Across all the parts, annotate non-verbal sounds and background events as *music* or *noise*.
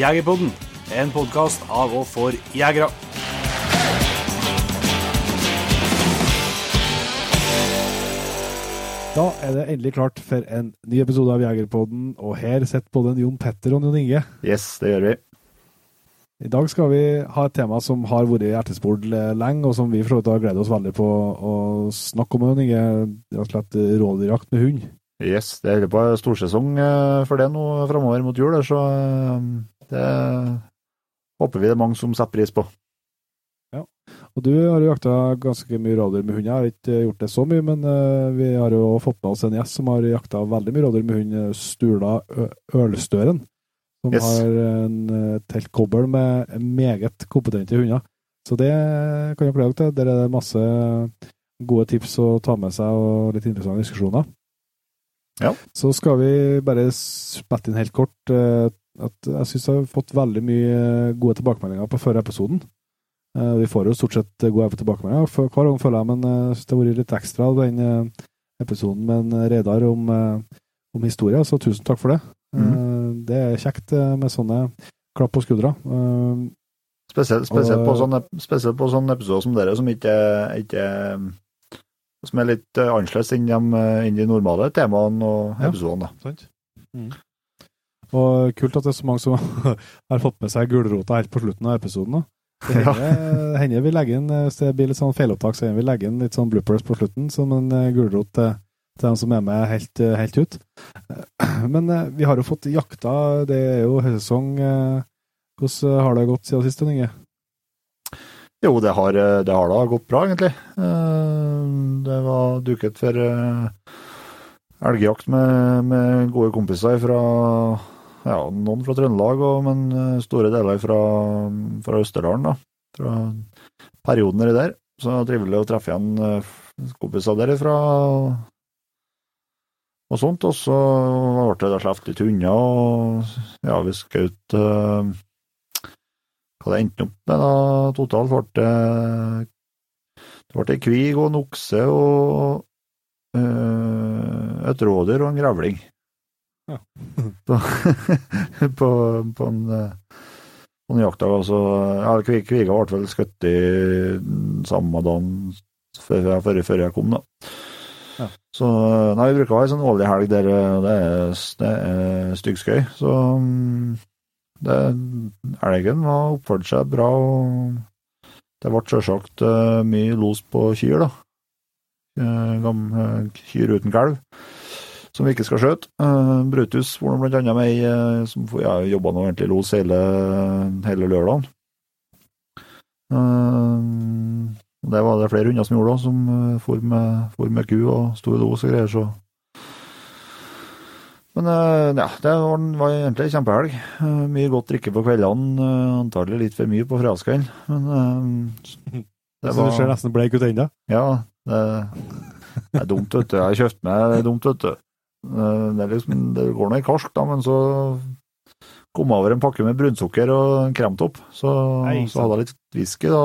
Jegerpodden, en podkast av og for jegere. Da er det endelig klart for en ny episode av Jegerpodden, og her sitter både Jon Petter og Jon Inge. Yes, det gjør vi. I dag skal vi ha et tema som har vært hjertespor lenge, og som vi for så vidt har gledet oss veldig på å snakke om. Jon Inge, rett og slett rådyrjakt med hund. Yes, det holder på storsesong eh, for det nå framover mot jul, så eh, det håper vi det er mange som setter pris på. Ja, og du har jo jakta ganske mye rådyr med hund. Jeg har ikke gjort det så mye, men uh, vi har jo fått med oss en gjest som har jakta veldig mye rådyr med hund, Stula Ølstøren. Som Yes. har en, teltkobbel med meget kompetente hunder. Så det kan dere glede til. Der er det masse gode tips å ta med seg, og litt interessante diskusjoner. Ja. Så skal vi bare spette inn helt kort eh, at jeg syns jeg har fått veldig mye gode tilbakemeldinger på førre episoden. Eh, Vi får jo stort sett gode tilbakemeldinger hver gang, føler jeg, men eh, jeg synes det har vært litt ekstra av den eh, episoden med Reidar om, om historie, så tusen takk for det. Mm. Det er kjekt med sånne klapp på skuldra. Eh, Spesielt, spesielt, på sånne, spesielt på sånne episoder som dere, som ikke, ikke som er litt annerledes enn de, enn de normale temaene og episodene. Ja, Sant? Og kult at det er så mange som *laughs* har fått med seg gulrota helt på slutten av episoden. Det hender, hender vi legger inn, eh, hvis det blir litt sånn feilopptak, så hender vi legger inn litt sånn bloopers på slutten, som en eh, gulrot til, til dem som er med helt, eh, helt ut. *clears throat* Men vi har jo fått jakta, det er jo høstsesong. eh, Hvordan har det gått siden sist, Inge? Jo, det har, det har da gått bra, egentlig. Det var duket for elgjakt med, med gode kompiser fra ja, noen fra Trøndelag, og, men eh, store deler fra, fra Østerdalen. da, Fra perioden nedi der. Så det var trivelig å treffe igjen eh, kompiser derifra. Og sånt, og så ble det da sluppet litt hunder, og ja, vi skjøt eh, hva det endte opp med da, totalt ble det ble kvig og en okse og eh, et rådyr og en grevling. Ja. *laughs* på, på, på en, eh, på en jaktdag. Altså, ja, kvig, kviga ble vel skutt i samme dagen før, før, før jeg kom, da. Ja. Så eh, nei, vi bruker å ha ei sånn årlig helg der eh, det er, det er styggskøy. Så mm, det, elgen var oppførte seg bra, og det ble sjølsagt mye los på kyr, da. Gamle kyr uten kalv, som vi ikke skal skjøte. Uh, Brutus var blant annet med ei uh, som ja, jobba nå egentlig los hele, hele lørdagen. Uh, det var det flere hunder som gjorde òg, som uh, for, med, for med ku og sto i los og greier, så men eh, ja, det var, var egentlig en kjempehelg. Eh, mye godt drikke på kveldene. eh, antagelig litt for mye på fredagskvelden. Men *laughs* det det Så du ser nesten bleik ut ennå? Ja, det, det er dumt, vet du. Jeg har kjøpt meg det er dumt, vet du. Eh, Det, er liksom, det går nå i karsk, da, men så kom jeg over en pakke med brunsukker og en kremtopp. Så, Nei, så hadde jeg litt whisky da,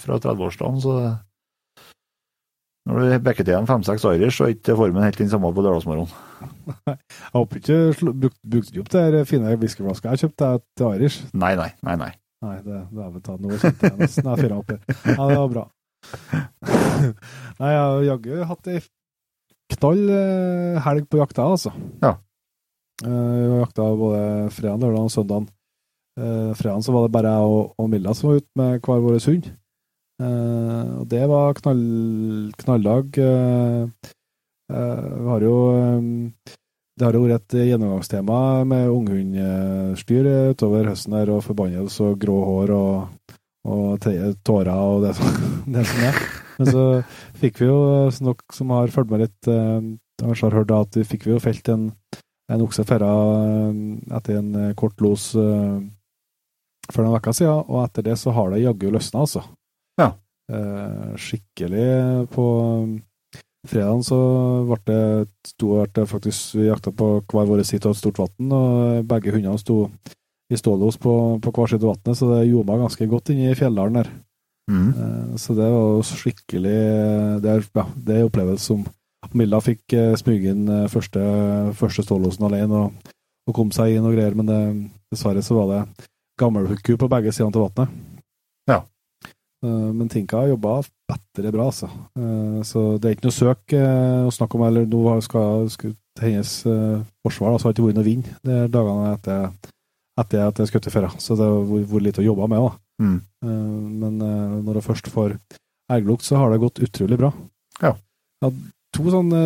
fra 30-årsdagen, så det- når du bekker til en fem-seks Irish, så er ikke formen helt den samme på lørdagsmorgenen. *laughs* Jeg håper ikke du brukte opp det fine whiskyflaska jeg kjøpte til Irish. Nei, nei, nei. nei. Nei, det, det har vi tatt noe sånt. jeg nesten jeg fyrer opp her. Ja, det var bra. *laughs* Nei, jeg har jaggu hatt ei knall eh, helg på jakta, altså. Ja. Eh, Vi jakta både fredag, lørdag og søndag. Uh, fredagen så var det bare jeg og, og Milla som var ute med hver vår hund. Eh, og det var knall, knalldag. Eh, eh, vi har jo eh, det har jo vært et gjennomgangstema med unghundstyr utover høsten her, og forbannelse og grå hår og, og tårer og det som, *laughs* det som er. Men så fikk vi jo, som dere som har fulgt med litt, eh, kanskje har hørt da, at vi fikk vi jo felt en, en okse ferra eh, etter en eh, kort los eh, for noen uker siden, og etter det så har det jaggu løsna, altså. Ja. Eh, skikkelig på fredagen så ble det, sto, ble det faktisk vi jakta på hver vår side av et stort vann, og begge hundene sto i stålos på, på hver side av vannet, så det gjorde meg ganske godt inni i fjelldalen der. Mm. Eh, Så det var jo skikkelig Det er, ja, det er opplevelse som Milla fikk eh, smyge inn eh, første, første stålåsen alene, og, og kom seg inn og greier, men det, dessverre så var det gammelhukku på begge sidene til vannet. Ja. Eh, Men Tinka jobba bedre bra, altså. Eh, Så det er ikke noe søk eh, å snakke om. Eller nå skal, skal hennes eh, forsvar, da, så har det ikke vært noe vind de dagene etter, etter at jeg skjøt i før. Så det har vært lite å jobbe med. da. Mm. Eh, Men eh, når jeg først får elglukt, så har det gått utrolig bra. Ja. Jeg hadde to sånne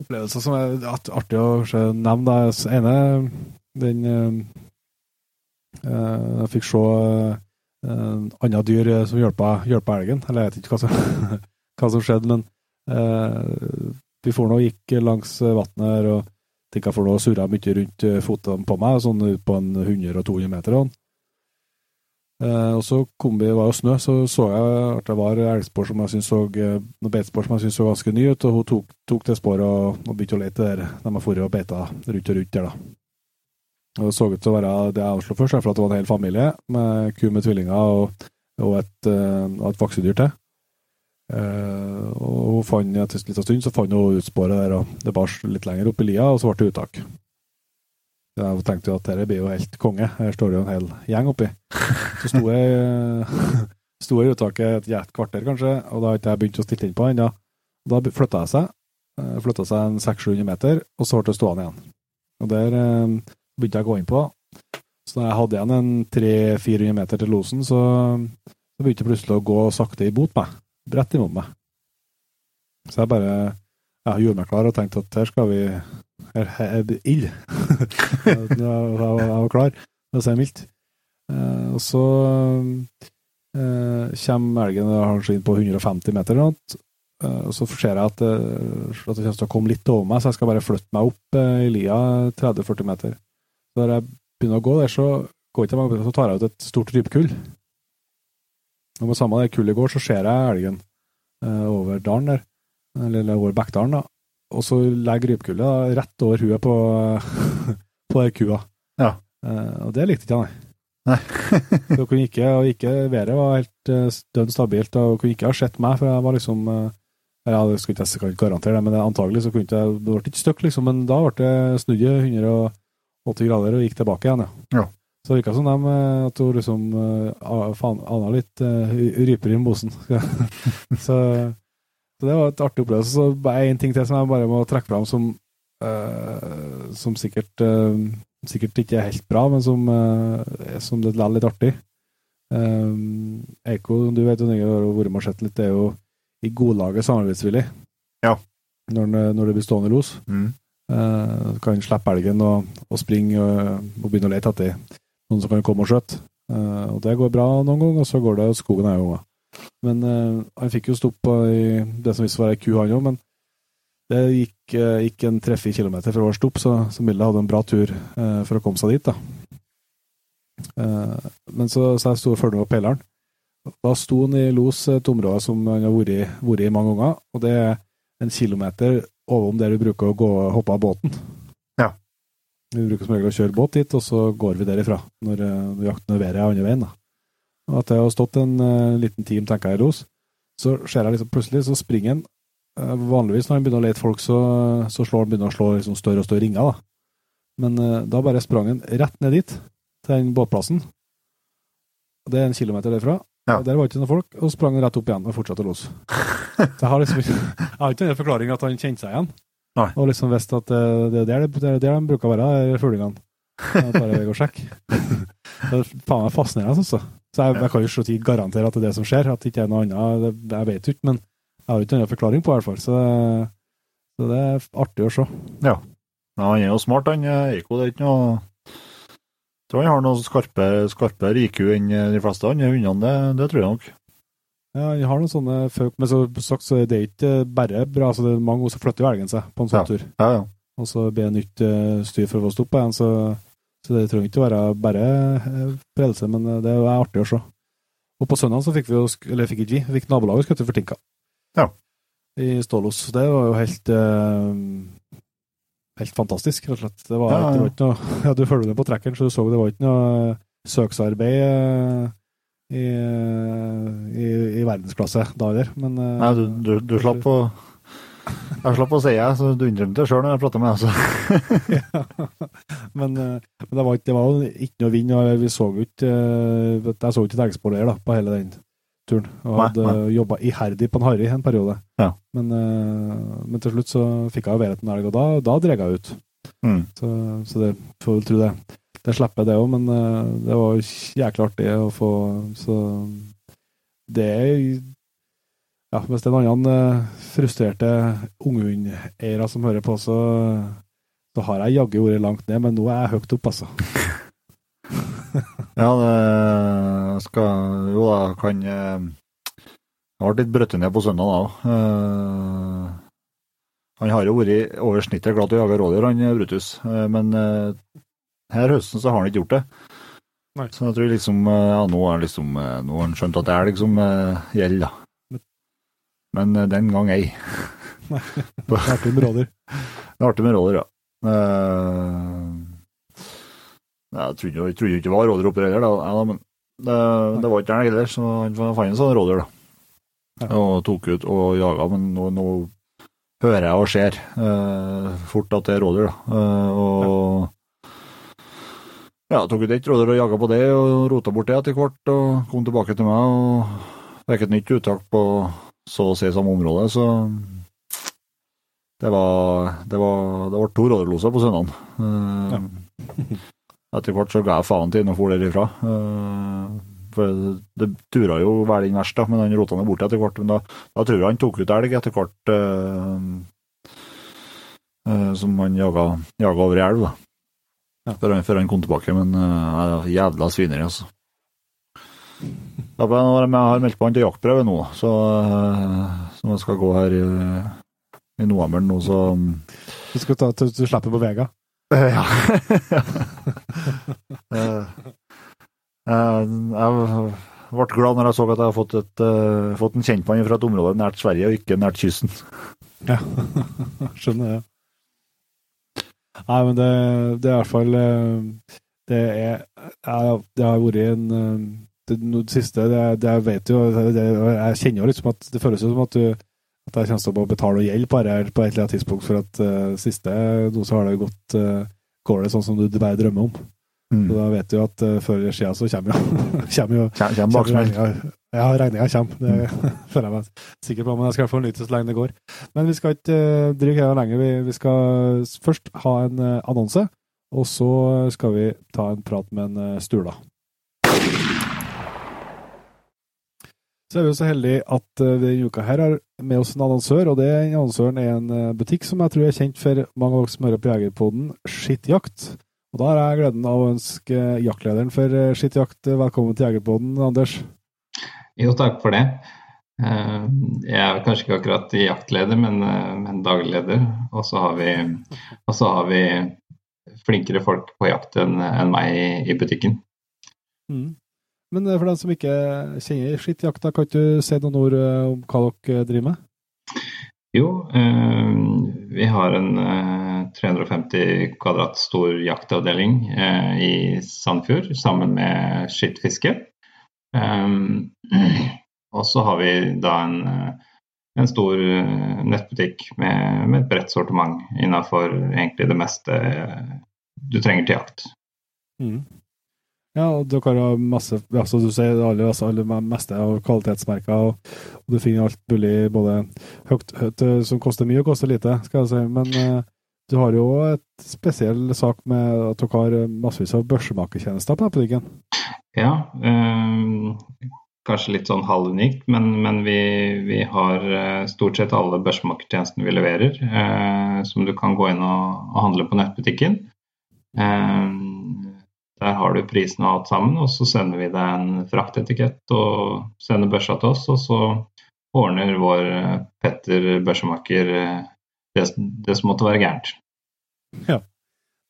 opplevelser som er artig å nevne. da. Ene, den eh, eh, Jeg fikk se en andre dyr eh, som hjelpa, elgen. Eller jeg vet ikke hva som, *laughs* hva som skjedde, men eh, vi for nå gikk langs vannet her, og tenker for nå surra mye rundt føttene på meg, sånn ut på en 100-200 meter. og Eh, og så kom vi, var jo snø, så så jeg at det var elgspor som jeg syntes så eh, noen beitespor som jeg syntes så ganske ny ut, og hun tok, tok det sporet og, og begynte å lete der de har vært og beita rundt og rundt der, da. Og Det så ut til å være det jeg avslo først, for at det var en hel familie med ku med tvillinger og, og et, eh, et vaksedyr til. Uh, og hun fant etter en liten stund så fant hun ut sporet der, og det bar litt lenger opp i lia, og så ble det uttak. Jeg tenkte jo at dette blir jo helt konge, her står det jo en hel gjeng oppi. Så sto jeg, *laughs* sto jeg i uttaket et et kvarter, kanskje, og da ikke jeg begynt å stille inn på ennå. Da flytta jeg seg. Flytta seg en 600-700 meter, og så ble jeg stående igjen. Og der eh, begynte jeg å gå inn på. Så da jeg hadde igjen en 300-400 meter til losen, så, begynte jeg plutselig å gå sakte imot meg. Rett imot meg. Så jeg bare jeg gjorde meg klar og tenkte at her skal vi Er ild. *laughs* jeg, var klar, for å si det mildt. Eh, og så eh, kommer elgen kanskje inn på 150 meter, eller noe, eh, og så ser jeg at, eh, at det kommer til å komme litt over meg, så jeg skal bare flytte meg opp eh, i lia 30-40 meter. Så når jeg begynner å gå der, så går ikke mange meter, så tar jeg ut et stort rypekull. Og med samme det kullet går, så ser jeg elgen eh, over dalen der, eller over Bekkdalen, da. Og så legger rypkullet rett over huet på, *laughs* på der kua. Ja. Uh, og det likte ikke jeg, nei. *laughs* Så kunne ikke, og ikke været var helt uh, dønn stabilt, og kunne ikke ha sett meg, for jeg var liksom uh, ja, det skal ikke, jeg garantere det, men det, antagelig så kunne ikke Det ble ikke støkk, liksom, men da ble det snudd i 180 grader og gikk tilbake igjen, ja. Ja. Så det virka som eh, at hun liksom uh, faen, ana litt uh, ryper i mosen. *laughs* så, så det var et artig opplevelse. Så bare én ting til som jeg bare må trekke fram som, uh, som sikkert uh, sikkert ikke er helt bra, men som, uh, som det er litt artig. Um, Eiko, du vet jo jeg har vært med og sett litt, det er jo i godlaget samarbeidsvillig. Ja. Når, når det blir stående los. Mm. Uh, kan slippe elgen og, og springe og, og begynne å lete etter noen som kan komme og skjøte. Uh, og det går bra noen ganger, og så går det skogen en gang. Men uh, han fikk jo stoppa i det som visste var ei ku, han òg, men det gikk, uh, gikk en tre-fire kilometer fra vår stopp, så, så Milla hadde en bra tur uh, for å komme seg dit. da. Men så, så jeg sto og fulgte med på peileren. Da sto han i los et område som han har vært, i- mange ganger, og det er en kilometer overom der vi bruker å gå hoppe av båten. Ja. Vi bruker som regel å kjøre båt dit, og så går vi derifra når, eh, når jakten og været er andre veien. da. Og At det har stått en uh, liten time, tenker jeg, i los, så ser jeg liksom plutselig, så springer han. Uh, vanligvis når han begynner å lete folk, så, så slår han begynner å slå liksom større og større ringer. da. Men uh, da bare sprang han rett ned dit, til den båtplassen. Det er en kilometer derfra. Ja. Der var ikke noen folk, og sprang rett opp igjen og fortsatte å lose. *laughs* Så jeg har liksom ikke, jeg har ikke noen forklaring at han kjente seg igjen. Nei. Og liksom visste at eh, det er der, det er der de bruker å være, fuglingene. Bare gå og sjekke. *laughs* Det er faen meg fascinerende, altså. Så jeg, jeg kan jo ikke si garantere at det er det som skjer, at det ikke er noe annet. Det, jeg vet jo ikke, men jeg har ikke noen forklaring på det, i hvert fall. Så, så det er artig å se. Ja, han er jo smart, han eh, Eiko. Det er ikke noe Jeg tror han har noe skarpe, skarpere IQ enn de fleste andre hundene, det, det tror jeg nok. Ja, han har noen sånne folk, men så sagt så er det ikke bare bra. så det er mange som flytter jo elgen seg på en sånn Ja. tur. Ja, ja. Og så blir det nytt eh, styr for å få stoppe igjen, så, så det trenger ikke være bare uh, predelse, men eh, det er artig å se. Og på søndag så fikk vi jo, eller fikk ikke vi, fikk nabolaget skutt for Tinka. Ja. I Stålos. Det var jo helt uh, helt fantastisk, rett og slett. Det var, Ja, ja. det var noe, *laughs* ja, du følger med på trekkeren, så du så det var ikke noe søksarbeid uh, i, i, i verdensklasse da heller, men uh, Nei, du, du, du slapp å Jeg slapp å si det, så du innrømte det sjøl når jeg prata med deg. Altså. *laughs* ja. Men, eh, men det var, ikke, det var ikke noe vind, og vi så ut ikke eh, Jeg så ikke et der da, på hele den turen. Og hadde jobba iherdig på en harry en periode. Ja. Men, eh, men til slutt så fikk jeg jo været en elg, og da, da dreg jeg ut. Mm. Så, så det får vel tro det. Det slipper det òg, men det var jækla artig å få Så det er Ja, hvis det er noen andre eh, frustrerte unghundeiere som hører på, så, så har jeg jaggu vært langt ned, men nå er jeg høyt opp, altså. *laughs* Ja, det skal Jo da, kan Jeg Det ble litt brøttet ned på søndag da òg. Han har jo vært over snittet glad til å jage rådyr, han Brutus. Eh, Men eh, her høsten så har han ikke gjort det. Nei. Så jeg tror liksom eh, Ja, nå har liksom eh, har han skjønt at det er liksom gjelder, gjeld, da. Men eh, den gang ei. *laughs* Det er artig med rådyr. Det er artig med rådyr, ja. Eh, Jeg trodde jo ikke det var rådyr oppe heller, da, men det, det var ikke der heller, så han fant en sånn rådyr, da. Ja. Og tok ut og jaga, men nå, nå hører jeg og ser eh, fort at det er rådyr, da. Eh, og ja, tok ut ett rådyr og jaga på det, og rota bort det etter hvert, og kom tilbake til meg og fikk et nytt uttak på så å si samme område, så det var, det var, det var to rådyrloser på søndagen. Ja. Etter hvert så ga jeg faen til og for derifra. Eh, for det, tura jo vel inn verst, da, men han rota meg bort etter hvert. Men da, da tror jeg han tok ut elg etter hvert, uh, eh, som han jaga, jaga over i elv, da. Ja. Før, han, før han kom tilbake. Men uh, jævla svineri, altså. Da ble jeg, jeg har meldt på han til jaktprøve nå, så Når jeg skal gå her i, i november nå, så Du skal ta til du slipper på Vega. Eh, Ja. *laughs* Eh, eh, jeg ble glad når jeg så at jeg har fått, et, uh, fått en kjentmann fra et område nært Sverige, og ikke nært kysten. Ja, *laughs* skjønner jeg. Nei, men det, det er i hvert fall Det er Det har vært en Det, det siste det, det jeg vet jo det, Jeg kjenner jo litt som at det føles som at du at jeg kommer til å betale gjeld på dette på et eller annet tidspunkt, for at uh, siste så har det gått uh, Går det sånn som du bare drømmer om. Så Mm. da vet du jo at uh, før eller siden så kommer jo, *laughs* kommer jo Kjem, kjem baksmell. regninga. Ja, regninga kommer. Det *laughs* føler jeg meg sikker på, men jeg skal få nyte så lenge det går. Men vi skal ikke uh, drive her lenger. Vi, vi skal først ha en uh, annonse, og så skal vi ta en prat med en Stula. Så er vi jo så heldige at uh, denne uka her har med oss en annonsør, og det annonsøren er en eh, butikk som jeg tror er kjent for mange av dere som hører på Jegerpoden, Skittjakt. Og da har jeg gleden av å ønske jaktlederen for eh, Skittjakt eh, velkommen til Jegerpoden, Anders. Jo, takk for det. Eh, Jeg er kanskje ikke akkurat jaktleder, men, eh, men dagleder. Og så har vi, har vi flinkere folk på jakt enn en meg i, i butikken. Men eh, for den som ikke kjenner skittjakta, kan du si noen ord eh, om hva dere driver med? Jo, eh, vi har en eh, 350 kvadrat stor jaktavdeling eh, i Sandfjord sammen med skittfiske. Eh, og så har vi da en, eh, en stor eh, nettbutikk med, med et bredt sortiment innenfor egentlig det meste eh, du trenger til jakt. Ja, og dere har masse som du sier, alle, altså, aller meste av kvalitetsmerker, og, og du finner alt mulig, både høyt, høyt eh, som koster mye og koster lite, skal jeg si. Men eh, du har jo et spesiell sak med at dere har massevis av børsemakertjenester på butikken? Ja, eh, kanskje litt sånn halvunikt, men, men vi, vi har eh, stort sett alle børsemakertjenestene vi leverer, eh, som du kan gå inn og, og handle på nettbutikken. Eh, der har du prisen og alt sammen, og så sender vi deg en fraktetikett og sender børsa til oss, og så ordner vår Petter børsemaker eh, det, det som måtte være gærent. Ja.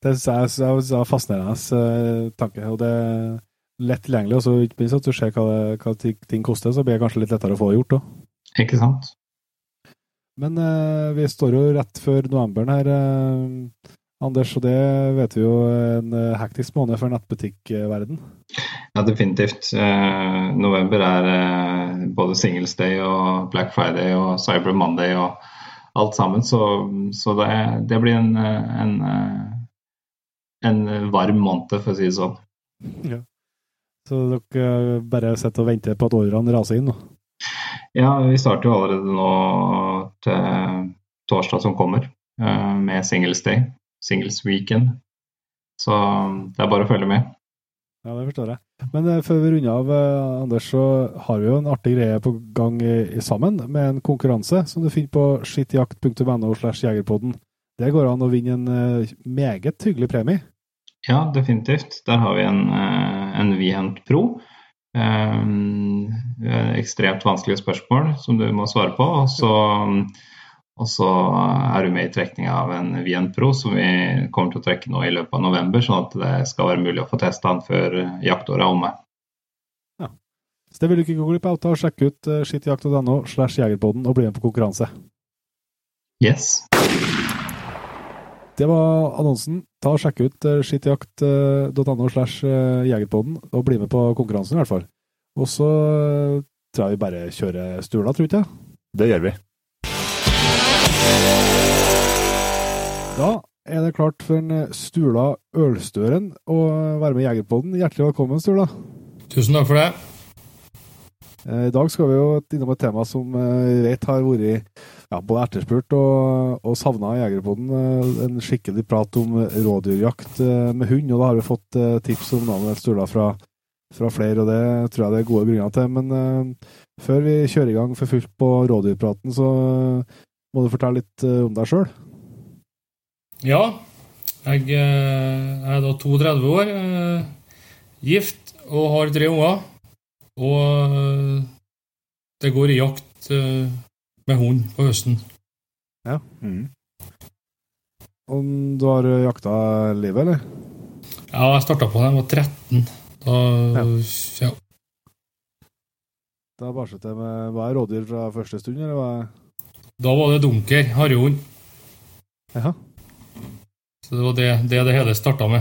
Det synes jeg er en fascinerende eh, tanke. og det er lett tilgjengelig, og så ikke minst at du ser hva, det, hva ting koster, så blir det kanskje litt lettere å få gjort òg. Ikke sant? Men eh, vi står jo rett før novemberen her, eh, Anders, og det vet vi jo en eh, hektisk måned for nettbutikkverden. Ja, definitivt. Eh, november er eh, både Singles Day og Black Friday og Cyber Monday og alt sammen. Så, så det, det, blir en, en, en, varm måned, for å si det sånn. Ja. Så dere bare sitter og venter på at årene raser inn? Da? Ja, vi starter jo allerede nå til torsdag som kommer, med Singles Day, Singles Weekend. Så det er bare å følge med. Ja, det forstår jeg. Men uh, før vi runder av, uh, Anders, så har vi jo en artig greie på gang sammen, med en konkurranse som du finner på skittjakt.no slash jegerpodden. Det går an å vinne en uh, meget hyggelig premie. Ja, definitivt. Der har vi en, en Vihent Pro. Um, ekstremt vanskelige spørsmål som du må svare på. Og så og så er du med i trekninga av en Vien Pro som vi kommer til å trekke nå i løpet av november, sånn at det skal være mulig å få testa den før jaktåret er omme. Ja. Så det vil du ikke gå glipp av. Ta og Sjekk ut uh, skittjakt.no slash jegerpodden og bli med på konkurranse. Yes. Det var annonsen. Ta og Sjekk ut eh, skittjakt.no slash eh, jegerpodden og bli med på konkurransen, i hvert fall. Og så tror jeg vi bare kjører Stula, tror du ikke? Det gjør vi. Da er det klart for en eh, Stula Ølstøren å være med i Jegerpodden. Hjertelig velkommen, Stula. Tusen takk for det. Eh, I dag skal vi jo innom et tema som eh, vi vet har vært ja, både etterspurt og, og savna i Jegerpoden. En skikkelig prat om rådyrjakt med hund, og da har vi fått tips om navnet Stula fra, fra flere, og det tror jeg det er gode grunner til. Men uh, før vi kjører i gang for fullt på rådyrpraten, så må du fortelle litt om deg sjøl. Ja. Jeg eh, er da 32 år, eh, gift og har tre unger. Og eh, det går i jakt med hund på høsten. Ja. Mm. Om du har jakta livet, eller? Ja, jeg starta på da jeg var 13. Da ja. ja. Da barset jeg med Hva er rådyr fra første stund, eller hva? Da var det dunker, harrehund. Ja. Så det var det det, det hele starta med.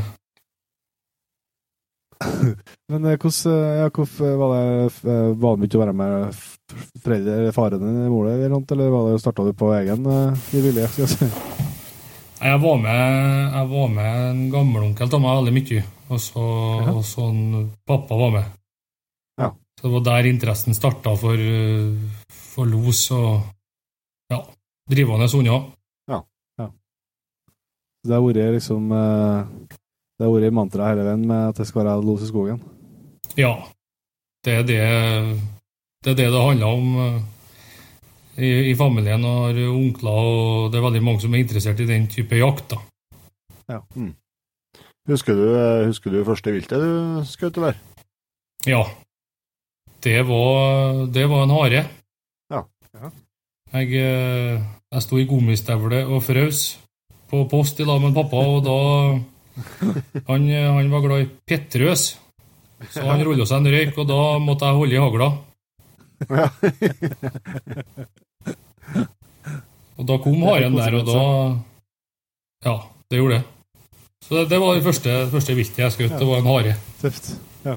Men eh, hvordan Jakob, ja, hvorfor var det vanlig å være med foreldre eller faren din eller målet, eller noe, eller var det starta du på egen i vilje? Skal jeg si? Jeg var med, jeg var med en gammelonkel av meg veldig mye, og så, ja. og så pappa var med. Ja. Så det var der interessen starta for, for los og ja, drivende hunder. Det har vært liksom eh, Det har vært mantraet hele veien med at det skal være los i skogen? Ja. Det er det det, er det, det handler om eh, i, i familien. Og har onkler, og det er veldig mange som er interessert i den type jakt. da. Ja. Mm. Husker, du, eh, husker du første viltet du skjøt, eller? Ja. Det var, det var en hare. Ja. ja. Jeg, jeg sto i gummistøvle og frøs på post i lag med pappa, og da han, han, var glad i Petrøs. Så han rulla seg en røyk, og da måtte jeg holde i hagla. og da kom haren der, og da Ja, det gjorde det. Så det, var det første, første viltet jeg skjøt. Det var en hare. Tøft. Ja.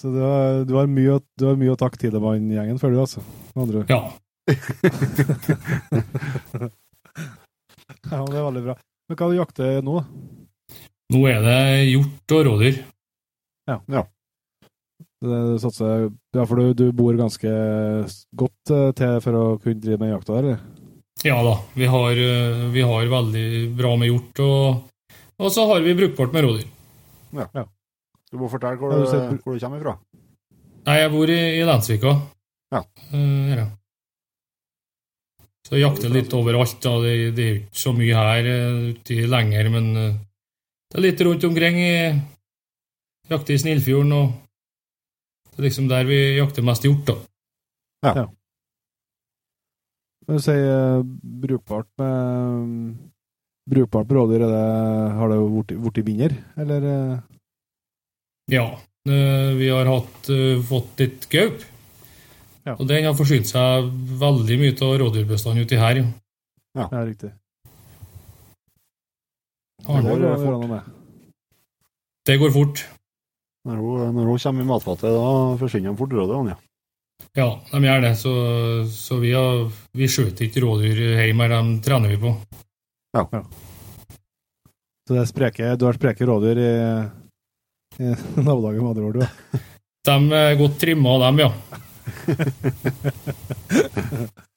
Så du har, mye, mye å takke Tidemann-gjengen for, du, altså? Andre. Ja. *laughs* Ja, det er veldig bra. Men hva du jakter nå? Nå er det hjort og rådyr. Ja. ja. Det, satser, ja, for du, du, bor ganske godt eh, til for å kunne drive med jakta, eller? Ja da, vi har, eh, vi har veldig bra med hjort, og, og, så har vi brukbart med rådyr. Ja. ja. Du må fortelle hvor, du, hvor du kommer fra. Nei, jeg bor i, i Lensvika. Ja. Uh, ja. Så jeg jakter litt overalt. da, Det, det er jo ikke så mye her eh, ute lenger, men eh, det er litt rundt omkring. i Jakter i Snillfjorden, og det er liksom der vi jakter mest hjort, da. Ja. ja. Når du sier brukbart med Brukbart med rådyr, har det blitt vinner, eller? Ja. Vi har hatt, fått litt gaup. Ja. Og den har forsynt seg veldig mye av rådyrbestanden uti her. Ja, ja riktig. Det går, det går fort. Når hun, når hun kommer i matfatet, da forsvinner de fort, rådyrene, ja. Ja, de gjør det. Så, så vi, har, vi skjøter ikke rådyr hjemme, de trener vi på. Ja. Så det er spreke, du har spreke rådyr i, i *laughs* nabolaget, med andre ord. du. De er godt trimma, dem, ja. *laughs*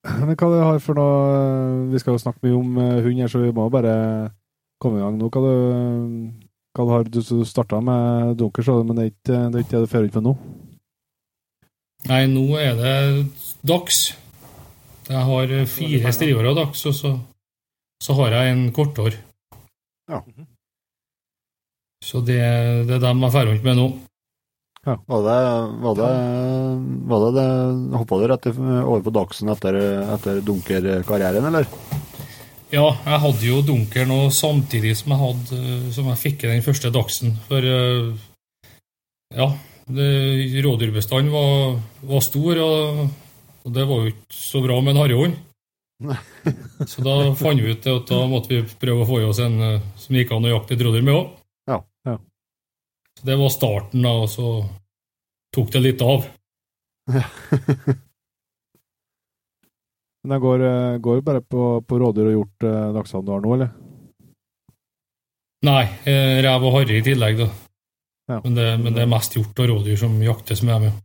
Men hva du har for noe Vi skal jo snakke mye om eh, hund her, så vi må bare komme i gang nå. Hva du, hva du har du, du starta med dunker, så, men det er ikke det er ikke du fører ut med nå? Nei, nå er det dags. Jeg har fire striåra dags, og så, så har jeg en kortår. Ja. Så det, det er dem jeg drar rundt med nå. Var det Var det, var det, det Hoppa du rett over på Dagsen etter, etter dunkerkarrieren, eller? Ja, jeg hadde jo dunker nå samtidig som jeg, hadde, som jeg fikk i den første dagsen. For eh, ja, rådyrbestanden var, var stor, og, og det var jo ikke så bra med en harrehund. Så da fant vi ut at da måtte vi prøve å få i oss en eh, som gikk an å jakte et rådyr med òg. Ja. Ja. Så det var starten, da, og så tok det litt av. *laughs* Men det går, eh, går bare på, på rådyr og hjort laksene du har nå, eller? Nei, eh, rev og harre i tillegg, da. Ja. Men, det, men det er mest hjort og rådyr som jaktes med dem, ja.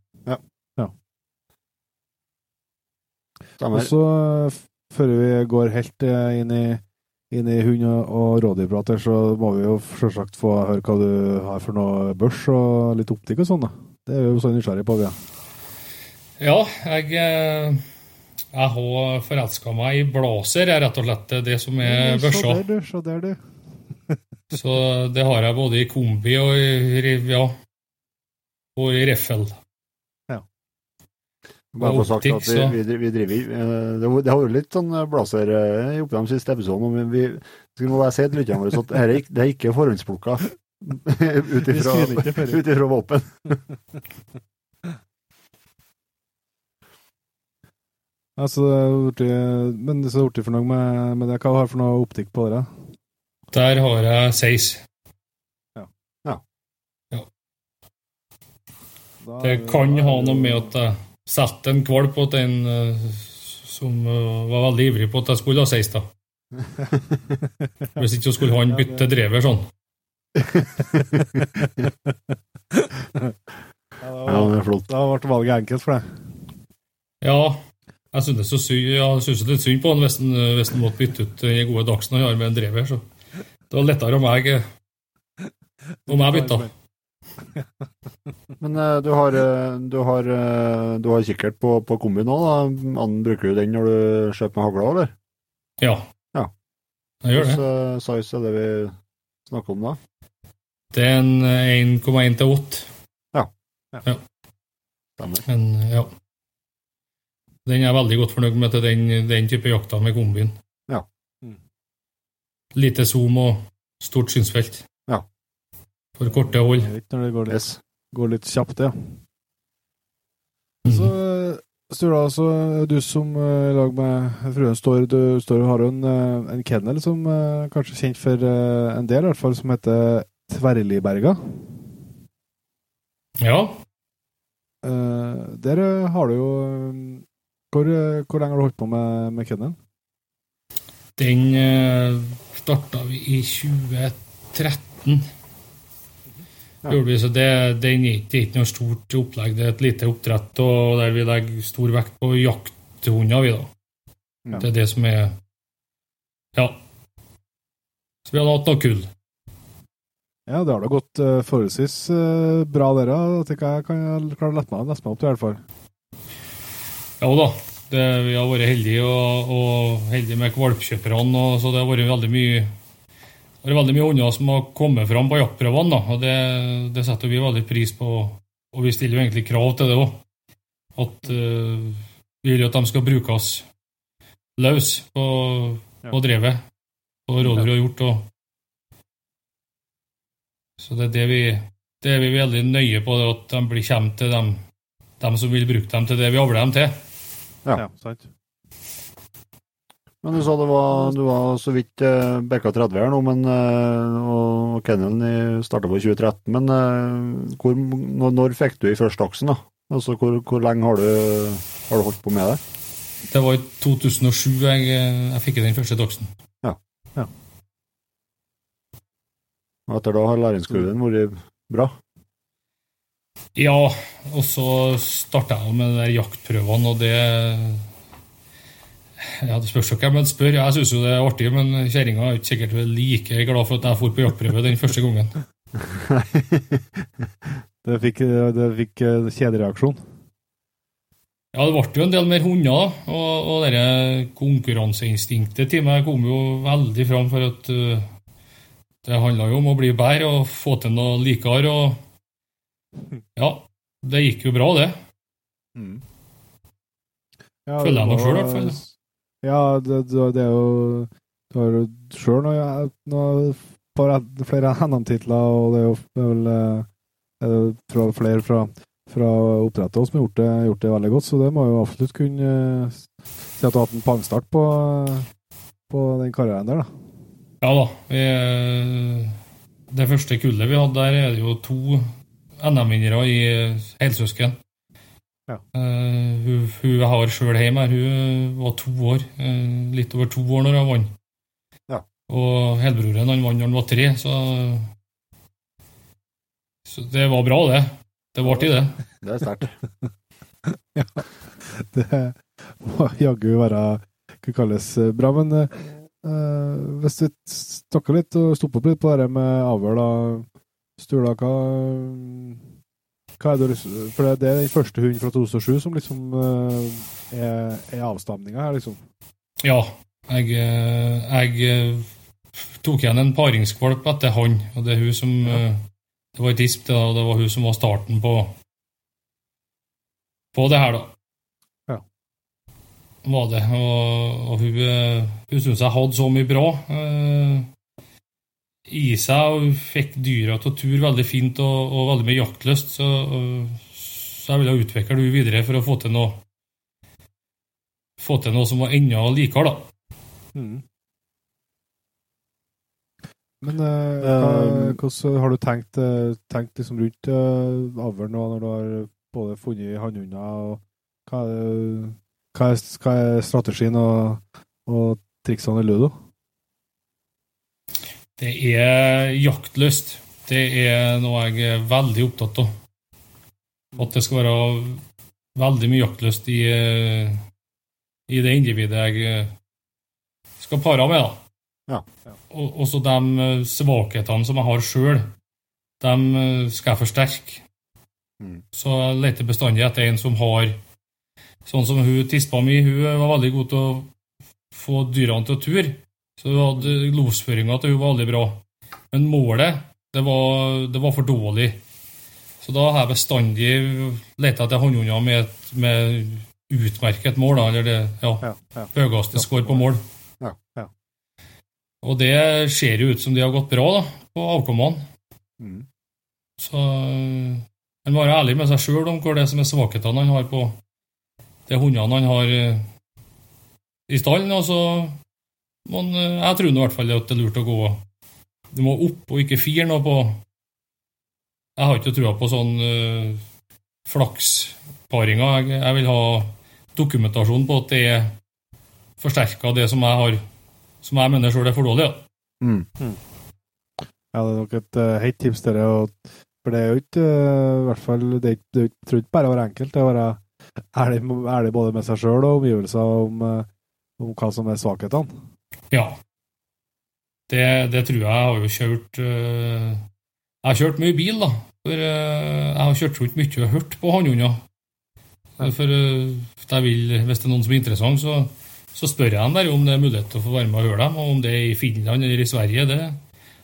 Og så, eh, før vi går helt eh, inn i, inn i hund- og, og rådyrprat så må vi jo selvsagt få høre hva du har for noe børs og litt optikk og sånn. Det er vi jo så nysgjerrig på, vi. Ja. Jeg, eh, jeg har forelska meg i blazer, er rett og slett det som er børsa. der, du. Se der, du. Så det har jeg både i kombi og i, ja, og i riffel. Bare få sagt at vi, vi, vi driver eh, Det har- det har vært litt sånn blaser i oppi de siste episodene, men vi skal må bare si til lytterne våre at det, her er det er ikke forhåndsplukka *laughs* ut ifra våpen. *laughs* Altså, det men så er det blitt for noe med, med det. Hva har du for noe optikk på det? Der har jeg seis. Ja. Det ja. Det kan ha noe med at jeg satte en kvalp på en eh, som eh, var veldig ivrig på at jeg skulle ha seis, da. *laughs* Hvis ikke så skulle han bytte drever sånn. *laughs* Ja, Ja, det er flott. da ble valget enkelt for deg. Ja, jeg synes det så sy jeg synes det litt synd på han hvis han, hvis han måtte bytte ut den gode dagsen han har med en drever. Så det var lettere om jeg, om jeg bytta. *laughs* Men eh, du har, eh, du har, eh, du har kikkert på, på kombi nå, da. Annen bruker du den når du kjøper med hagla, eller? Ja. Ja. Jeg gjør det. Hvilken size er det vi snakker om da? Det er en eh, 1,1 til 8. Stemmer. Men ja. Den er jeg veldig godt fornøyd med til den, den type jakta med kombien. Ja. Mm. Lite zoom og stort synsfelt. For korte hold. Når det går litt, går litt kjapt, ja. Mm. Så eh, Sturla, så er du som eh, i lag med fruen står, du står og har jo en, eh, en kennel som eh, kanskje er kjent for eh, en del, i hvert fall, som heter Tverrliberga. Ja. Eh, der eh, har du jo eh, hvor, eh, hvor lenge har du holdt på med, med kennelen? Den starta vi i 2013. Ja. Så det, det er ikke noe stort opplegg. Det er et lite oppdrett og der vi legger stor vekt på jakthunder. vi da. Ja. Det er det som er Ja. Så vi hadde hatt noe kull. Ja, det har da gått uh, forholdsvis uh, bra, dere. Jeg tenker jeg kan klare å lette meg nesten opp til, i hvert fall. Ja da. Det, vi har vært heldige og, og heldige med valpkjøperne, så det har vært veldig mye det er veldig mye hunder som har kommet fram på jaktprøvene, og det, det setter vi veldig pris på. Og vi stiller jo egentlig krav til det òg. At uh, vi vil jo at de skal brukes løs på, på drevet, på rådyr og hjort. Og, så det er det vi det er vi veldig nøye på, det at de blir kommer til dem, dem som vil bruke dem til det vi avler dem til. Ja. sant. Men du sa det var, du var så vidt eh, bekka 30 her nå, men, eh, og kennelen starta på 2013. Men eh, hvor, når, når fikk du i første aksen, da? Altså, hvor, hvor lenge har du, har du holdt på med det? Det var i 2007 jeg, jeg fikk den første doksen. Og etter da har læringskurven vært bra? Ja, og så starta jeg med de jaktprøvene, og det ja, Det spørs jo hvem en spør. Jeg syns jo det er artig, men kjerringa er ikke sikkert like glad for at jeg for på jaktprøve den første gangen. *laughs* Det fikk, det fikk eh, kjedereaksjon. Ja, det ble jo en del mer hunder, og, og det konkurranseinstinktet til meg kom jo veldig fram for at uh, det handla jo om å bli bedre og få til noe likere, og ja, det gikk jo bra, det. Ja, Føler jeg meg sjøl, i hvert fall. Ja, det, det, er jo Du har jo sjøl noe, flere NM-titler, og det er jo vel eh, er fra, flere fra, fra oppdrettet som har gjort det, gjort det veldig godt, så det må jo absolutt kunne eh, si at du har hatt en pangstart på, eh, på den karrieren der, da. Ja da. Vi, det første kullet vi hadde der, er det jo to NM-vinnere i helsøsken. Ja. Eh, hun, hun jeg har sjøl hjemme, her, hun var to år. uh, litt over to år når hun vant. Ja. Og helbroren han vant når han var tre, så Så det var bra, det. Det ble til det. Det er sterkt. *laughs* Det må jaggu være Hva kalles bra, men eh, eh, hvis vi snakker litt og stopper opp litt på det med avl, da, Stula, hva, hva er det, For det- er den første hunden fra 2007 som liksom eh, er, er avstamninga her, liksom. Ja. Jeg, eh, jeg eh, tok igjen en paringskvalp etter han, og det er hun som ja. Det var et isp, det, og det var hun som var starten på på det her, da. Ja. Var det. Og, og hun, hun syntes jeg hadde så mye bra i seg, og fikk dyra til å ture veldig fint og, og veldig mye jaktlyst, så, så jeg ville utvikle henne videre for å få til noe få til noe som var enda likere, da. Mm. Men eh, hva, Um, hvordan har du tenkt, eh, tenkt liksom rundt eh, avl nå, når du har både funnet hannhunder, og hva er, hva er, hva er strategien og, og triksene i ludo? Det er jaktlyst. Det er noe jeg er veldig opptatt av. At det skal være veldig mye jaktlyst i, i det individet jeg eh, skal pare med. da. Ja. Og også de svakhetene som jeg har sjøl, dem eh, skal jeg forsterke. Mm. Så jeg leter bestandig etter en som har Sånn som hun tispa mi, hun var veldig god til å få dyrene til å ture. Så losføringa til hun var veldig bra. Men målet, det var, det var for dårlig. Så da har jeg bestandig leta etter håndhunder med, med utmerket mål, da, eller det ja, Ja, ja. høyeste score på mål. Ja, ja. Og det ser jo ut som de har gått bra da, på avkommene. Mm. Så en må være ærlig med seg sjøl om hvor det som er svakhetene han har på de hundene han har øh, i stallen. Og så han, øh, jeg tror nå i hvert fall at det er lurt å gå Du må opp og ikke fire noe på Jeg har ikke trua på sånn uh, flaksparinger. Jeg, jeg vil ha dokumentasjon på at det er forsterka det som jeg har Som jeg mener sjøl er for dårlig. Ja. Mm. Ja, det er nok et uh, heit tips, dere. Og, for det er jo ikke uh, i hvert fall, det er ikke, det er ikke, bare å være enkelt. Det er å være ærlig, ærlig både med seg sjøl og omgivelser om, uh, om hva som er svakhetene. Ja. Det, det tror jeg. Jeg har jo kjørt uh, Jeg har kjørt mye bil, da. For uh, jeg har kjørt rundt mye og hørt på hannhunder. For øh, vil, hvis det er noen som er interessant, så, så spør jeg dem der om det er mulighet til å få være med og høre dem. Og om det er i Finland eller i Sverige, det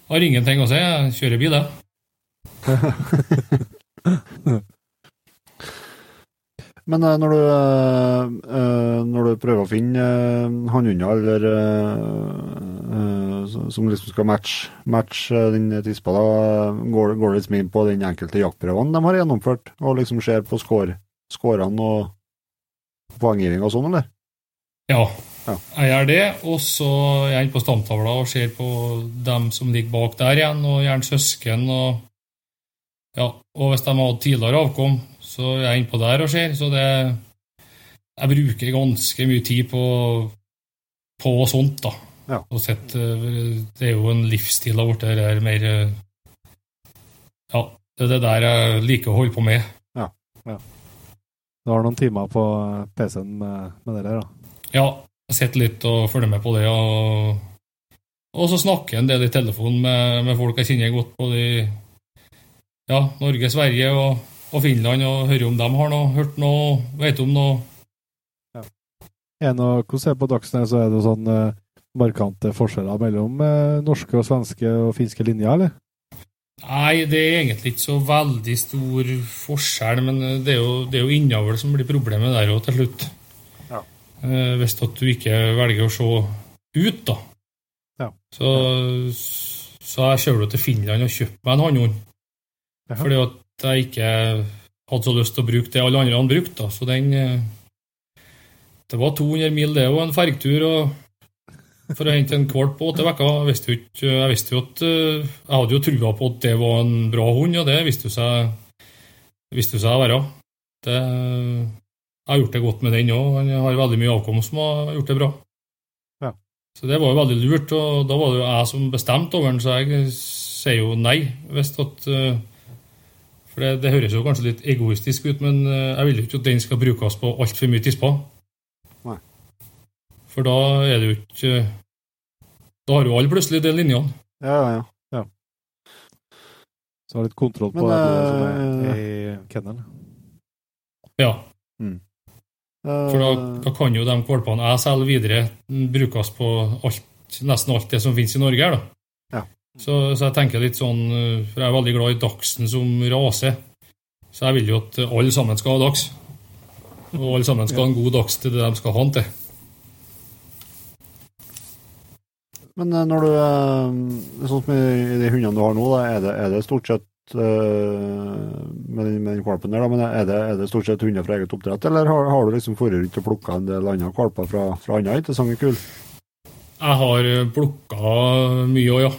har ingenting å si. Jeg kjører bil, jeg. *laughs* Men eh, når du, eh, eh, når du prøver å finne hannhunder eller som- som liksom skal matche, match den tispa, da, går, går det liksom inn på den enkelte jaktprøvene de har gjennomført, og liksom ser på score, scorene og poenggiving og sånn, eller? Ja, Ja. jeg gjør det. Og så er jeg inne på stamtavla og ser på dem som ligger bak der igjen, og gjerne søsken. Og, ja, og hvis de har hatt tidligere avkom, så jeg er innpå der og ser. Så det Jeg bruker ganske mye tid på, på sånt, da. Ja. Og sett, det er jo en livsstil der borte. Det er mer Ja, det er det der jeg liker å holde på med. Du har noen timer på PC-en med, med det der, da. Ja, jeg sitter litt og følger med på det. Og, og så snakker jeg en del i telefonen med, med folk jeg kjenner godt både i ja, Norge, Sverige og, og Finland, og hører om de har noe, hørt noe, vet om noe. Er det noe, hvordan er på Dagsnytt, så er det sånn eh, markante forskjeller mellom eh, norske og svenske og finske linjer, eller? Nei, det er egentlig ikke så veldig stor forskjell, men det er jo, det er jo innavl som blir problemet der òg til slutt. Ja. Eh, hvis at du ikke velger å se ut, da. Ja. Så, så jeg kjører til Finland og kjøper meg en hannhund. Fordi at jeg ikke hadde så lyst til å bruke det alle andre hadde brukt. da. Så den eh, Det var 200 mil, det, òg, en fergtur. for å hente en valp på åtte uker. Jeg visste jo ikke Jeg visste jo at eh, Jeg hadde jo trua på at det var en bra hund, og det viste jo seg viste seg å være. Det, jeg har gjort det godt med den òg. Han har veldig mye avkomst som har gjort det bra. Ja. Så det var jo veldig lurt, og da var det jo jeg som bestemte over den, så jeg sier jo nei. Hvis at eh, For det, det høres jo kanskje litt egoistisk ut, men eh, jeg vil jo ikke at den skal brukes på altfor mye tisper. Nei. For da er det jo ikke Da har jo alle plutselig de linjene. Ja, ja, ja. Så har litt kontroll på Men, det som eh, er i kennelen. Ja. For da, Eh, da kan jo de valpene jeg selger videre, brukes på alt, nesten alt det som finnes i Norge her, da. Ja. Så, så jeg tenker litt sånn eh, For jeg er veldig glad i dagsen som rase. Så jeg vil jo at alle sammen skal ha dags. Og alle sammen skal ha en god dags til det de skal ha den til. Men eh, når du eh, Sånn som i de hundene du har nå, da, er det, er det stort sett med den, med den valpen der, da, men er det, er det stort sett hunder fra eget oppdrett, eller har, har du liksom vært rundt og plukka en del andre valper fra, fra andre interessante kull? Jeg har plukka mye òg, ja.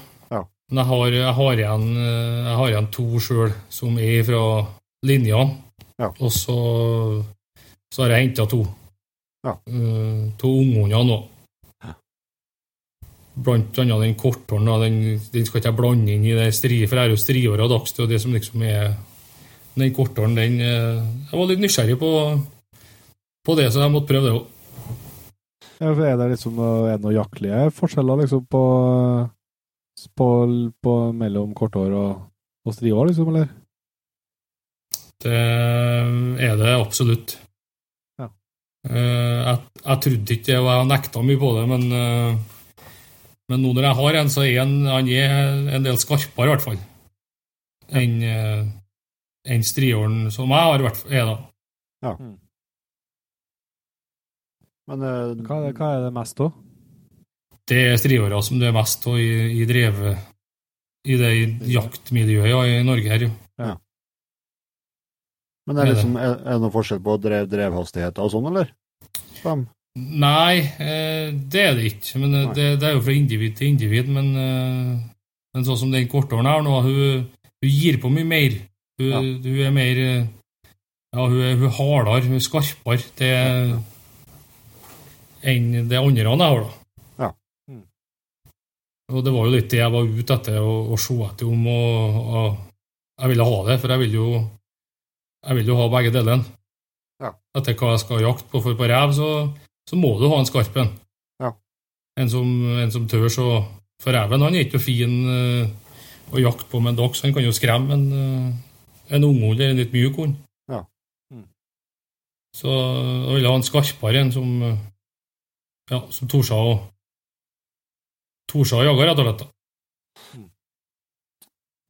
Men jeg har, jeg har, igjen, eh, jeg har igjen to sjøl som er fra linja, Ja. Og så, så har jeg henta to. Ja. Uh, to unghunder nå. Ja. Blant annet den korthåren. Den, den skal ikke jeg blande inn i det strie, for jeg er jo striår av dagstid. det er det som liksom er Den korthåren, den eh, Jeg var litt nysgjerrig på, på det, så jeg måtte prøve det òg. Ja, er det liksom noe, er det noen jaktlige forskjeller liksom på, på, på mellom korthår og, og strihår, liksom, eller? Det er det absolutt. Ja. Eh, Jeg, jeg trodde ikke det, og jeg nekta mye på det, men, eh, men nå når jeg har en, så er han, han er en del skarpere, i hvert fall, enn en enn strihåren som jeg har, i hvert fall, er da. Men eh, Hva er det, hva er det mest av? Det er striåra som det er mest av i, i drevet i det jaktmiljøet ja, i Norge her, jo. Men er, det liksom, er, er det noen forskjell på drev, drevhastigheter og sånn, eller? Fem? Nei, eh, det er det ikke. Men eh, det, det er jo fra individ til individ. Men, eh, men sånn som den korthåren her nå, hun, hun gir på mye mer. Hun, Ja. hun er mer Ja, hun er, er hardere, hun er skarpere det, enn det andre han har, da. Og det var jo litt det jeg var ute etter å, å se etter om, og, og jeg ville ha det, for jeg vil jo jeg vil jo ha begge delene. Ja. Etter hva jeg skal jakte på, for på rev så, så må du ha en skarp en. Ja. En som, en som tør så For reven han er ikke fin uh, å jakte på med en dachs. Han kan jo skremme en, uh, en unghund eller en litt myk hund. Ja. Mm. Så jeg ville ha en skarpere en som eh, ja, som torde å torde å jage, rett og slett.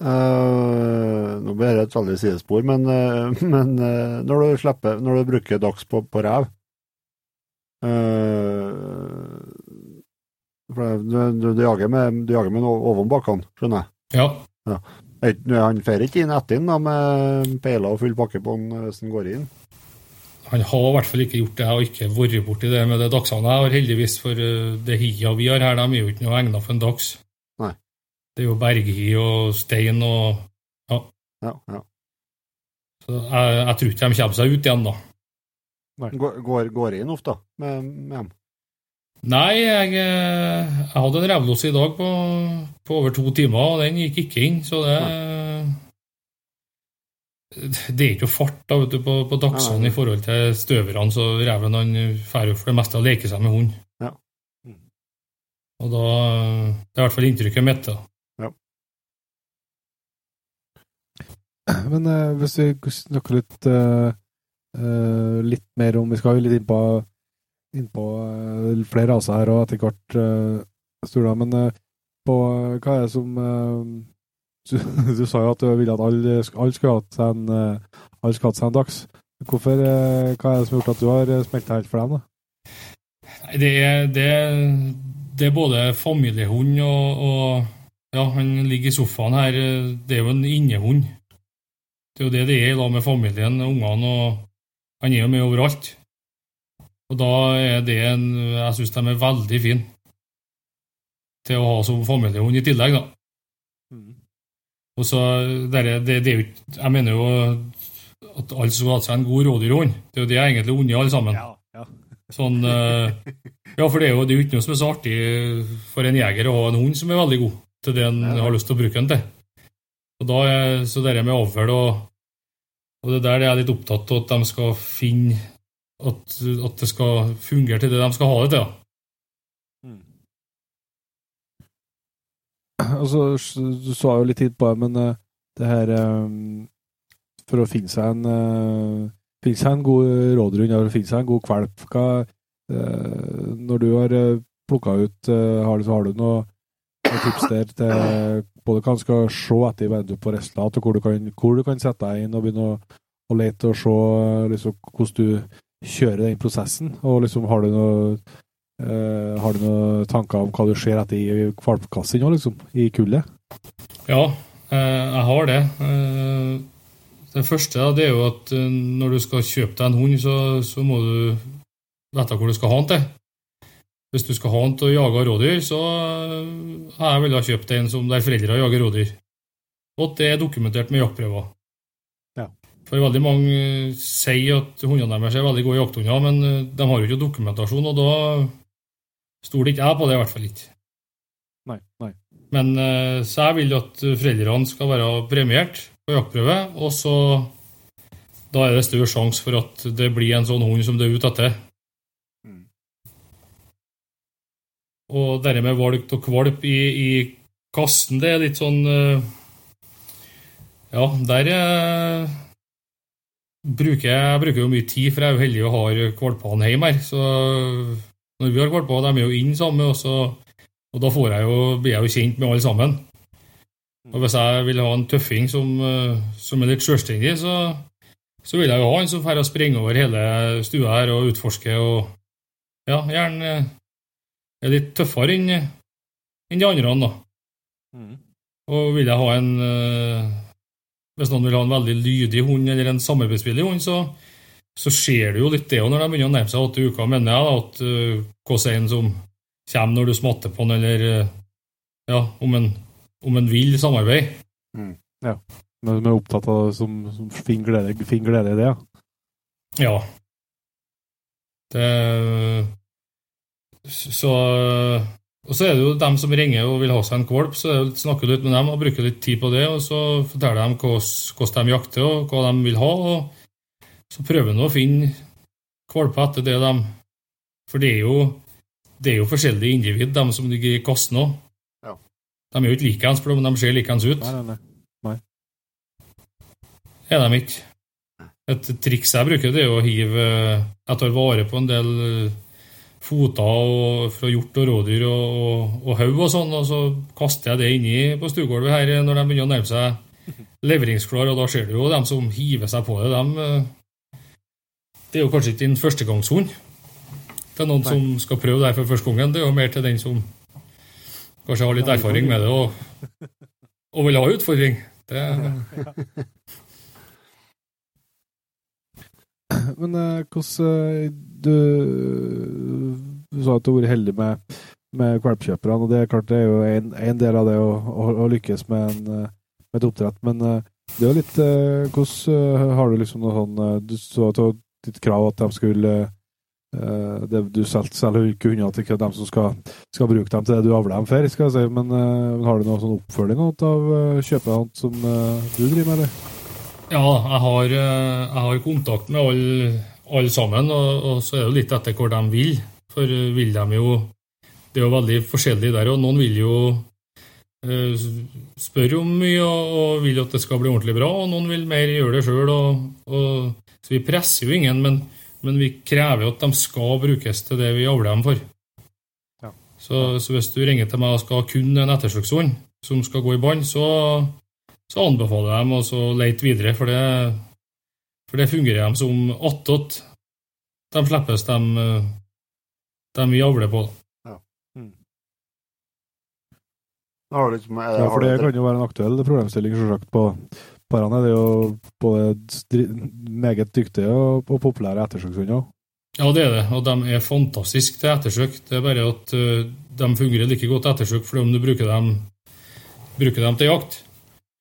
Eh, nå blir det et veldig sidespor, men, uh, *laughs* men uh, når du slipper, når du bruker dags på, på rev du, du, du jager med, du jager med oven bakkene, skjønner jeg. Ja. ja. Han får ikke inn etter den med peiler og full pakke på den hvis den går inn? Han har i hvert fall ikke gjort det. Jeg har ikke vært borti det med det dagsene. Jeg har heldigvis, for eh, det hia vi har her, de er jo ikke noe egnet for en dags. Nei. Det er jo berghi og stein og Ja, ja. Så jeg, jeg tror ikke de kommer seg ut igjen, da. Går, går, går inn ofte, med, med dem? Nei, jeg, eh, jeg hadde en revlos i dag på, på over to timer, og den gikk ikke inn, så det Det er ikke noe fart da, vet du, på, på dagsene i forhold til støverne, så reven han drar for det meste og leker seg med hund. Ja. Og da Det er i hvert fall inntrykket mitt. da. Men uh, hvis vi snakker litt uh, uh, litt mer om Vi skal jo litt inn på, inn på flere raser her og etter hvert, uh, Sturla. Men på hva er det som du, *laughs* du sa jo at du ville at alle, alle skulle hatt seg en eh, alle en dags. Hvorfor, eh, hva er det som har gjort at du har eh, smelt helt for dem? da? Det er, det, det er både familiehund og, og Ja, han ligger i sofaen her. Det er jo en innehund. Det er jo det det er da med familien ungene, og han er jo med overalt. Og da er det en Jeg syns de er veldig fine til å ha som familiehund i tillegg, da. Og så det, det, det Jeg mener jo at alle skulle hatt seg en god rådyrhund. Det er jo det jeg egentlig unner alle sammen. *laughs* Sånn, eh, ja, for det er jo det er ikke noe som er så artig for en jeger å ha en hund som er veldig god til det en har lyst til å bruke den til. Og da er, så det med avl og, og det der det er jeg litt opptatt av at de skal finne at, at det skal fungere til det de skal ha det til. da. Altså, du sa jo litt tid på det, men eh, det her um, For å finne seg en uh, finne seg en god rådrund, eller finne seg en god kvalp hva, uh, Når du har plukka ut uh, har, du, har du noe, tips der til både hva han skal se etter i på resultat, og hvor du kan, hvor du kan sette deg inn og begynne å, å lete og se liksom, hvordan du kjører den prosessen? Og liksom, har du noe eh, har du noen tanker om hva du ser etter i valpekassen nå, liksom? I kullet? Ja, uh, jeg har det. Uh, Det første det er jo at når du skal kjøpe deg en hund, så, så må du vite hvor du skal ha den til. Hvis du skal ha den til å jage rådyr, så jeg ville villet kjøpt en som der foreldre jager rådyr. Og det er dokumentert med jaktprøver. Ja. For veldig mange sier at hundene deres er veldig gode jakthunder, men de har jo ikke dokumentasjon, og da stoler ikke jeg på det, i hvert fall ikke. Nei. nei. Men eh, så jeg vil at foreldrene skal være premiert på jaktprøve, og så da er det større sjanse for at det blir en sånn hund som det er ute etter. Og det med valg og kvalp i, i kassen, det er litt sånn eh, Ja, der eh, bruker jeg, jeg bruker jo mye tid, for jeg er jo heldig og har valpene hjemme her. Så når vi har på, de er jo inne sammen, og, oss, og da får jeg jo, blir jeg jo kjent med alle sammen. Og hvis jeg vil ha en tøffing som, eh, som er litt selvstendig, så, så vil jeg jo ha en som å springe over hele stua her og utforske og ja, gjerne eh, er litt tøffere enn enn de andre. da. Og vil jeg ha en eh, Hvis noen vil ha en veldig lydig hund eller en samarbeidsvillig hund, så, så ser du jo litt det òg når de begynner å nærme seg åtte uker, mener jeg, da, at uh, hvordan en som kommer når du smatter på den, eller eh, ja, om en, om en vil samarbeide. Men de er opptatt av det som, som finner glede, i det, ja. Ja. Det Så Og så er det jo dem som ringer og vil ha seg en valp, så snakker snakker litt med dem og bruker litt tid på det, og så forteller de hvordan de jakter og hva de vil ha, og så prøver de å finne valper etter det de For det er jo det er jo forskjellige individ, de som ligger i kassen òg. Ja. De er jo ikke likeens, for de ser likeens ut. Nei, nei, nei. er de ikke. Et triks jeg bruker, det er å hive Jeg tar vare på en del eh, foter fra hjort og rådyr og, og, og haug og sånn, og så kaster jeg det inni på stuegulvet her når de begynner å nærme seg *laughs* leveringsklar, og da ser du jo dem som hiver seg på det. Eh, det er jo kanskje ikke din førstegangshund. Det er noen som skal prøve det her for første gangen. Det er jo mer til den som kanskje har litt erfaring med det og, og vil ha utfordring. Det, *laughs* Men eh, hvordan eh, du, du sa at du har vært heldig med, med valpkjøperne, og det er klart det er jo en, en del av det å, å, å lykkes med, en, eh, med et oppdrett. Men Det er jo litt Hvordan har du liksom noe sånn Du så at du ditt krav at de skulle uh, det, Du selger selv ikke unna er dem som skal, skal bruke dem til det du avler dem for, skal jeg si. Men uh, har du noen sånn oppfølging av uh, kjøpene som eh, du driver med, eller? Ja, jeg har, eh, jeg har kontakt med alle, alle sammen, og, og så er det litt etter hvor de vil. For eh, vil de jo Det er jo veldig forskjellig der, og noen vil jo eh, spørre om mye og, og vil at det skal bli ordentlig bra, og noen vil mer gjøre det sjøl. Så vi presser jo ingen, men, men vi krever jo at de skal brukes til det vi avler dem for. Ja. Så, så hvis du ringer til meg og skal ha kun en ettersøkshund som skal gå i bånd, så, så anbefaler jeg dem å så lete videre, for det, for det fungerer dem som attåt. De slippes, de, de vi avler på. Da har du liksom, er, Ja, for det kan jo være en aktuell problemstilling, selvsagt, på parene. Er jo både meget dyktige og, og populære ettersøkshunder. Ja, det er det, og de er fantastiske til ettersøk. Det er bare at uh, de fungerer like godt til ettersøk fordi om du bruker dem, bruker dem til jakt.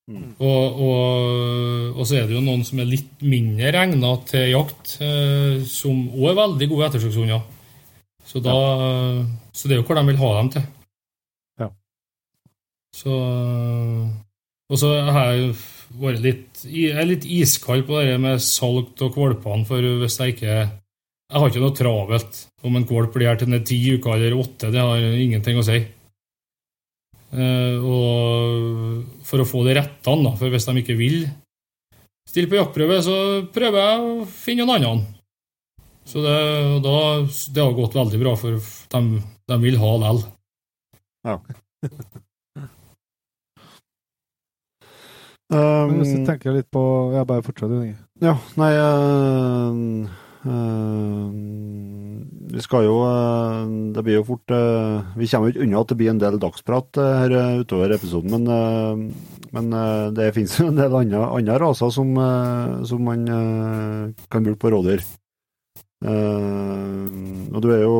Mm. Og, og, og så er det jo noen som er litt mindre egna til jakt, uh, som òg er veldig gode ettersøkshunder. Så, da, så det er jo hvor de vil ha dem til. Ja. Så Og så har jeg vært litt Jeg er litt iskald på det med salg av valpene, for hvis jeg ikke Jeg har ikke noe travelt om en valp blir her til den er ti uker eller åtte, det har ingenting å si. Eh, og for å få det rettene, for hvis de ikke vil stille på jaktprøve, så prøver jeg å finne noen andre. Så det, da, det har gått veldig bra, for de, de vil ha lell. *laughs* Men hvis du Um, tenker litt på Jeg bare fortsetter, du, Ja, nei uh, Uh, Vi skal jo uh, Det blir jo fort uh, Vi kommer jo ikke unna at det blir en del dagsprat her utover episoden, men, men det finnes jo en del andre, andre raser som, som man kan bruke på rådyr. Og du er jo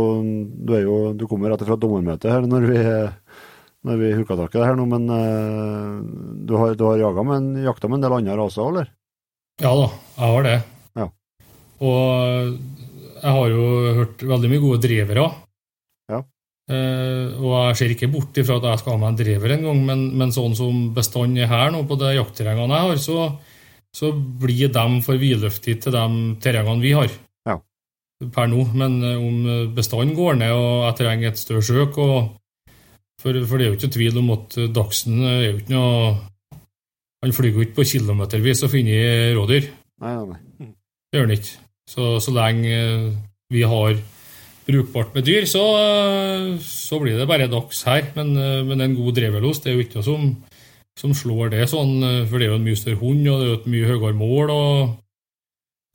Du, er jo, du kommer rett fra dommermøtet her når vi når vi hooka tak i det her nå, men uh, du har, du har jaga med en, jakta med en del andre raser, eller? Ja da, jeg har det. Ja. Og jeg har jo hørt veldig mye gode drivere. Ja. Uh, og jeg ser ikke bort ifra at jeg skal ha meg en driver en gang, men, men sånn som bestanden er her nå, på de jaktterrengene jeg har, så, så blir de for vidløftige til de terrengene vi har. Ja. Per nå. Men eh, om bestanden går ned og jeg trenger et større søk og for, for det er jo ikke tvil om at Dagsen er jo ikke noe Han flyr jo ikke på kilometervis og finner rådyr. Nei, nei, nei. Det gjør han ikke. Så, så lenge eh, vi har brukbart med dyr, så, eh, så blir det bare dags her. Men, eh, men en god drevelos det er jo ikke noe som, som slår det sånn, eh, for det er jo en mye større hund, og det er jo et mye høyere mål. Og,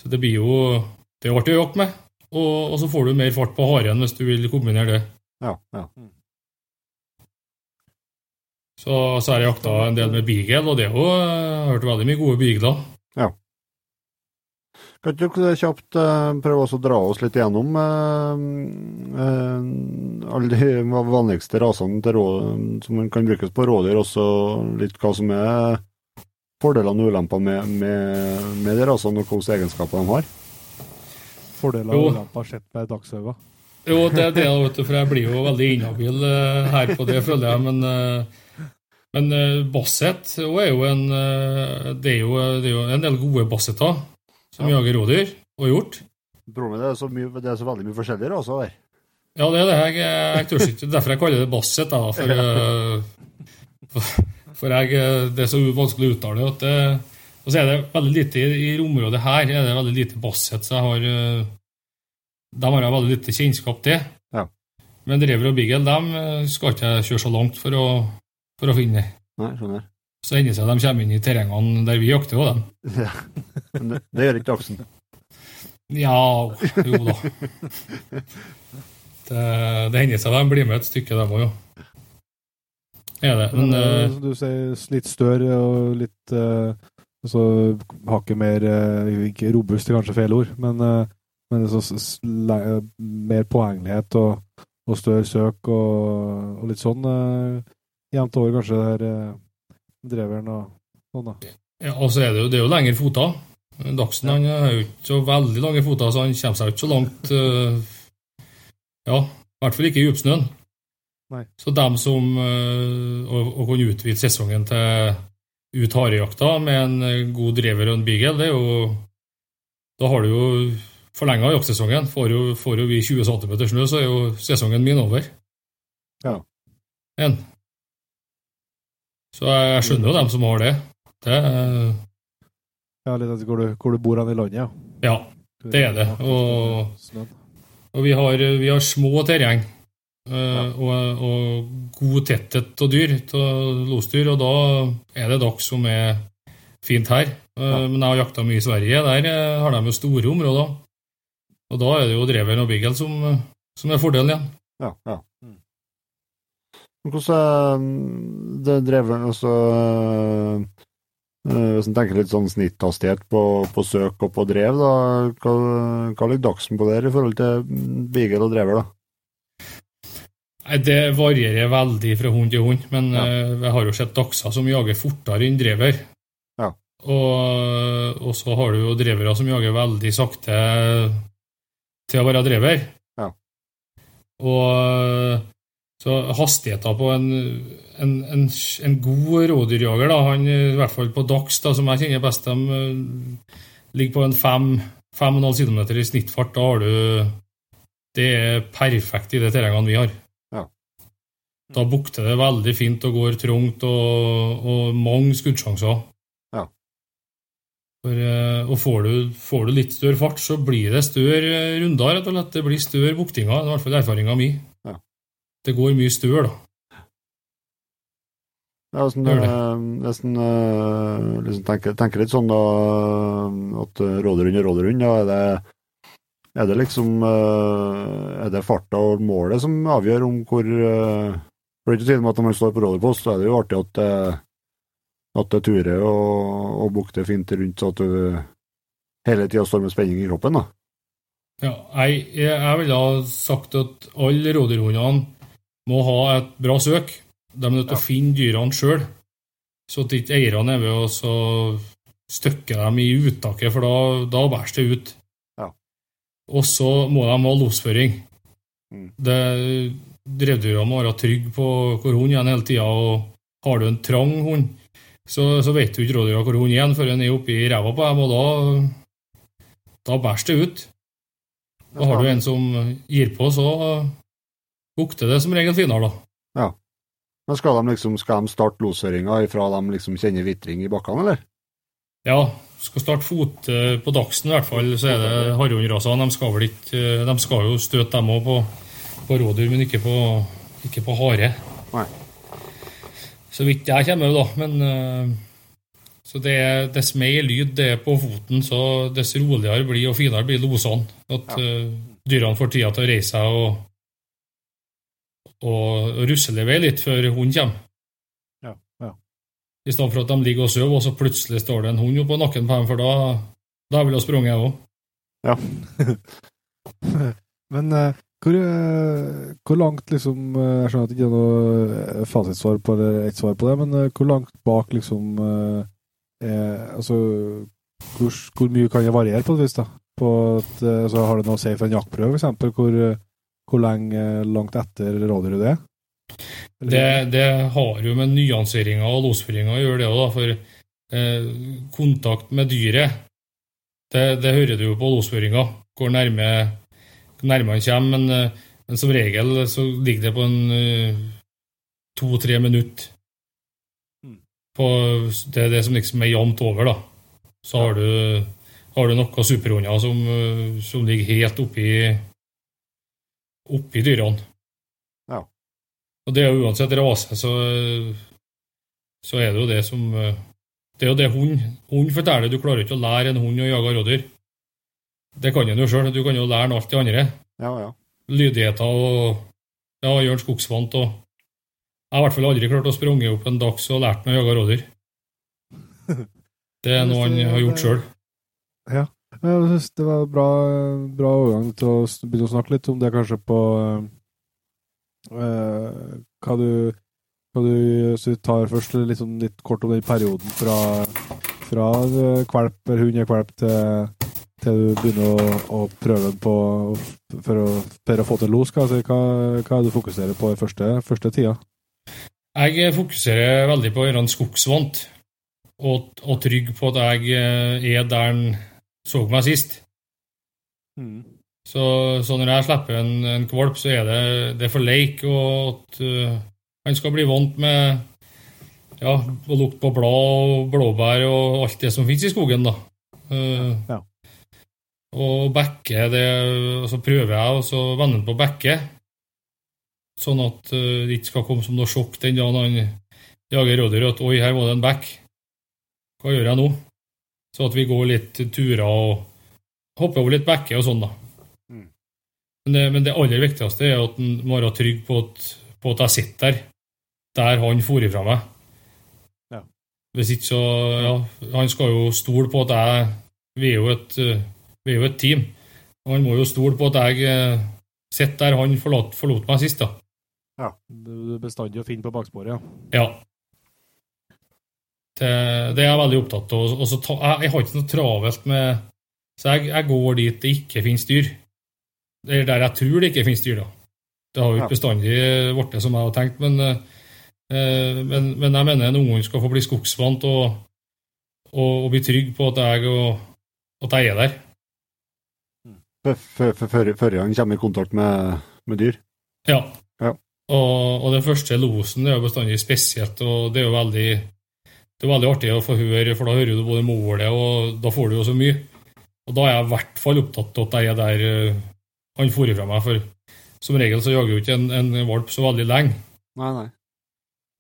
så det blir jo Det er artig å jakte med. Og, og så får du mer fart på haren hvis du vil kombinere det. Ja, ja. Så, så har jeg jakta en del med beagle, og det har jeg hørt veldig mye gode beagler. Kan ikke du kjapt eh, prøve også å dra oss litt gjennom eh, eh, alle de vanligste rasene som man kan brukes på rådyr, også litt hva som er fordelene og ulempene med, med, med de rasene, og hvilke egenskaper de har? Fordeler og ulemper sett med dagsøyne. Jo, det er det, vet du, for jeg blir jo veldig inhabil eh, her på det, føler jeg. Men, eh, men eh, Basset er jo en eh, det, er jo, det er jo en del gode basseter som Ja. jager rådyr, og hjort. Er det er så, mye, det er så veldig mye forskjellig også der. Ja, det er det. Jeg, jeg tør ikke, derfor jeg kaller det Basset. Da, for, *laughs* eh, for, for jeg, det er så vanskelig å uttale. At det, og så er det veldig lite i, området her er det veldig lite Basset, så jeg har eh, de har jeg veldig lite kjennskap til. Ja. Men rever og Beagle dem skal ikke jeg kjøre så langt for å, for å finne. Nei, skjønner. Så hender det seg de kommer inn i terrengene der vi jakter òg, dem. Ja. Men det, det gjør ikke Dagsen. Ja, jo da. Det, det hender seg de blir med et stykke, dem òg, jo. Er det. Men Men eh, eh, du sier, litt større og litt eh, altså, Hakket mer Ikke robust kanskje feil ord, men, men så, mer poenglighet og, og større søk og, og litt sånn jevnt over, kanskje, der eh, dreveren og sånn, da. Ja, og så er det jo, det er jo lengre foter. Dagsen han har jo ikke så veldig lange foter, så han kommer seg ikke så langt Uh, Ja, i hvert fall ikke i djupsnøen. Så dem som uh, å, å kunne utvide sesongen til ut harejakta med en eh, god drever og en beagle, det er jo Da har du jo forlenga jaktsesongen. Får jo, får jo vi 20 cm snø, så er jo sesongen min over. Ja. En. Så jeg, skjønner jo dem som har det. Det uh... Ja, litt etter hvor du, hvor du bor hen i landet, ja. Ja. Det er det, og- Og vi har, vi har små terreng eh, og, og god tetthet av dyr, av losdyr, og da er det dere som er fint her. Eh, Men jeg har jakta mye i Sverige, der har de jo store områder. Og da er det jo dreven og beagle som, som er fordelen igjen. Ja, ja. Men Hvordan er det drevet altså, eh, Hvis en tenker litt sånn snitthastighet på, på søk og på drev, da, hva, hva ligger dagsen på der i forhold til beagle og drever? da? Nei, Det varierer veldig fra hund til hund, men Ja. eh, jeg har jo sett dachser som jager fortere enn drever. Ja. Og, og så har du jo drevere som jager veldig sakte til å være drever. Ja. Og så hastigheten på en, en, en, en god rådyrjager, da, han, i hvert fall på dags, da, som jeg kjenner best, de eh, ligger på en 5-5,5 km i snittfart. Da har du Det er perfekt i det terrengene vi har. Ja. Da bukter det veldig fint og går trangt, og, og mange skuddsjanser. Ja. For, eh, og får du, får du litt større fart, så blir det større eh, runder, rett og slett. Det blir større buktinger, Det er i hvert fall erfaringa mi. Det går mye støl, da. Ja, hvis en, Gjør det. eh, eh, liksom tenker, tenker litt sånn da, at råderund er råderund. da er det, er det liksom eh, Er det farta og målet som avgjør om hvor eh, For det er ikke tvil om at når man står på rådyrpost, så er det jo artig at det, at det turer og, og bukter fint rundt, så at du hele tida står med spenning i kroppen. da. Ja, jeg, jeg ville ha sagt at alle rådyrhundene må ha et bra søk. De er nødt til å finne dyrene sjøl, så at ikke eierne er ved og støkke støkker dem i uttaket, for da, da bæsjer det ut. Ja. Og så må de ha losføring. Mm. Det, Drevdyra må være trygge på hvor hunden er hele tida, og har du en trang hund, så, så vet du ikke rådyra hvor hunden er før den er oppi ræva på dem, og da, da bæsjer det ut. Og har du en som gir på, så bukter det som regel finere, da. Men skal de liksom, skal de starte losføringa ifra de liksom kjenner vitring i bakkene, eller? Ja, skal starte fot på dagsen i hvert fall, så er det harrhundrasene. De skal vel ikke eh, De skal jo støte dem òg på, på rådyr, men ikke på, ikke på hare. Nei. Så vidt jeg kommer, da. Men eh, så det er, dess mer lyd det er på foten, så dess roligere blir og finere blir losene. At eh, dyrene får tida til å reise seg og, og rusle vei litt før hunden kommer. Ja, ja. I stedet for at de ligger og sover, og så plutselig står det en hund oppå nakken på dem, for da, da vil jeg sprunget, jeg *laughs* òg. Men eh, hvor, eh, hvor langt liksom eh, Jeg skjønner at det ikke er noe fasitsvar på eller ett svar på det, men hvor langt bak liksom er, Altså hvor, hvor mye kan det variere på et vis, da? På at, eh, altså, har det noe å si for en jaktprøve, f.eks.? Hvor, hvor lenge langt etter rådyret det er? Det, det har jo med nyanseringa og losføringa å gjøre, det òg, for eh, kontakt med dyret, det, det hører du jo på losføringa, hvor nærme, nærme han kommer, men, eh, men som regel så ligger det på en eh, to-tre minutter. Mm. På, det er det som liksom er jevnt over, da. Så har du, har du noen superhunder som, eh, som ligger helt oppi, oppi dyrene. Ja. Og det er jo uansett rase, så, så er det jo det som Det er jo det hund Hund forteller du klarer ikke å lære en hund å jage rådyr. Det kan en jo sjøl. Du kan jo lære alt det andre. Ja, ja. Lydigheter og ja, gjøre den skogsvant og Jeg har i hvert fall aldri klart å sprunge opp en dags og lært meg å jage rådyr. *laughs* Det er noe han har gjort sjøl. Jeg synes det var bra, bra overgang til å begynne å snakke litt om det, kanskje på eh, hva du hva du, så vi tar først sånn litt kort om den perioden fra, fra kvalp valp eller hund er kvalp til, til du begynner å, å prøve den på for å, for å få til los? Altså, hva, hva er det du fokuserer på i første, første tida? Jeg fokuserer veldig på å gjøre den skogsvant, og, og trygg på at jeg eh, er der han så meg sist. Så, så når jeg slipper en, en kvalp, så er det, det er for leik, og at uh, han skal bli vant med ja, å lukte på blad og blåbær og alt det som finnes i skogen, da. Uh, Ja. Og bekke, det, og så prøver jeg å vende den på bekke, sånn at uh, det ikke skal komme som noe sjokk den dagen han jager rådyr at oi, her var det en bekk. Hva gjør jeg nå? Så at vi går litt turer og hopper over litt bekker og sånn, da. Mm. Men, det, men det aller viktigste er at en må være trygg på at, på at jeg sitter der, der han for ifra meg. Ja. Hvis ikke så Ja, han skal jo stole på at jeg Vi er jo et, vi er jo et team. Og han må jo stole på at jeg eh, sitter der han forlot, forlot meg sist, da. Du du er bestandig å finne på baksporet, ja. Ja. Det, det er jeg veldig opptatt av. Og så ta, jeg, jeg har ikke noe travelt med Så jeg, jeg går dit det ikke finnes dyr. Eller der jeg tror det ikke finnes dyr, da. Det har jo ikke bestandig blitt som jeg har tenkt, men, eh, men, men jeg mener en unge skal få bli skogsvant og, og, og bli trygg på at jeg, og, at jeg er der. Før han kommer i kontakt med, med dyr. Ja. Ja. Og, og den første losen det er jo bestandig spesielt, og det er jo veldig det er veldig artig å få høre, for da hører du både målet, og da får du jo så mye. Og da er jeg i hvert fall opptatt av at jeg er der eh, han for fra meg, for som regel så jager jo ikke en, en valp så veldig lenge, Nei, nei.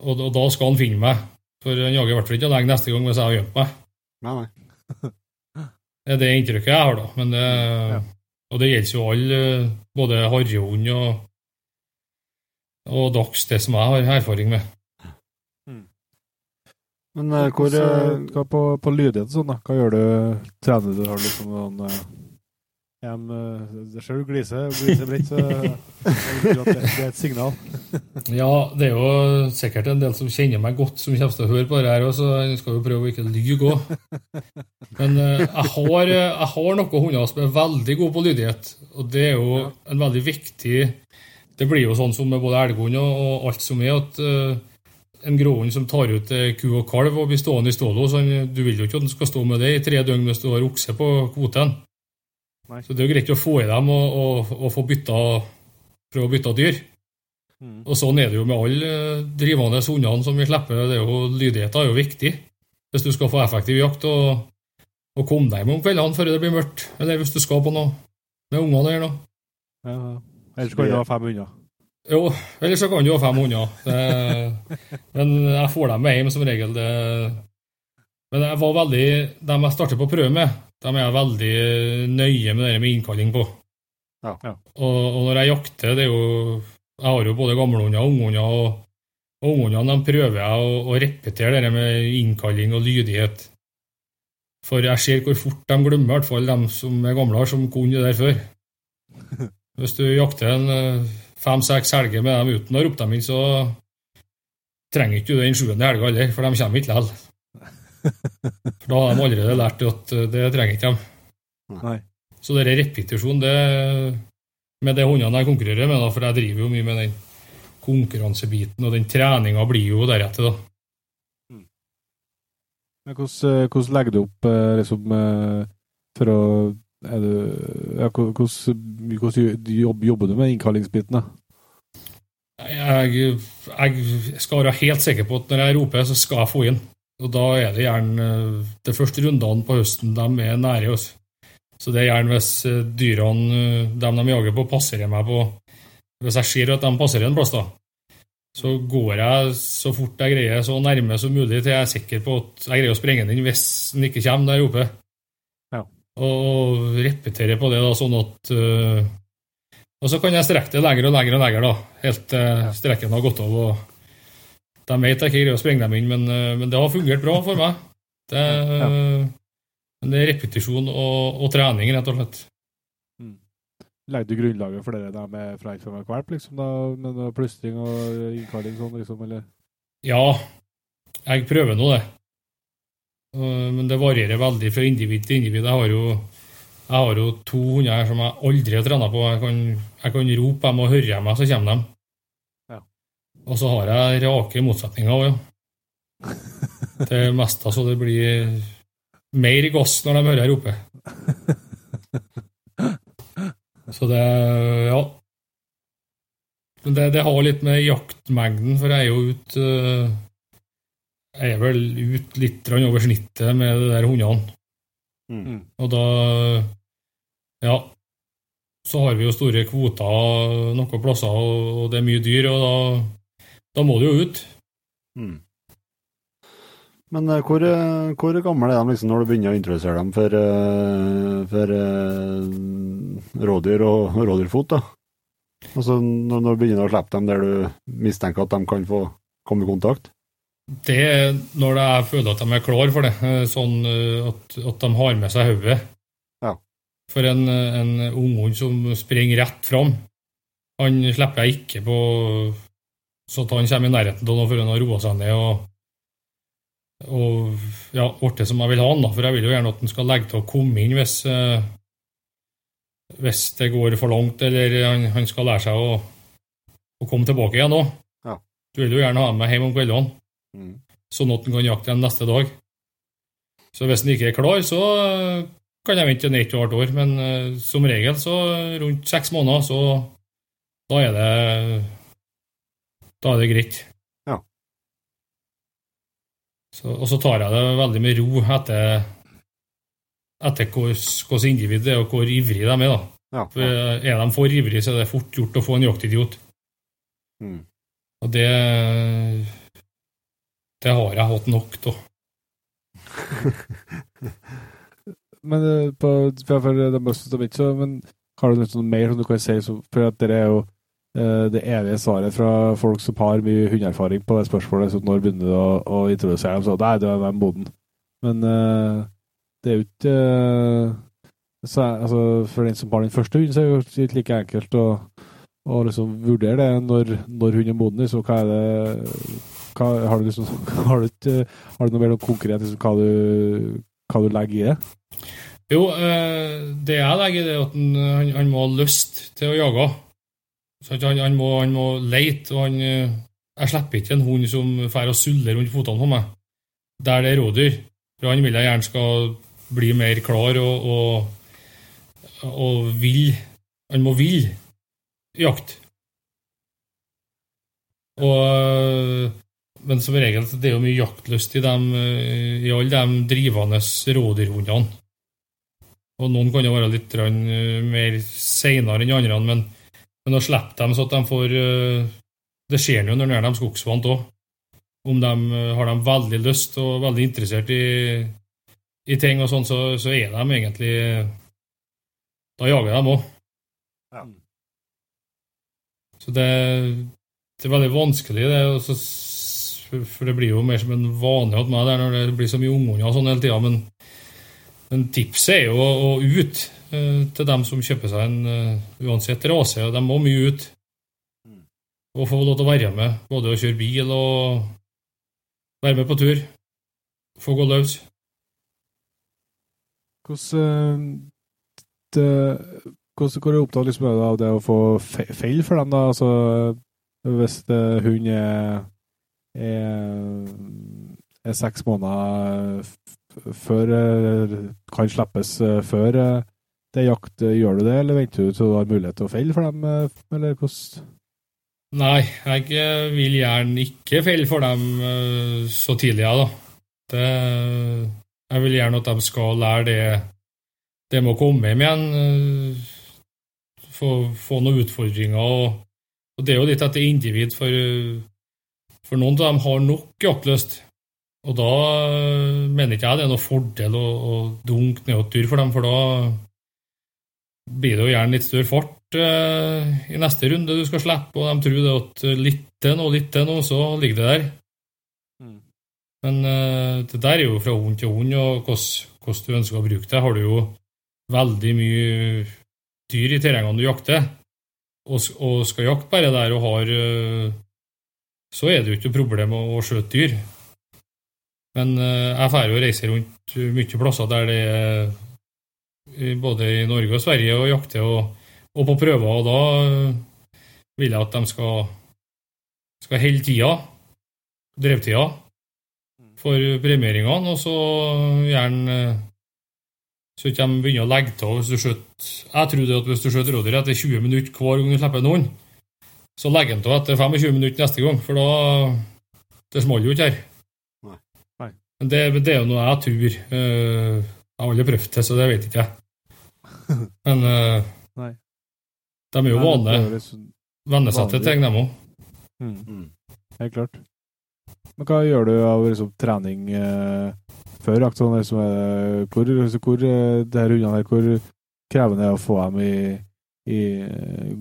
og, og da skal han finne meg. For han jager i hvert fall ikke lenge neste gang hvis jeg har gjemt meg. nei, nei. *laughs* Det er det inntrykket jeg har, da. Men det, Ja. Og det gjelder jo alle, både harrehund og, og dags, det som jeg har erfaring med. Men uh, hvor uh, hva på, på lydighet sånn, da? Hva gjør du? Trener du? Har du liksom noen uh, eh, Det ser du gliser, gliser bredt, så jeg tror at det, det er et signal. *laughs* Ja, det er jo sikkert en del som kjenner meg godt, som kommer til å høre på det her, òg, så jeg skal jo prøve å ikke lyge òg. *laughs* Men jeg, har, jeg har noen hunder som er veldig gode på lydighet, og det er jo en veldig viktig Det blir jo sånn som med både elghund og, og alt som er, at en gråhund som tar ut eh, ku og kalv og blir stående i stålet hos han, du vil jo ikke at han skal stå med det i tre døgn hvis du har okse på kvoten. Nei. Så det er jo greit å få i dem og, og, og få bytta, prøve å bytte dyr. Mm. Og sånn er det jo med alle eh, drivende hundene som vi slipper. Det er jo, lydigheten er jo viktig hvis du skal få effektiv jakt og, og komme deg hjem om kveldene før det blir mørkt. Eller hvis du skal på noe med ungene eller noe. Ja. Ellers kan du ha fem hunder. Jo, eller så kan du ha fem hunder. Men jeg får dem med hjem som regel. Det, men jeg var veldig, dem jeg starter på å prøve med, dem er jeg veldig nøye med det med innkalling på. Ja. Ja. Og, og når jeg jakter, det er jo Jeg har jo både gamlehunder og unghunder, og, og unghundene prøver jeg å, å repetere det med innkalling og lydighet. For jeg ser hvor fort de glemmer, i hvert fall de som er gamle, som kunne det der før. *laughs* Hvis du jakter en eh, fem-seks helger med dem uten å rope dem inn, så trenger ikke du den sjuende helga heller, for de kommer ikke likevel. *laughs* For da har de allerede lært at eh, det trenger ikke dem. Så det er repetisjon, det med de hundene jeg konkurrerer med, da, for jeg driver jo mye med den konkurransebiten, og den treninga blir jo deretter, da. Men hvordan, eh, hvordan legger du opp liksom, for å hvordan, jobber du med innkallingsbiten? Jeg, jeg skal være helt sikker på at når jeg roper, så skal jeg få inn. Og da er det gjerne de første rundene på høsten de er nære oss. Så det er gjerne hvis eh, dyrene, eh, dem de jager på, passerer meg på Hvis jeg ser at de passerer en plass, da, så går jeg så fort jeg greier, så nærme som mulig til jeg er sikker på at jeg greier å sprenge den inn hvis den ikke kommer når jeg roper. Og repetere på det, da, sånn at uh, Og så kan jeg strekke det lenger og lenger og lenger, da, helt til strekken har gått av. og De vet jeg ikke greier å sprenge dem inn, men, uh, men det har fungert bra for meg. Det, Ja. men det er repetisjon og, og trening, rett og slett. Legger du grunnlaget for det der med fra fra valp, liksom, da, med plystring og innkalling sånn, liksom, eller? Ja, jeg prøver nå det. Eh, Men det varierer veldig fra individ til individ. Jeg har jo, jeg har jo to hunder her som jeg aldri har trena på. Jeg kan, jeg kan rope dem og høre meg, så kommer de. Ja. Og så har jeg rake motsetninger òg, ja. *laughs* Det meste så det blir mer gass når de hører jeg rope. Så det ja. Men det, det har litt med jaktmengden, for jeg er jo ute Jeg er vel ut litt over snittet med de der hundene. Mm. Og da Ja. Så har vi jo store kvoter noen plasser, og det er mye dyr, og da, da må du jo ut. Mm. Men eh, hvor, eh, hvor gammel er de liksom, når du begynner å introdusere dem for, eh, for rådyr og rådyrfot? da? Altså når, når du begynner å slippe dem der du mistenker at de kan få komme i kontakt? Det er når jeg føler at de er klar for det, eh, sånn eh, at, at de har med seg hodet. Ja. For en, en unghund som springer rett fram, han slipper jeg ikke på så at han kommer i nærheten av noe før han har roa seg ned og, og ja, blitt som jeg vil ha han. da, For jeg vil jo gjerne at han skal legge til å komme inn hvis, eh, hvis det går for langt, eller han, han skal lære seg å, å komme tilbake igjen òg. Ja. Du vil jo gjerne ha ham med hjem om kveldene Mm. sånn at han kan jakte igjen neste dag. Så hvis han ikke er klar, så eh, kan jeg vente et halvt år, men uh, som regel så rundt seks måneder, så da er det da er det greit. Ja. Så, og så tar jeg det veldig med ro etter etter hvilket individ det er, og hvor ivrig de er. da. Ja. For Er de for ivrige, så er det fort gjort å få en jaktidiot. Mm. Og det Det har jeg hatt nok av. *laughs* Men eh, på, for, meste av mitt, så men har du noe sånn mer som du kan si? For at det er jo eh, det evige svaret fra folk som har mye hundeerfaring på det spørsmålet. Så når begynner du å, å introdusere dem? Så nei, det er moden. Men eh, det er jo ikke så, altså, For den som har den første hunden, så er det jo ikke like enkelt å, å liksom vurdere det når, når hunden er moden. Så hva er det hva, har, du liksom, *laughs* har, du ikke, har du noe mer konkret liksom, hva, du, hva du legger i det? Jo, eh, det jeg legger i det, er at han, han, må ha lyst til å jage. Han, han, må, han må leite, og han eh, Jeg slipper ikke en hund som drar og suller rundt føttene på meg, der det er rådyr. For han vil jeg gjerne skal bli mer klar og, og, og vil Han må ville jakte. Og eh, men som regel det er jo mye jaktlyst i, dem, eh, i alle de drivende rådyrhundene. Og noen kan jo være litt eh, mer seinere enn andre, men, men å slippe dem så at de får eh, Det skjer jo når de er skogsvant òg. Om de har de veldig lyst og veldig interessert i, i ting og sånn, så, så er de egentlig Da jager de òg. Ja. Så det, det er veldig vanskelig, det. og så for- det blir jo mer som en vane hos meg der når det blir så mye unghunder og sånn hele tida. Men, men tipset er jo å, å ut uh, til dem som kjøper seg en uh, uansett rase. og De må mye ut. Og få lov til å være med, både å kjøre bil og være med på tur. Få gå løs. Hvordan eh, det, hvordan, Hvor opptatt liksom, er du av det å få feil for dem, da? Altså, hvis det, hund er, er, er seks måneder før eh, Kan slippes eh, før eh, det er jakt, eh, gjør du det, eller venter du til du har mulighet til å felle for dem, eh, eller hvordan Nei, jeg eh, vil gjerne ikke felle for dem eh, så tidlig, jeg, da. Det, jeg vil gjerne at de skal lære det det med å komme hjem igjen. eh, Få, få noen utfordringer. Og, og det er jo litt etter individ, for, eh, for noen av dem har nok jaktlyst. Og da eh, mener ikke jeg det er noe fordel å, å dunke ned et dyr for dem, for da blir det jo gjerne litt større fart eh, i neste runde du skal slippe, og de tror det at litt til nå, litt til nå, så ligger det der. Mm. Men eh, det der er jo fra hund til hund, og hvordan du ønsker å bruke det. Har du jo veldig mye dyr i terrengene du jakter, og, og skal jakte bare der og har eh, Så er det jo ikke noe problem å, skjøte dyr. Men eh, jeg får jo reise rundt mye plasser der det er både i Norge og Sverige og jakter og, og på prøver, og da eh, vil jeg at de skal, skal holde tida, drevtida, for premieringene, og så gjerne eh, så ikke de begynner å legge til hvis du skjøt Jeg trodde at hvis du skjøt rådyr etter 20 minutter hver gang du slipper en hund, så legger han til etter 25 minutter neste gang, for da Det smalt jo ikke her. Nei. Nei. Men det, det er jo noe jeg tror. Uh, jeg har aldri prøvd det, så det vet ikke jeg. *laughs* Men uh, Nei. de er jo vane, venner seg til ting, de òg. Mm, Mm. helt klart. Men hva gjør du av liksom, trening eh, før jakt? Sånn, liksom, eh, hvor, hvor eh, det her hundene her, hvor krevende er det å få dem i, i eh,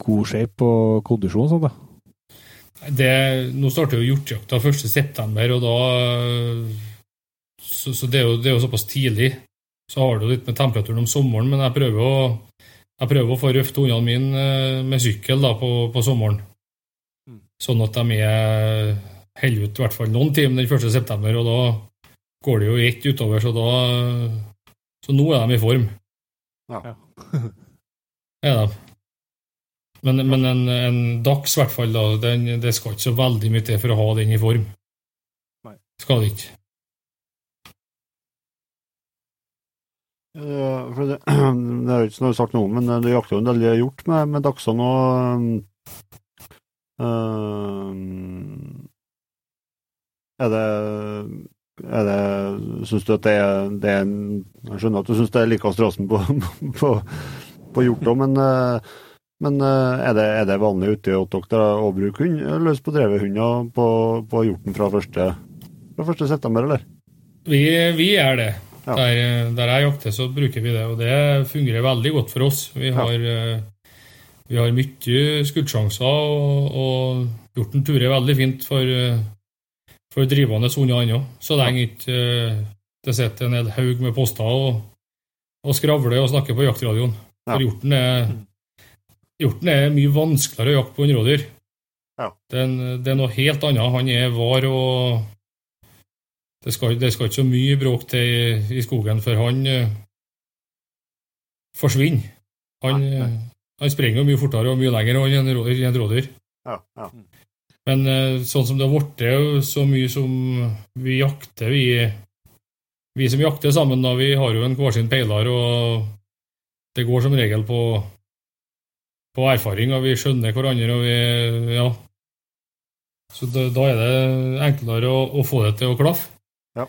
god shape og kondisjon og sånn, da? Det, nå starter jo hjortejakta 1.9., og da Så, så det, er jo, det er jo såpass tidlig. Så har du litt med temperaturen om sommeren, men jeg prøver å, jeg prøver å få røft hundene mine eh, med sykkel da, på, på sommeren. Mm. Sånn at de er holder ut i hvert fall noen timer den 1. september, og da går det jo i ett utover, så da Så nå er de i form. Ja. *laughs* er de. Men, men en, en dags, i hvert fall, da, den, det skal ikke så veldig mye til for å ha den i form. Nei. Skal det ikke. Uh, For det, *clears throat* det er jo ikke noe sagt noe om, men det du jakter jo en del hjort med, med dagsene og uh, Er det er det, synes du at det er, det er en, Jeg skjønner at du syns det er like strasen på, *laughs* på, på hjort òg, men, eh, men eh, er, det, er det vanlig ute hos dere å bruke hund, løs på drevet hund på, på hjorten fra 1. Fra 1. september, eller? Vi, vi er det. Ja. Der, der jeg jakter, så bruker vi det, og det fungerer veldig godt for oss. Vi har, ja. vi har mye skuddsjanser, og, og hjorten turer veldig fint for, eh, for drivende hunder ennå. Så lenge ikke eh, det sitter en hel haug med poster og, og skravler og snakker på jaktradioen. Ja. For hjorten er, hjorten er mye vanskeligere å jakte på enn rådyr. Ja. Det, det er noe helt annet. Han er var og det skal, det skal ikke så mye bråk til i, i skogen før han uh, forsvinner. Han, Nei, nei. eh, han springer jo mye fortere og mye lenger enn et rådyr. Ja. ja. Men eh, sånn som det har blitt, så mye som vi jakter, vi, vi som jakter sammen, da, vi har jo en hver sin peiler, og det går som regel på, på erfaring, og vi skjønner hverandre, og vi Ja. Så da, da er det enklere å, å få det til å klaffe. Ja.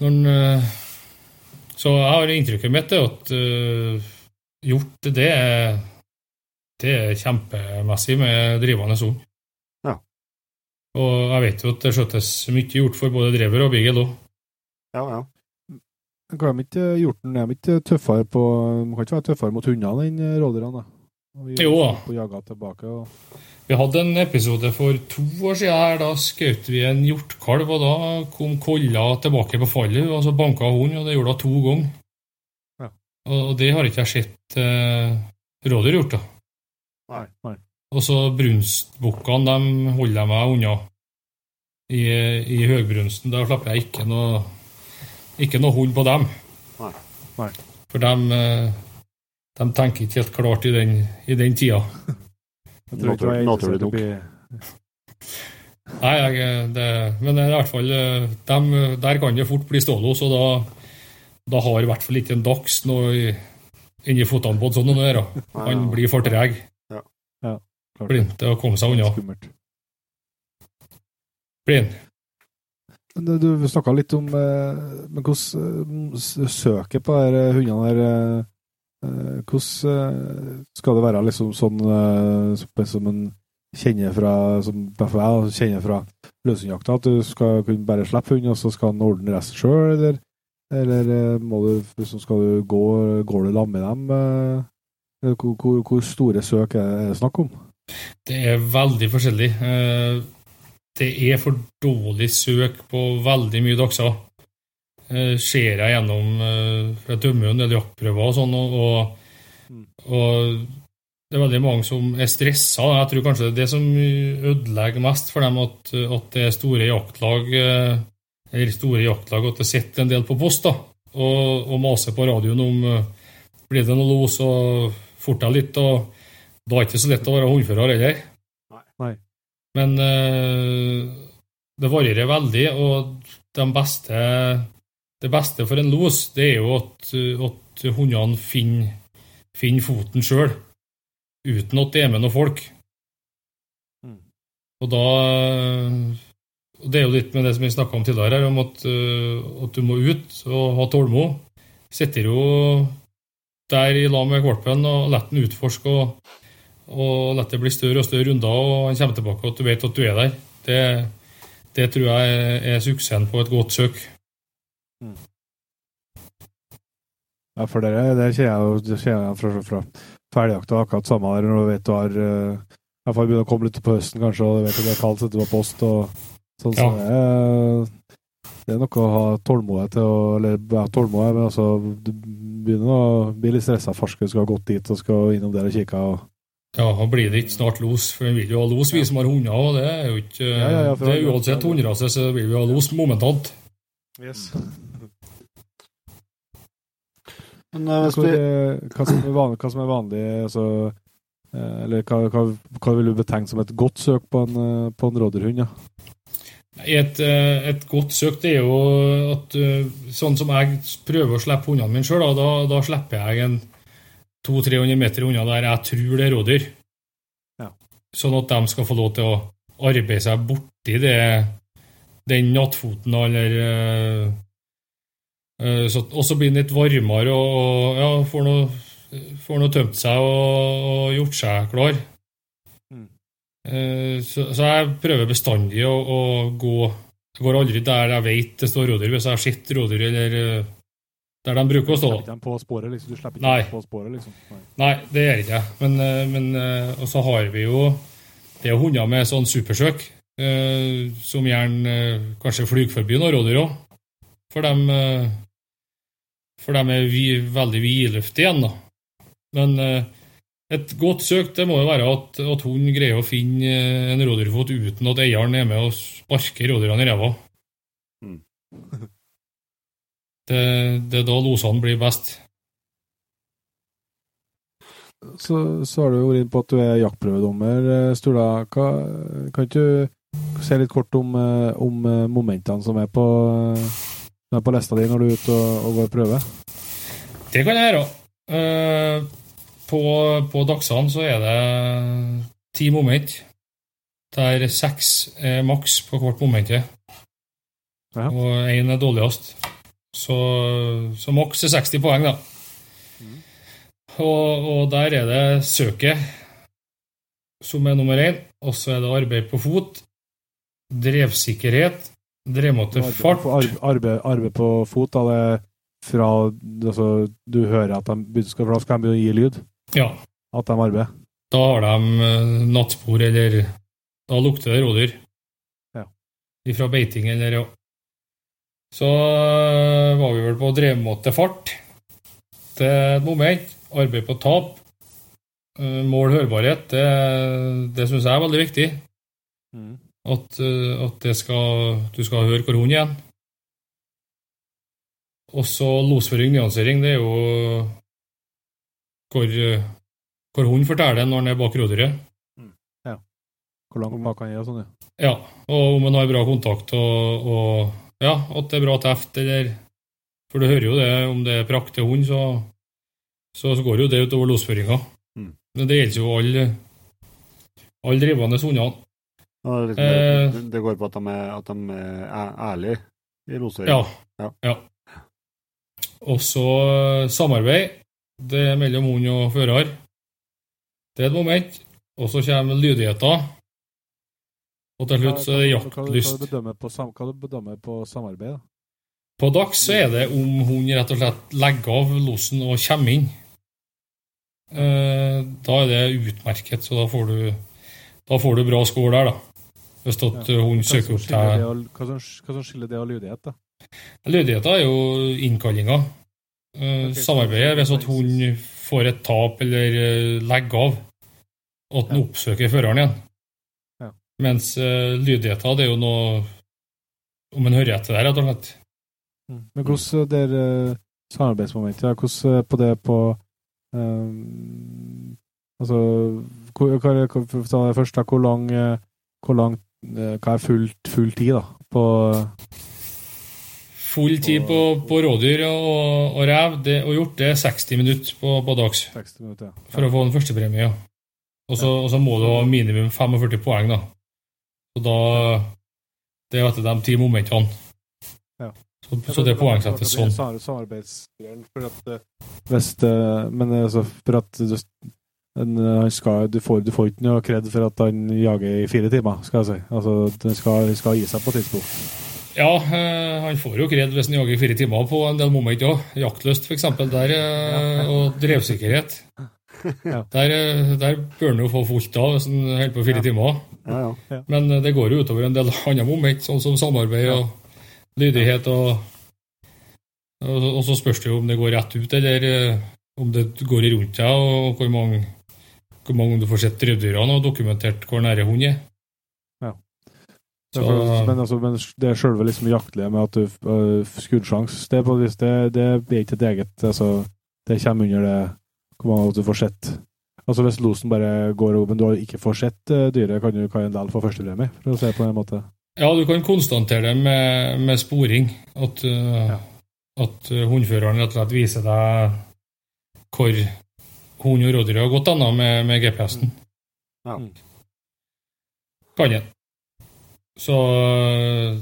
Når eh, så jeg har inntrykket mitt er at uh, hjort, det er det er kjempemessig med drivende hund. Ja. Og jeg vet jo at det skjøttes mye hjort for både drever og bigel òg. ja, ja. Kan de ikke, hjorten er de ikke tøffere på Man kan ikke være tøffere mot hundene enn eh, rådyrene, vi Jo da. Tilbake og Vi hadde en episode for to år siden her. Da skjøt vi en hjortkalv, og da kom kolla tilbake på fallet, og så banka hun, og det gjorde hun to ganger. Ja. Og det har ikke jeg sett eh, rådyr gjort, da. Nei. Nei. Og så brunstbukkene, de holder jeg meg unna. I, i høgbrunsten, der slipper jeg ikke noe ikke noe hold på dem. Nei. Nei. For dem, eh, de tenker ikke helt klart i den, i den tida. Jeg tror ikke jeg Naturlig nok. *laughs* Nei, jeg, det, men i hvert fall eh, dem, der kan det fort bli stålås, og da, da har i hvert fall ikke en dags noe inni føttene på en sånn å gjøre. Han blir for treg. Ja. Ja. Blinte å komme seg unna. skummelt. Blin. Men Du snakka litt om eh, hvordan eh, søket på de hundene der Hvordan eh, skal det være liksom sånn eh, som- en kjenner fra som jeg kjenner fra løshundjakta, at du skal kunne bare slippe hunden, og så skal han ordne resten sjøl, eller, eller eh, må du, liksom, skal du gå, går du sammen med dem? eh, hvor, hvor, hvor store søk er det snakk om? Det er veldig forskjellig. Eh, Det er for dårlig søk på veldig mye dagser. Eh, Ser jeg gjennom eh, for Jeg dømmer jo en del jaktprøver og sånn, og, og, det er veldig mange som er stressa. Jeg tror kanskje det er det som ødelegger mest for dem, at, at det er store jaktlag eh, eller store jaktlag at det sitter en del på post da, og, og maser på radioen om blir det noe los og forter litt. og Da er det ikke så lett å være hundfører heller. Men det varierer veldig, og de beste, det beste for en los det er jo at, at hundene finner, finner foten sjøl, uten at det er med noen folk. Mm. Og da og Det er jo litt med det som vi snakka om tidligere, her, om at, øh, at du må ut og ha tålmod. Sitter jo der i lag med valpen og lar den utforske og, og lar det bli større og større runder, og han kommer tilbake og at du vet at du er der. Det, det tror jeg er, er suksessen på et godt søk. Ja, for det, det kjenner jeg jeg fra, fra ferdigjakt akkurat samme der når du vet du har uh, I hvert fall begynner å komme litt på høsten, kanskje, og du vet at det er kaldt, sitter på post og sånn. Så det, er, det er noe å ha tålmodighet til å Eller ja, tålmodighet, men altså Du begynner å bli litt stressa. Farske skal ha gått dit og skal innom der og kikke. Og, Ja, og blir det ikke snart los? For vi vil jo ha los, vi som har hunder, og det er jo ikke Ja, ja, ja, Det er Uansett hunderase, så vil vi ha los momentant. Men eh, hvis Hvor, vi, eh, hva, som er vanlig, hva som er vanlig altså, eh, Eller hva, hva, hva vil du betegne som et godt søk på en, eh, på en rådyrhund? Ja? Et, eh, et godt søk det er jo at eh, sånn som jeg prøver å slippe hundene mine sjøl, da, da slipper jeg en 200-300 meter unna der jeg tror det er rådyr. Ja. Sånn at de skal få lov til å arbeide seg borti det, den nattfoten eller eh, eh, Og så blir den litt varmere og, ja, får noe, får noe tømt seg og, og gjort seg klar. Mm. Eh, Så, så jeg prøver bestandig å, å gå Jeg går aldri der jeg vet det står rådyr, hvis jeg har sett rådyr eller eh, der de bruker å Du stå. slipper ikke dem på sporet, liksom. Du slipper ikke Nei. dem på sporet, liksom. Nei. Nei, det gjør ikke jeg. Men, eh, men eh, Og så har vi jo Det er jo hunder med sånn supersøk, eh, som gjerne eh, kanskje flyr forbi noen rådyr òg. For dem eh, For de er vi, veldig vidløftige igjen, da. Men eh, et godt søk det må jo være at, at hun greier å finne eh, en rådyrfot uten at eieren er med og sparker rådyrene i ræva. Mm. Det, det er da losene blir best. Så, så har du jo vært inne på at du er jaktprøvedommer, Stula. Hva, kan ikke du si litt kort om, eh, om eh, momentene som er på, eh, som er på lista di når du er ute og, og går prøve? Det kan jeg gjøre. Uh, på, på dagsene så er det ti moment, der seks er maks på hvert moment. Ja. Og én er dårligst. Så, så maks er 60 poeng, da. Og, og der er det søket som er nummer én. Og så er det arbeid på fot, drevsikkerhet, drevmåte Arbeid fart. Arbeid, arbeid, arbeid på fot, da det fra altså, du hører at de skal, for da skal de begynne å gi lyd? Ja. At de arbeider? Da har de eh, nattspor, eller Da lukter det rådyr. Ja. Ifra beiting, eller ja. Så eh, var vi vel på drevmåte fart. Det er et moment. Arbeid på tap. Eh, Mål hørbarhet. Det, det syns jeg er veldig viktig. At, eh, at det skal, du skal høre hvor hunden er. Også losføring, nyansering, det er jo hvor, eh, hvor hunden forteller når han er bak rådyret. Hvor langt bak han er og sånn, ja. Ja, og om han har bra kontakt og, og ja, at det er bra teft, eller For du hører jo det, om det er prakt til hund, så, så, så går jo det utover losføringa. Mm. Men det gjelder jo alle alle drivende hundene. Ja, det, liksom, Eh. det, går på at de er, at de er ærlige i losføring. Ja. Ja. ja. Og så eh, samarbeid. Det er mellom hund og fører. Det er et moment. Og så kommer lydigheter. Og til slutt så er det jaktlyst. hva- hva-. Hva du bedømmer på, hva du bedømmer på samarbeid? da? På dags så er det om hun rett og slett legger av losen og kommer inn. Eh, da er det utmerket, så da får du, da får du bra score der, da. Hvis at Ja. hun Hva som søker opp til Hva som, skiller det og lydighet, da? Lydigheten er jo innkallinga. Eh, samarbeidet hvis at hun får et tap eller eh, legger av, at Ja. oppsøker føreren igjen. Ja. Mens uh, lydigheten, det er jo noe om en hører etter der, rett og slett. Men hvordan der uh, samarbeidsmomentet, hvordan på det på um, Altså, hvor, ta det først, da, hvor lang, hvor lang uh, Hva er full, full tid, da, på Full tid på, på rådyr og, og rev det, og hjort, det er 60 minutter på, på dags 60 minutter? Ja. for å få en førstepremie. Ja. Og så må du ha minimum 45 poeng, da. Så da Det er etter de ti momentene. Ja. Så, så det er poengsettet sånn. Sam- Samarbeidsgreier, for at uh, hvis uh, Men altså, for at en, han skal, du, får, du får ikke noe kred for at han jager i fire timer, skal jeg si. Altså, han skal, han skal gi seg på et tidspunkt. Ja, øh, han får jo kred hvis han jager i fire timer på en del moment òg. Jaktlyst, f.eks. Der, eh, og drevsikkerhet. *laughs* Ja. Der, eh, der bør han jo få fullt av hvis han holder på fire timer. Ja, ja. Men eh, det går jo utover en del andre moment, sånn som samarbeid og lydighet. Og, og, og så spørs det jo om det går rett ut, eller eh, om det går rundt deg, og hvor mange, hvor mange du får sett drevdyrene og dokumentert hvor nære hund er. Ja. Så- men, altså, men det sjølve liksom jaktlige med at du uh, skuddsjanse, det, det, det blir ikke et eget altså, Det kommer under det hvor mange du får sett Altså Hvis losen bare går over, men du har ikke får sett uh, dyret, kan du kan en del få førstepremie, for å se på en måte. Ja, du kan konstatere det med, med sporing. At, uh, Ja. at uh, hundføreren rett og slett viser deg hvor hund og rådyr har gått anna med, med GPS-en. Ja. Kan den. Så uh,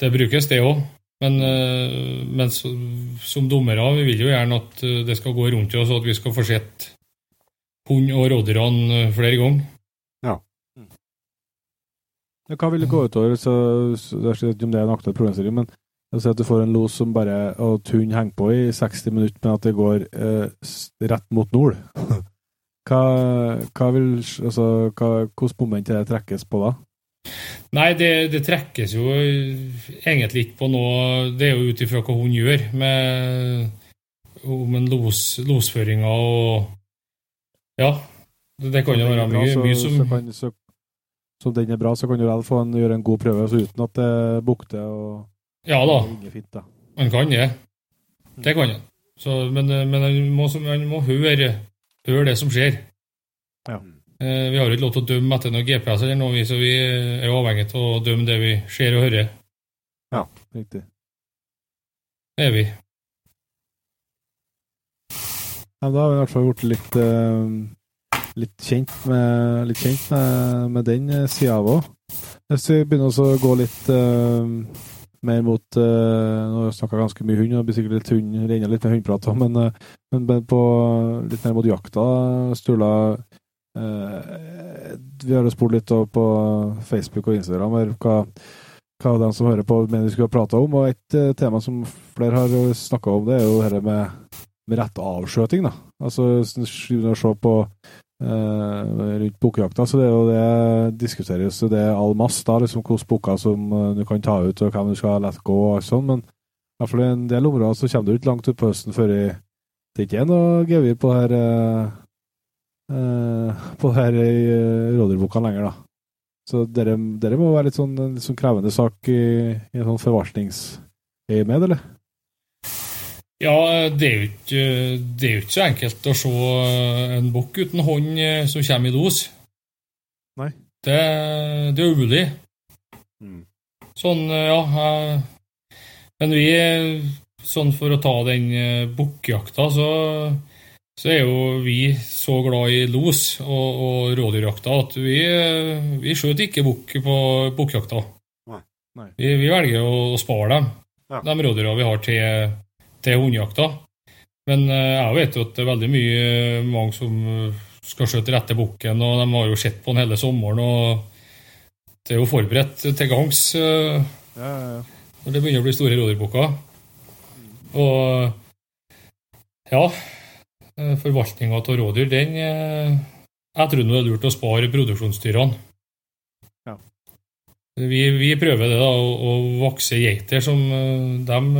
det brukes, det òg. Men, uh, men som dommere vi vil jo gjerne at uh, det skal gå rundt oss, og at vi skal få sett hund og rådyrene flere ganger. Ja, hva vil det gå utover? Så, så, jeg vet ikke om det er en aktuell problemstilling, men oss at du får en los som bare og at hunden henger på i 60 minutter, men at det går eh, rett mot nord. *laughs* hva, hva vil altså, hva, Hvilket moment er det trekkes på da? Nei, det, det trekkes jo egentlig ikke på noe Det er jo ut ifra hva hun gjør med om en los, losføringa og Ja. Det, det kan jo være mye, mye som så kan, så, så den er bra, så kan du vel få en, gjøre en god prøve så uten at det bukter og Ja da, fint. da. han kan det. Det kan han. Så, men men han, må, han må høre, høre det som skjer. Ja. Eh, Vi har ikke lov til å dømme etter noen GPS, eller noe, så vi er avhengig av å dømme det vi ser og hører. Ja, Riktig. Det er vi. Ja, da har vi i hvert fall blitt litt, eh, litt kjent med, litt kjent med, med den sida av òg. Hvis vi begynner å gå litt eh, mer mot uh, Nå har vi snakka ganske mye hund, og det blir sikkert litt hund, renner litt med hundeprat òg, men, uh, men, på litt mer mot jakta, Sturla Uh, Vi har jo spurt litt på Facebook og Instagram her, hva, hva de som hører på, mener vi skulle ha prata om. Og et tema som flere har snakka om, det er jo dette med med rett avskjøting, da. Altså, se på rundt bokjakta, så det er jo det diskuteres Det det all masse, da, liksom hvilke boker som eh, du kan ta ut, og hvem du skal la gå, og alt men i hvert fall i en del områder så kommer du ikke langt utpå høsten før i, det ikke er noe gevir på her eh, eh, på her i rådyrbukkene lenger, da. Så dere, dere må være litt sånn, en litt sånn krevende sak i, i en sånn forvaltningsøyemed, eller? Ja, det er, ikke, det er jo ikke så enkelt å se en bukk uten hånd eh, som kommer i dos. Nei. Det, det er umulig. Mm. Sånn, eh, ja eh, Men vi, eh, sånn for å ta den eh, bukkjakta, så, så er jo vi så glad i los og, og rådyrjakta at vi, eh, vi skjøt ikke bukk på bukkjakta. Nei. Nei. Vi, vi velger å spare dem, Ja. de rådyra vi har til til hundejakta. Men eh, jeg vet jo at det er veldig mye eh, mange som eh, skal skjøte rette bukken, og de har jo sett på den hele sommeren. og Det er jo forberedt til gangs Ja, ja, ja. når det begynner å bli store rådyrbukker. Og ja, forvaltninga av rådyr, den Jeg tror det er lurt å spare produksjonsdyrene. Ja. Vi, vi prøver det, da, å, å vokse geiter som De dem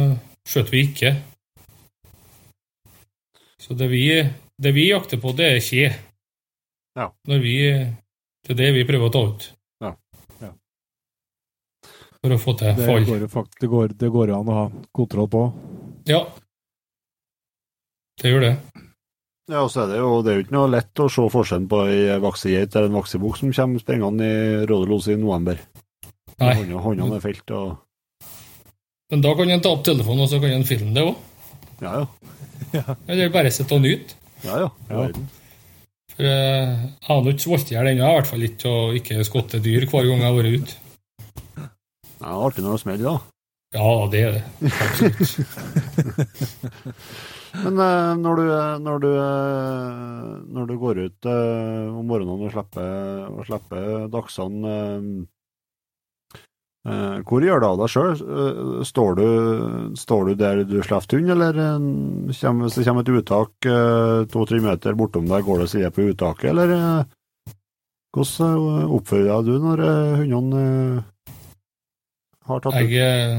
skjøter vi ikke. Så det vi, det vi jakter på, det er kje. Ja. Når vi, det er det vi prøver å ta ut. Ja for å få til Det fall. går, det, går, det går an å ha kontroll på. Ja. Det gjør det. Ja, og så er det jo det er jo ikke noe lett å se forskjellen på ei vaksegeit eller en vaksebukk som kommer springende i Rådelos i november. Nei. Hånda- Håndene er felt og Men da kan en ta opp telefonen, og så kan en filme det òg. Ja, ja. Eller bare sitte og nyte. Ja, ja. Ja. Verden. For eh, jeg har nå ikke svolt i hjel ennå, i hvert fall ikke å ikke skotte dyr hver gang jeg har vært ute. Ja, det er artig når det smeller, da. Ja, det er det. Absolutt. *laughs* Men eh, når, du, når, du, eh, når du går ut eh, om morgenen og slipper, og slipper dagsene eh, eh, Hvor gjør du av deg sjøl? Står, du- står du der du slipper hund, eller eh, hvis det kommer et uttak eh, to-tre meter bortom deg, går det side på uttaket, eller eh, hvordan eh, oppfører deg du når eh, hundene eh, har tatt ut? Jeg, eh,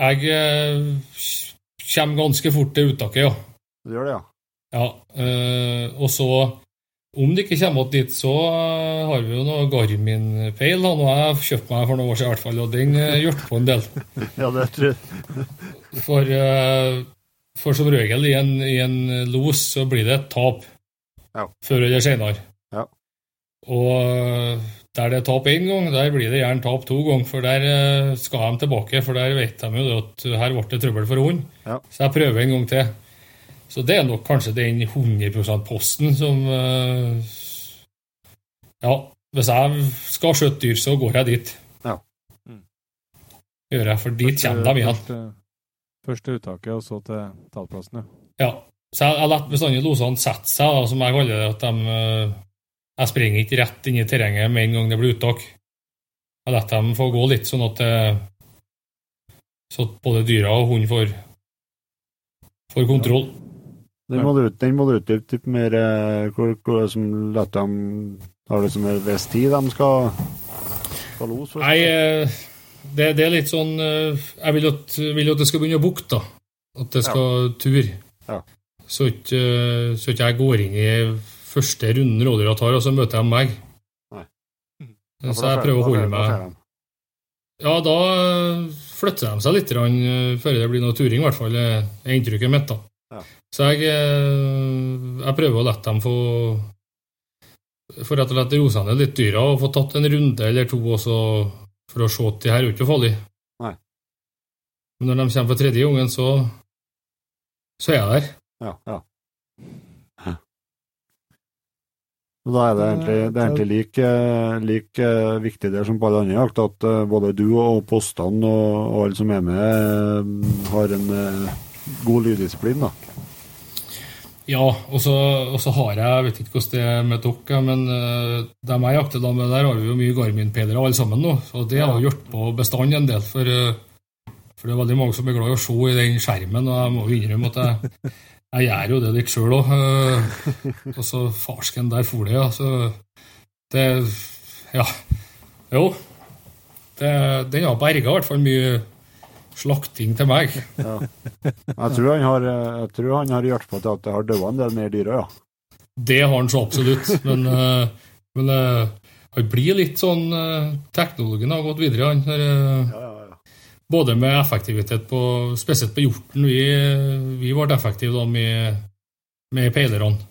jeg eh, kommer ganske fort til uttaket, ja. Du gjør det, ja? ja eh, og så, om det ikke kommer opp dit, så eh, har vi jo noe Garmin-peil. da, har jeg kjøpte meg for noen år siden, i hvert fall, og den uh, hjalp på en del. *laughs* Ja, det tror jeg. *laughs* For, eh, for som regel i en, i en los så blir det et tap. Ja. Før eller senere. Ja. Og eh, der det er tap én gang, der blir det gjerne tap to ganger. For der eh, skal de tilbake, for der vet de jo at her ble det trøbbel for hund. Ja. Så jeg prøver en gang til. Så det er nok kanskje den 100 %-posten som eh, Ja, hvis jeg skal skjøtte dyr, så går jeg dit. Ja. Gjør jeg, for dit kommer de igjen. Første, første uttaket, og så til tallplassen, ja. Ja. Så jeg, jeg lar bestandig losene sette seg, da, som jeg kaller det. at de, eh, Jeg springer ikke rett inn i terrenget med en gang det blir uttak. Jeg lar dem få gå litt, sånn at, det- så at både dyra og hunden får, får kontroll. Den må du den må du utdype mer hvor, hvor, hvor som lar dem Har du som en viss tid de skal skal los? for Nei, eh, det, det er litt sånn eh, Jeg vil at, vil at det skal begynne å bukte, da. At det skal ture. Ja. Så ikke eh, så ikke jeg går inn i første runden rådyra tar, og så møter de meg. Nei. Så jeg prøver å holde meg Ja, da flytter de seg litt før det blir noe turing, i hvert fall. er inntrykket mitt. da. Ja. Så jeg, øh, jeg prøver å la dem få For rett og slett rose ned litt dyra og få tatt en runde eller to også, for å se at de her er ikke farlige. Nei. Men når de kommer for tredje gangen, så så er jeg der. Ja, ja. Og Da er det egentlig, det er egentlig like, like viktig det som på alle andre jakt, at eh, både du og postene og, og alle som er med, eh, har en eh, god lyddisiplin. da. Ja, og så, og så har jeg jeg vet ikke hvordan det er med dere, men uh, dem jeg jakter da med, der har vi jo mye Garmin-pedere alle sammen nå. Så det har hjulpet på bestanden en del. For, uh, for det er veldig mange som er glad i å se i den skjermen, og jeg må jo innrømme at jeg, *laughs* jeg gjør jo det litt sjøl òg. Uh, og så farsken, der for det, ja. Så det Ja. Jo. Det, den har berga i hvert fall mye slakting til meg. Ja. Jeg tror han har, jeg tror han har hjulpet til at det har dødd en del mer dyr òg, ja. Det har han så absolutt, men, eh, men eh, han blir litt sånn eh, Teknologien har gått videre, han. Ja, ja, ja. Både med effektivitet på Spesielt på hjorten. Vi, vi ble effektive da med, med peilerne.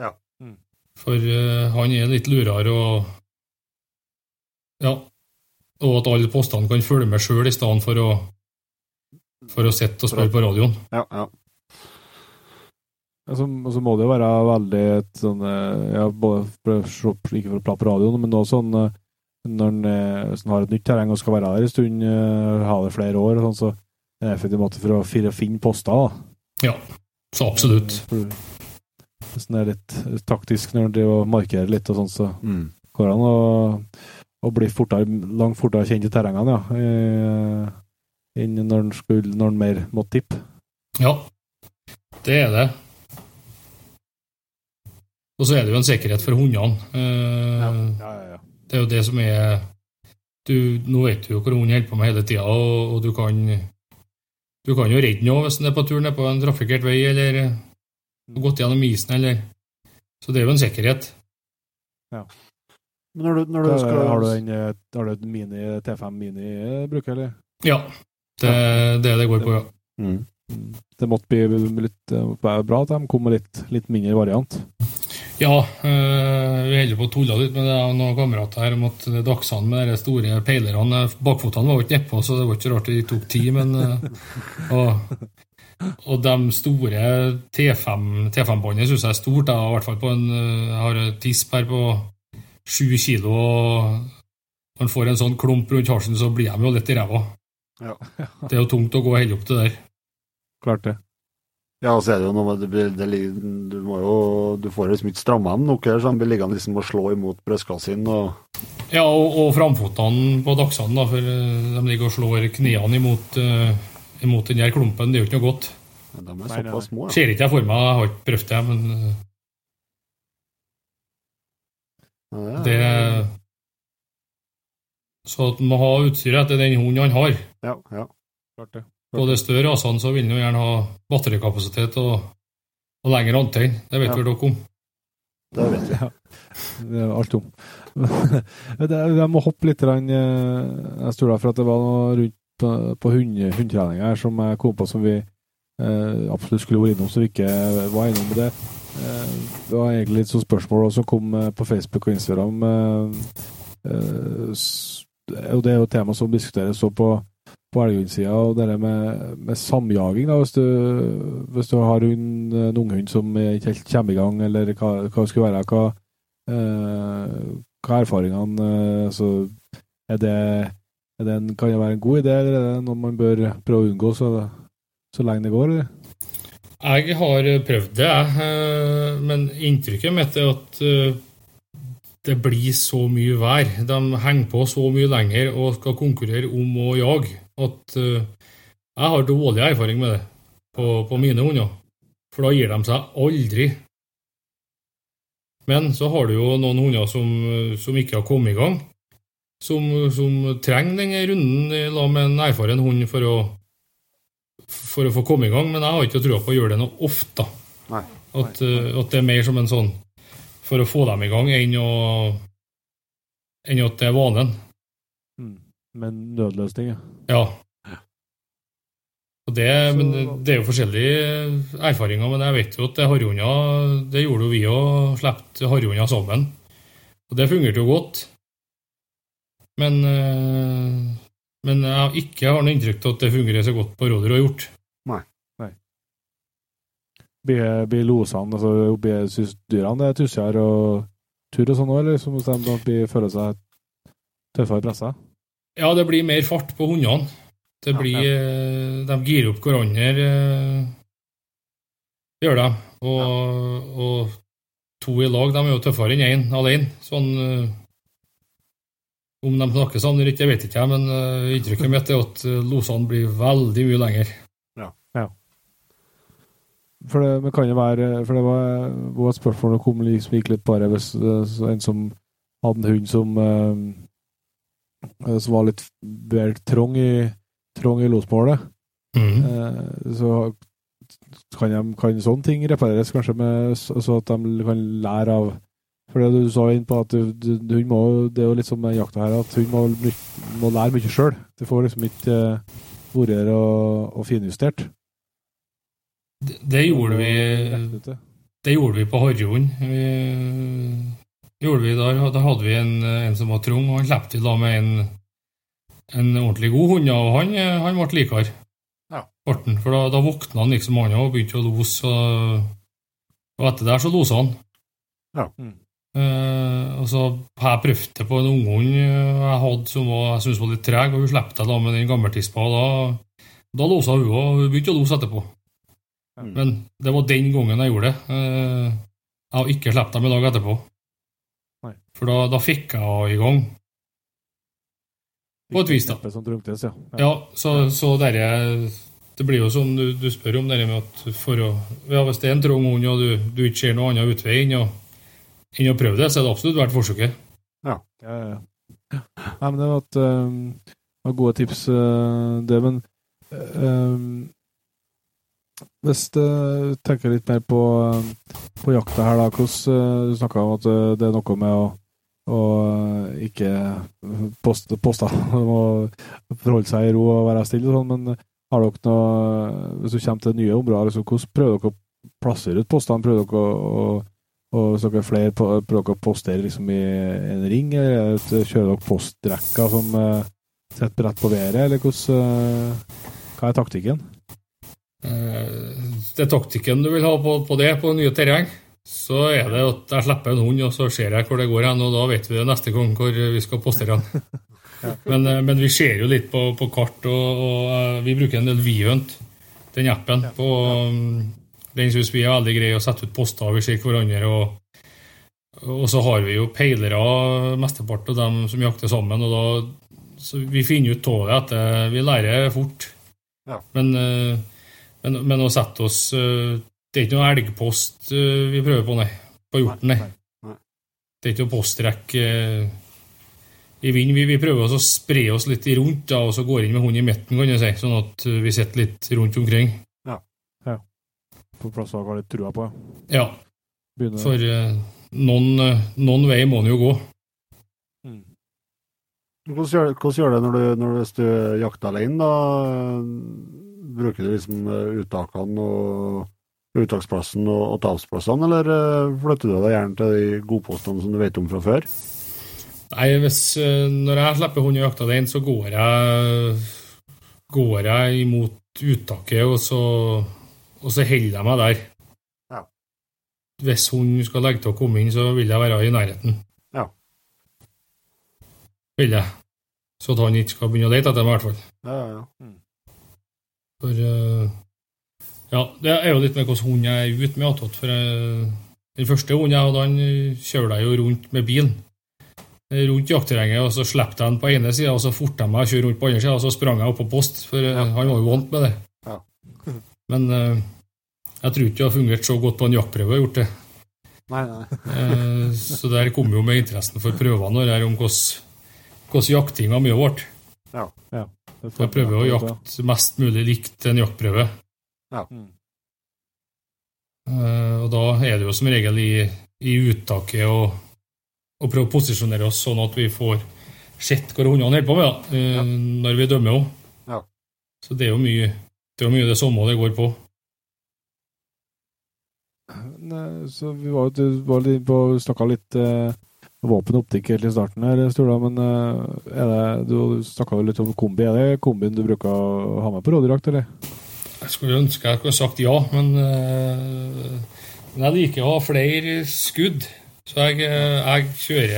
Ja. Mm. For han er litt lurere og Ja. Og at alle postene kan følge med sjøl i stedet for å for å sitte og spørre på radioen. ja, ja. Og så, altså, må det jo være veldig et sånn eh, ja, både for, Ikke for å prate på radioen, men også sånn eh, når en sånn, har et nytt terreng og skal være der en stund, ha det flere år, og sånn, så er det en effektiv måte for å, finne poster. da. Ja, Så absolutt. Hvis en er litt taktisk når en driver og markerer litt, og sånn, så Mm. går det an å, å bli fortere, langt fortere kjent i terrengene, ja. Eh, Enn når han skulle, når han mer måtte tippe. Ja, det er det. Og så er det jo en sikkerhet for hundene. Eh, Ja, ja, ja. Det er jo det som er du, Nå vet du jo hvor hunden holder på med hele tida, og, og du kan du kan jo redde noe hvis den er på tur ned på en trafikkert vei, eller har gått gjennom isen, eller Så det er jo en sikkerhet. Men når du, når du skal Har du en eh, har du en mini T5 Mini eh, bruker, eller? Ja, det det er det det går på, ja. mm. Det måtte bli litt eh, være bra at de kom med litt, litt mindre variant. Ja, øh, vi holder på å tulle litt med det er noen kamerater her om at dagsene med de store peilerne Bakfotene var jo ikke nedpå, så det var ikke rart det tok tid, men og, og de store T5-båndene T5 syns jeg er stort. Jeg har, hvert fall på en, jeg har tisp her på sju kilo, og når man får en sånn klump rundt halsen, så blir de jo litt i ræva. Ja. *laughs* Det er jo tungt å gå holde opp det der. Klart det. Ja, og så er det jo noe med det, det, Du må jo Du får liksom ikke stramma dem nok her, så de blir liggende liksom og slå imot brystkassen og Ja, og, og framfotene på dagsene, da, for øh, de ligger og slår knærne imot, uh, imot den der klumpen. Det er jo ikke noe godt. Men de er såpass små, ja. Ser ikke jeg for meg, jeg har ikke prøvd det, men øh, ja det Så at man må ha utstyret etter den hunden han har. Ja, ja. Klart det. På de større rasene så vil en jo gjerne ha batterikapasitet og, og lengre antenne. Det vet Ja. vel dere om? Det vet vi. Det er alt om. *laughs* Jeg må hoppe litt. eh, Jeg stoler for at det var noe rundt på, på hund, hundetrening her som jeg kom på som vi eh, absolutt skulle vært innom, så vi ikke var innom med det. Eh, det var egentlig litt sånn spørsmål som kom eh, på Facebook og Instagram. Eh, eh, og det er jo et tema som diskuteres så på, på elghundsida, og det med, med samjaging. da, Hvis du, hvis du har hund, en unghund som ikke helt kommer i gang, eller hva, hva skulle være. hva Eh, hva er erfaringene eh, så er det, er det en, Kan det være en god idé, eller er det noe man bør prøve å unngå så, så lenge det går? Eller? Jeg har prøvd det, jeg. eh, Men inntrykket mitt er at eh, det blir så mye vær. De henger på så mye lenger og skal konkurrere om å jage at eh, jeg har dårlig erfaring med det på, på mine hunder. For da gir de seg aldri. Men så har du jo noen hunder som, som ikke har kommet i gang, som, som trenger denne runden i med en erfaren hund for å, for å få komme i gang. Men jeg har ikke trua på å gjøre det noe ofte. Nei. At, eh, at det er mer som en sånn for å få dem i gang enn, å, enn at det er vanen. Men nødløsning, ja. Ja. Og det, men det er jo forskjellige erfaringer, men jeg vet jo at det harrhunder Det gjorde jo vi òg, slapp harrhunder sammen. Og det fungerte jo godt. Men, eh, men jeg har ikke noe inntrykk av at det fungerer så godt på rådyr og hjort. Blir, blir losene, altså blir syns dyrene det er tussere og tur og sånn òg, eller som de da blir, føler seg tøffere pressa? Ja, det blir mer fart på hundene. Det Ja, blir eh, De girer opp hverandre. Det Gjør de. Og, og to i lag, de er jo tøffere enn én alene. Sånn eh, Om de snakker sånn eller ikke, det vet ikke jeg, men eh, inntrykket mitt er at eh, losene blir veldig mye lenger. For det men kan jo være For det var, var et spørsmål som kom liksom gikk litt bare hvis det en som hadde en hund som eh, som var litt vel trang i, trong i losmålet. Mm. Eh, så kan, de, kan sånne ting repareres kanskje med, så at de kan lære av For det du sa inn på at du, du, du må, det er jo litt som med jakta her, at hun må, må lære mye sjøl. Det får liksom ikke uh, vært og, og finjustert. Det, det gjorde vi ute. Det gjorde vi på harrhund. Gjorde vi der, da hadde vi en, en som var trung og han slapp til da med en, en ordentlig god hund, og han, han ble likere. Ja. For da, da våkna han liksom han og begynte å lose, og, og etter der så losa han. Ja. Mm. Eh, og så har jeg prøvd det på en unghund jeg hadde som var, jeg syntes var litt treg, og hun slapp det da med den gammeltispa, og da, da losa hun, og hun begynte å lose etterpå. Mm. Men det var den gangen jeg gjorde det. Uh, Jeg har ikke sluppet dem i dag etterpå. For da, da fikk jeg henne i gang. På et vis, da. Kneppet ja. ja. Ja, så, så dere, Det blir jo sånn du, du spør om, det med at for å, ja, hvis det er en trang hund og du, du ikke ser noen annen utvei enn å, enn å prøve det, så er det absolutt verdt forsøket. Ja, ja, ja. Nei, men det var, et, um, var gode tips, uh, det. Men um, hvis du tenker litt mer på, um, på jakta her, da hvordan, uh, Du snakka om at uh, det er noe med å, og ikke poste poster. *laughs* De forholde seg i ro og være stille og sånn, men har dere noe Hvis du kommer til nye områder, liksom, hvordan prøver dere å plassere ut postene? Prøver dere å, å og hvis dere er flere, prøver dere å postere liksom i en ring, eller kjører dere postrekker som uh, setter rett på været, eller hvordan, uh, hva er taktikken? Det er taktikken du vil ha på, på, det, på nye terreng. Så er det at jeg slipper en hund, og så ser jeg hvor det går hen, og da vet vi det neste gang hvor vi skal postere den. *laughs* men, men, vi ser jo litt på, på kart, og, og, vi bruker en del Vihunt, den appen, på um, den syns vi er veldig grei å sette ut poster, vi ser hverandre. Og, og så har vi jo peilere, mesteparten av dem som jakter sammen. og da Vi finner ut av det at vi lærer fort. Ja. Men, eh, men, men, å sette oss eh, Det er ikke noe elgpost eh, vi prøver på, nei. På hjorten, nei. Det er ikke noe postrekk i vind. Vi, vi, prøver å spre oss litt rundt da, og så går inn med hunden i midten, kan jeg si, sånn at vi sitter litt rundt omkring Ja. ja. på plass å har litt trua på. Ja. Begynner. For uh, noen, uh, noen, vei må den jo gå. Mm. Hvordan, gjør, hvordan gjør, det når du, når hvis du jakter alene? da? Bruker du liksom eh, uttakene og uttaksplassen og, og tapsplassene, eller uh, flytter du deg gjerne til de godpostene som du vet om fra før? Nei, hvis, Når jeg slipper hund i jakter den, så går jeg, går jeg imot uttaket, og så og så holder jeg meg der. Ja. Hvis hun skal legge til å komme inn, så vil jeg være i nærheten. Ja. Vil jeg. Så at han ikke skal begynne å lete etter meg, i hvert fall. Ja, ja, ja. Mm. For uh, Ja, det er jo litt med hvordan hund jeg er ute med. For den første hunden jeg hadde, han kjørte jeg jo rundt med bilen. Rundt jaktterrenget, og så slapp jeg han på ene sida, og så forta jeg meg å kjøre rundt på andre sida, og så sprang jeg opp på post, for ja. han var jo vant med det. Ja. *laughs* Men uh, jeg tror ikke det har fungert så godt på en jaktprøve. gjort det. Nei, nei. uh, *laughs* så der kom jo med interessen for prøvene her om hvordan jaktinga mye ble. Ja. ja. Jeg prøver å jakte mest mulig likt en jaktprøve. Ja. Uh, og da er det jo som regel i, i uttaket å, å prøve å posisjonere oss sånn at vi får sett hva hundene holder på med da, uh, ja. når vi dømmer òg. Ja. Så det er jo mye det er mye det samme det går på. Nei, så Vi var jo på snakka litt eh, våpenoptikk helt i starten her, Sturla, men er det, du snakka litt om kombi. Er det kombien du bruker å ha med på rådyrjakt, eller? Jeg skulle ønske jeg kunne sagt ja, men, eh, men jeg liker å ha flere skudd. Så jeg, eh, jeg kjører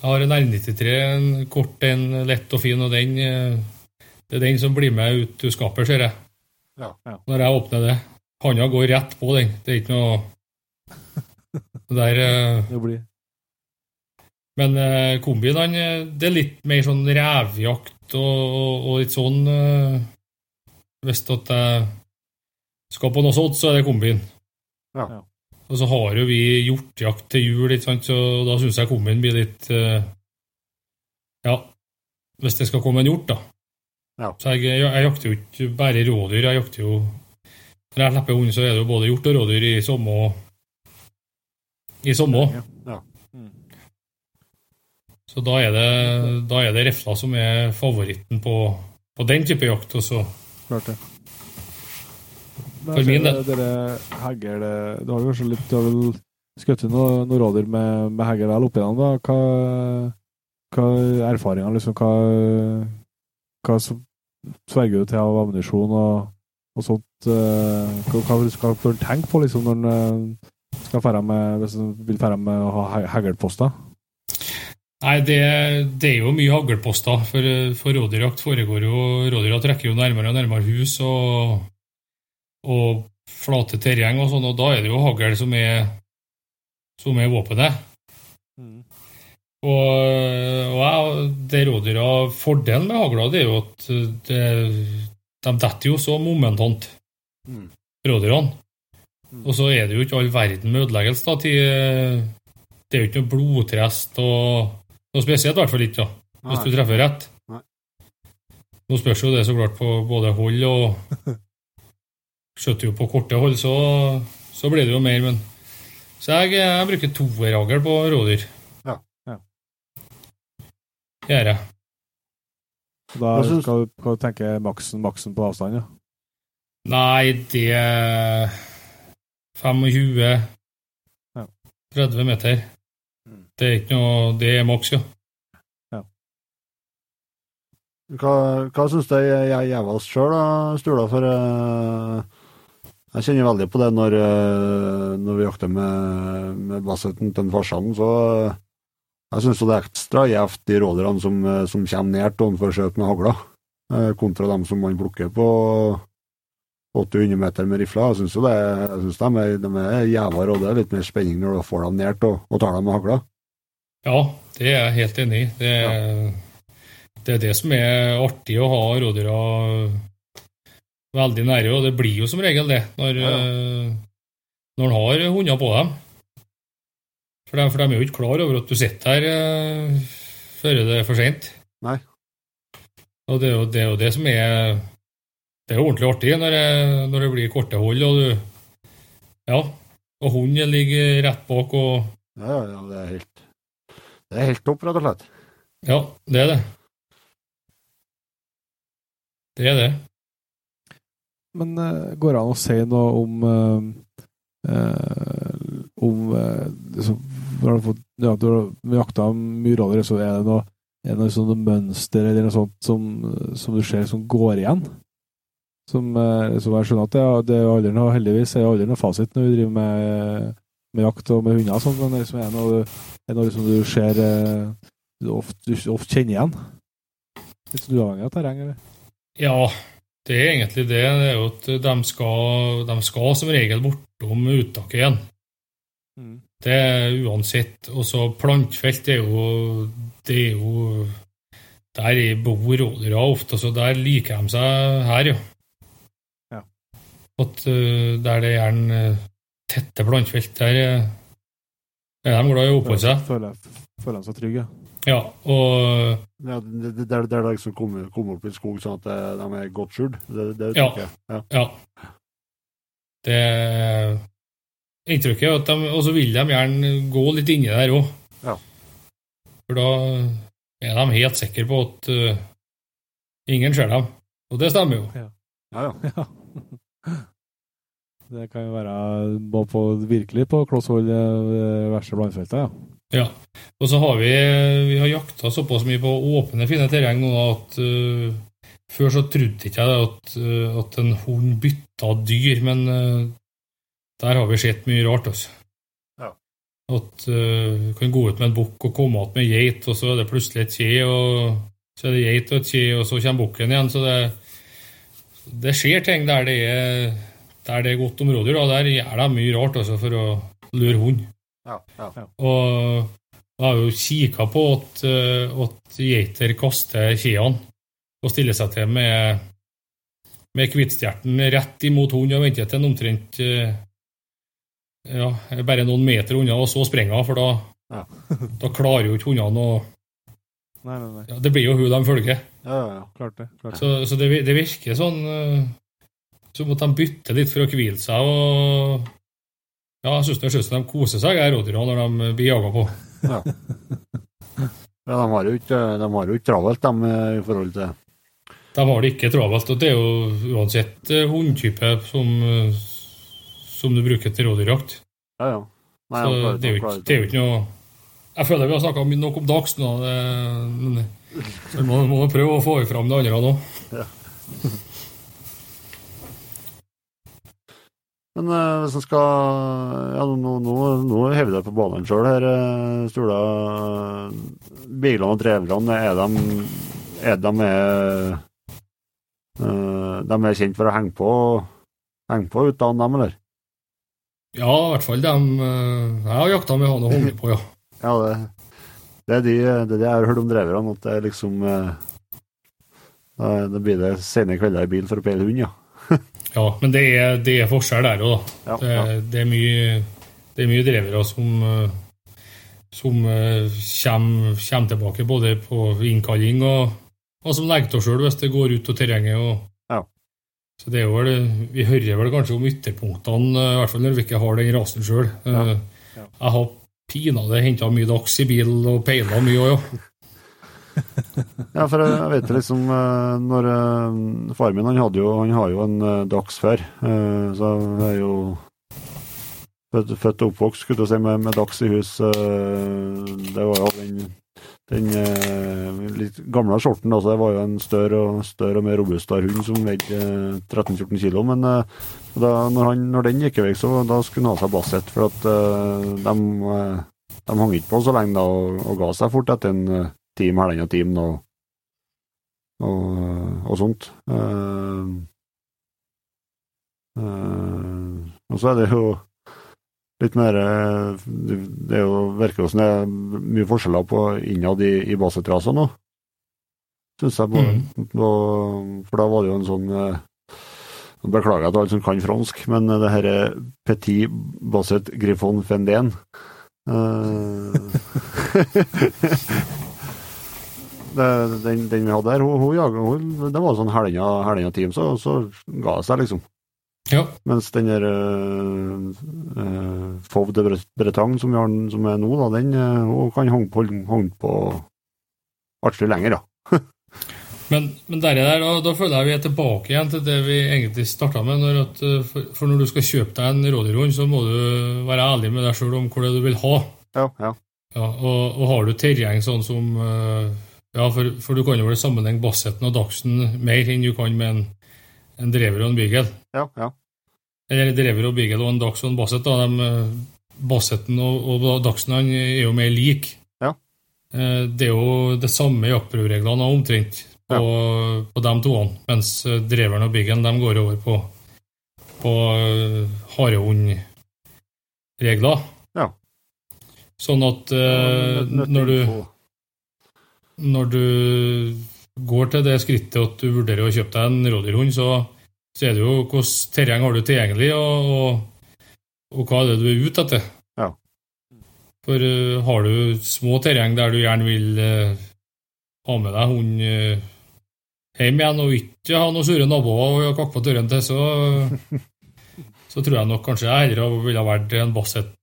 Jeg har en R93, en kort, en lett og fin, og den eh, det er den som blir med ut du skapet, ser jeg. Ja, ja. Når jeg åpner det. Handa går rett på den. Det er ikke noe Der. Det blir Men kombien, han, det er litt mer sånn revjakt og, og, litt sånn Hvis at jeg skal på noe sånt, så er det kombin. Ja. Og så har jo vi hjortejakt til jul, ikke sant? så da syns jeg kombin blir litt Ja, hvis det skal komme en hjort, da. Ja. Så jeg, jeg, jeg, jakter jo ikke bare rådyr. Jeg jakter jo Når jeg slipper hund, så er det jo både hjort og rådyr i sommer. I sommer. Ja. Mm. Så da er, det, da er det refla som er favoritten på, på den type jakt. Også. Klart det. For min del. Dere hegger det Du har jo kanskje litt Du har vel skutt noen noe rådyr med, med hegger vel oppi den, da. Hva, hva erfaringer, liksom? Hva, hva sverger du til av ammunisjon og, og sånt? Uh, hva, hva skal en tenke på liksom, når en uh, skal fære med, hvis en vil fære med å ha haglposter? Nei, det, det, er jo mye haglposter. For, for rådyrjakt foregår jo Rådyra trekker jo nærmere og nærmere hus og, og flate terreng og sånn, og da er det jo hagl som er, som er våpenet. Mm. Og, og det rådyra Fordelen med hagla det er jo at det, de detter jo så momentant, mm. rådyrene. Mm. Og så er det jo ikke all verden med ødeleggelse. da, til, Det er jo ikke noe blodtrest og noe spesielt, i hvert fall ikke, da, hvis du treffer rett. Nei. Nå spørs jo det så klart på både hold og *laughs* Skjøtter jo på korte hold, så, så blir det jo mer, men Så jeg, jeg bruker toerhagl på rådyr. Ja. gjør jeg. Da skal du skal du tenke maksen, maksen på avstand, ja. Nei, det er 25 Ja. 30 meter. Det er ikke noe Det er maks, ja. Hva, hva syns du jeg gjør oss sjøl, da, Sturla? For uh, jeg kjenner veldig på det når, uh, når vi jakter med, med basseten til farsan. Så uh, jeg syns det er ekstra gjevt de rådyrene som, som kommer nært til skjøt med hagla, kontra dem som man plukker på 80-100 meter med rifla. Jeg syns de de er jævla råde. Litt mer spenning når du får dem nært og, og tar dem med hagla. Ja, det er jeg helt enig i. Det, er- det er det som er artig å ha rådyra veldig nære, og det blir jo som regel det når, Ja, ja. når en har hunder på dem. For de, for de er jo ikke klar over at du sitter her eh, før det er for seint. Og det er, jo, det er jo det som er Det er jo ordentlig artig når det, når det blir korte hold, og du Ja. Og hunden ligger rett bak, og Ja, ja, ja, det er helt Det er helt topp, rett og slett. Ja, det er det. Det er det. Men uh, går det an å si noe om uh, eh, Om uh, liksom, når du har fått, ja, du har jakta mye roller, så er det noe, er det noe sånn mønster eller noe sånt som, som du ser som går igjen? Som, som jeg skjønner at det, det er aldri noe, heldigvis er alderen aldri noe fasit når vi driver med, med jakt og med hunder, og sånt, men det liksom er noe, er noe som du ser eh, du ofte, ofte kjenner igjen? Litt sånn uavhengig av terreng, eller? Ja, det er egentlig det. Det er jo at de skal, de skal som regel bortom uttaket igjen. Det er uansett. Og så plantfelt er jo Det er jo Der bor rådyra ofte, så der liker de seg her, ja. Ja. At uh, der det er gjerne eh, tette plantfelt, der er de glad i å oppholde seg. Føler, føler de seg trygge, ja. Ja, og Ja, det, det, der, der det liksom kommer, kommer opp i skog sånn at de er godt skjult. Det, det Ja. tenker jeg. Ja. Ja. Det Inntrykket er at de Og så vil de gjerne gå litt inni der òg. Ja. For da er de helt sikre på at uh, ingen ser dem. Og det stemmer jo. Ja, ja. Ja. *laughs* *laughs* Det kan jo være på, virkelig på kloss hold eh, verste blandfeltet, ja. Ja. Og så har vi Vi har jakta såpass mye på åpne, fine terreng nå at uh, Før så trodde ikke jeg ikke at, uh, at en hund bytta dyr, men uh, der har vi sett mye rart, altså. Ja. At du kan gå ut med en bukk og komme igjen med geit, og så er det plutselig et kje, og så er det geit og et kje, og så kommer bukken igjen. Så det, det skjer ting der det er, der det er godt om rådyr. Der gjør de mye rart altså, for å lure hund. Ja, ja. Og jeg har jo kikka på at, eh, at geiter kaster kjeene og stiller seg til med, med kvittstjerten rett imot hunden og venter til den omtrent eh, ja, bare noen meter unna, og så sprenger hun, for da, Ja. da klarer jo ikke hundene å Nei, nei, nei. ja, Det blir jo hun de følger. ja, ja, ja. Klart det. Klart. Så, så det, det virker sånn eh, måtte de bytte litt for å hvile seg. og ja, Jeg syns som de koser seg, rådyra, når de blir jaga på. Ja. Ja, de har jo ikke, de har jo ikke travelt, de, eh, i forhold til De har det ikke travelt, og det er jo uansett eh, hundtype som, eh, som du bruker til rådyrjakt. Ja, ja. Nei, Så klarer det er jo ikke, det er jo ikke noe Jeg føler vi har snakka nok om dags nå, men så *laughs* vi må, må prøve å få fram det andre nå. Men uh, hvis en skal Ja, nå, nå, nå hever jeg på banen sjøl her, uh, Sturla. Biglene og dreverne, er de Er de eh, eh, De er kjent for å henge på henge på uten dem, eller? Ja, i hvert fall dem eh, jeg har jakta med han og Honge på, ja. *laughs* Ja, det, det, er de, det er de, jeg har hørt om dreverne, at det er liksom uh, da blir det sene kvelder i bil for å peile hund, ja. Ja, men det er, det er forskjell der òg, da. Ja, Det, ja. det, er mye, det er mye drevere som, eh, som eh, kommer, kommer tilbake både på innkalling og, og som legger til sjøl hvis det går ut av terrenget. Og, Ja. Så det er vel, Vi hører vel kanskje om ytterpunktene, eh, i hvert fall når vi ikke har den rasen sjøl. Jeg har pinadø henta mye dags i bil og peila mye òg, ja. *laughs* Ja, for jeg, vet liksom eh, når Faren Far min han, hadde jo, han har jo en dags før, eh, så jeg er jo født, og oppvokst skulle jeg si, med, med dags i hus. eh, det var jo den, den eh, litt gamle skjorten. Altså, det var jo en større og, større og mer robustere hund som veide eh, 13-14 kilo. Men eh, da, når, han, når den gikk vekk, så da skulle han ha seg Basset, for at eh, de, eh, de hang ikke på så lenge da, og, og ga seg fort etter en eh, time, halvannen time. Og, og, og sånt. Uh, uh, og så er det jo litt mer eh, Det er jo, virker jo som det er mye forskjeller på innad i, i Basset-rasa nå. Syns jeg. Både, og, for da var det jo en sånn Beklager jeg til alle som kan fransk, men det her er Petit Basset Griffon Fendén. Eh, *laughs* *laughs* det, den, den vi hadde her, hun, hun, jaga det var sånn helga team, så, så ga det seg, liksom. Ja. Mens den der uh, uh, Fauve de Bretagne som, har, som er nå, da, den uh, kan holde på, hang på artig lenger, da. *laughs* Men, men der, der, da, da føler jeg vi er tilbake igjen til det vi egentlig starta med. Når at, eh, for, for, når du skal kjøpe deg en rådyrhund, så må du være ærlig med deg sjøl om hvor det du vil ha. Ja, ja. Ja, og, og har du terreng sånn som eh, Ja, for, for du kan jo vel sammenligne Basseten og Dachsen mer enn du kan med en, en drever og en beagle. ja, ja. Eller drever og beagle og en Dachs og en Basset. Da. De, eh, Basseten og, og Dachsen er jo mer lik. Ja. Eh, Det er jo det samme jaktprøvereglene omtrent på, på de toene, mens eh, dreveren og de går over på, på eh, harehundregler. Ja. Sånn at ja, når du når du går til det skrittet at du vurderer å kjøpe deg en rådyrhund, så, så er det jo hvilket terreng har du tilgjengelig, og, og, og hva er det du er ute etter. Ja. For uh, har du små terreng der du gjerne vil uh, ha med deg hund uh, hjem igjen, og ikke ha noen sure naboer og kakke på døren til, så, *laughs* så tror jeg nok kanskje jeg heller ville ha vært en Basset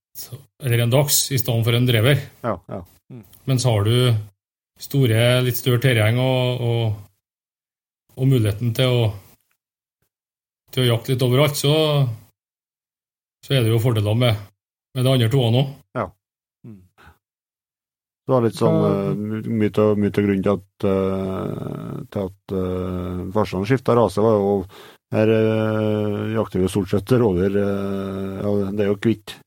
eller en Dags i stedet for en Drever. Ja, ja. Mens har du store, litt større terreng og, og, og muligheten til å, til å jakte litt overalt, så, så er det jo fordeler med, med de andre toene òg. Det var litt sånn uh, mye av grunnen til at, uh, til at uh, farsan skifta rase, var jo her uh, jakter vi jo stort sett rådyr. Uh, ja, det er jo kvitt.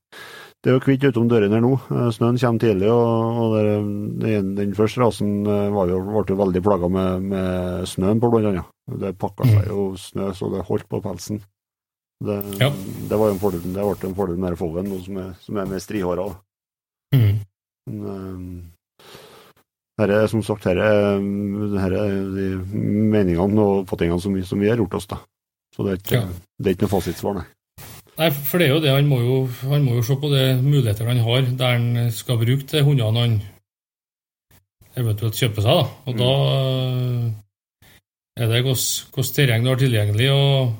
Det er jo kvitt utom dørene her nå. Uh, snøen kommer tidlig, og, og der, den, den første rasen uh, var jo, ble jo veldig plaga med, med snøen på, blant annet. Det pakka seg jo snø så det holdt på pelsen. Det, Ja. det var jo en fordel, det ble en fordel med foven, som er, som er med strihåra. Mm. Men, eh, Her er som sagt her er, her er de meningene og oppfatningene som, vi- som vi har gjort oss. da. Så det er ikke, Ja. det er ikke noe fasitsvar, nei. Nei, for det er jo det, han må jo, han må jo se på de mulighetene han har, der han skal bruke de hundene han eventuelt kjøper seg. da. Og da eh, er det hvilket terreng du har tilgjengelig, og,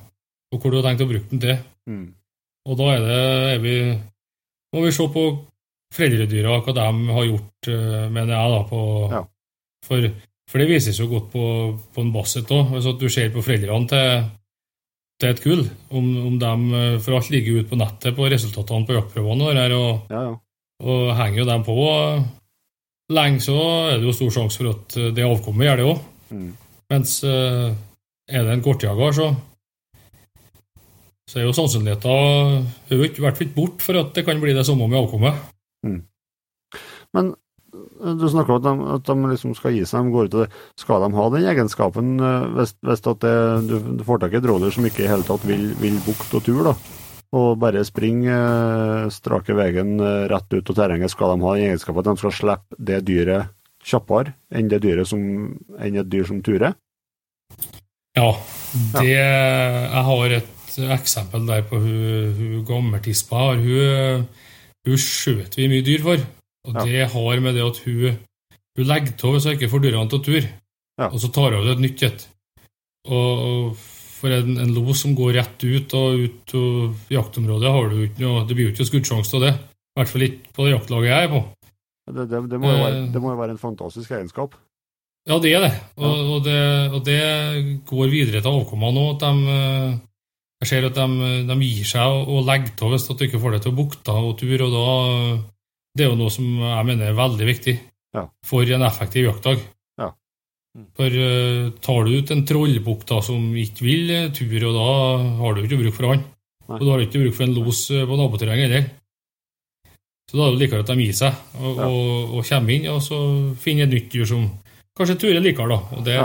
og hvor du har tenkt å bruke den til. Mm. Og da er det er vi, må vi se på foreldredyra, hva de har gjort, eh, mener jeg. da, på, Ja. for, for det vises jo godt på, på en Basset òg. Hvis du ser på foreldrene til, til et kull, om, om de eh, For alt ligger ute på nettet på resultatene på jaktprøvene, og, og, Ja, ja. og henger jo dem på eh, lenge, så er det jo stor sjanse for at eh, det avkommet gjør det òg. Mm. Mens er det en kortjager, så så er jo sannsynligheten er i hvert fall ikke bort for at det kan bli det samme med avkommet. Men eh, du snakker om at de, at de liksom skal gi seg, de går ut og. Skal de ha den egenskapen eh, hvis, du, du får tak i et som ikke i hele tatt vil, vil bukt og tur, da, og bare springe eh, strake veien eh, rett ut av terrenget, skal de ha den egenskapen at de skal slippe det dyret kjappere enn det dyret som, enn et dyr som turer? Ja, det Jeg har et eksempel der på hun, hun gammeltispa. Hun, hun skjøt vi mye dyr for. Og Ja. det har med det at hun, hun legger av hvis hun ikke får dyrene til tur. Ja. Og så tar hun ut et nytt et. Og, og for en, en los som går rett ut og ut av jaktområdet, har du ikke noe, det blir jo ikke skuddsjanse til det. I hvert fall ikke på det jaktlaget jeg er på. Det, det, det, må jo være, Eh. det må jo være en fantastisk egenskap. Ja, det er det. Og, og, det, og det går videre til avkommene. De, eh, jeg ser at de, de gir seg og, legger til hvis du ikke får det til å bukte og tur. og da, Det er jo noe som jeg mener er veldig viktig Ja. for en effektiv jaktdag. Ja. For uh, tar du ut en trollbukk som ikke vil eh, tur, og da har du ikke bruk for han. Nei. Og da har du ikke bruk for en los eh, på naboterrenget heller. Så da er det likere at de gir seg og, Ja. og, og kommer inn, og så finner et nytt dyr som kanskje Ture liker. da. Og det,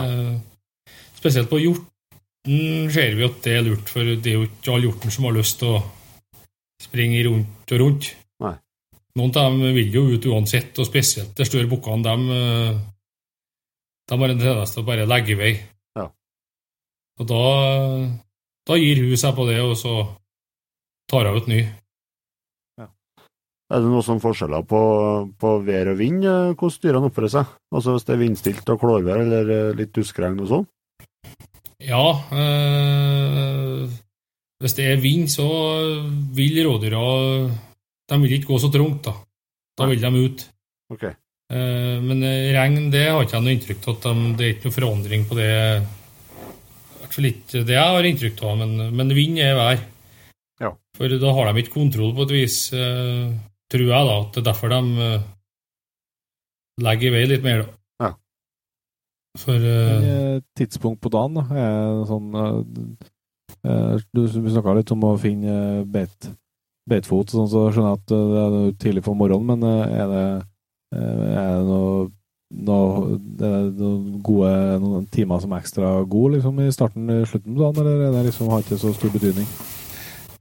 Spesielt på hjorten ser vi at det er lurt, for det er jo ikke all hjorten som har lyst til å springe rundt og rundt. Noen av dem vil jo ut uansett, og spesielt de større bukkene, de, eh, de har en tendens til å bare legge i vei. Ja. Og da, da gir hun seg på det, og så tar hun ut ny. Er det noen som forskjeller på, på vær og vind, eh, hvordan dyrene oppfører seg? Altså hvis det er vindstilt og klårvær eller eh, litt duskregn og sånn? Ja, Øh, hvis det er vind, så vil rådyra De vil ikke gå så trangt, da. Da vil de ut. Okay. Eh, men eh, regn, det har ikke jeg noe inntrykk av. at de, Det er ikke noe forandring på det. Ikke det jeg har inntrykk av, men, men vind er vær. Ja. For da har de ikke kontroll på et vis, eh, tror jeg, da. At det er derfor de eh, legger i vei litt mer, da. Ja. For tidspunkt på dagen, da? Er sånn Du vi snakka litt om å finne beit, beitfot, sånn, så skjønner jeg at eh, det er tidlig på morgenen, men eh, er det, eh, er det noe, noe, er det noen gode noen timer som er ekstra gode liksom, i starten og slutten på dagen, eller er det liksom, har ikke så stor betydning?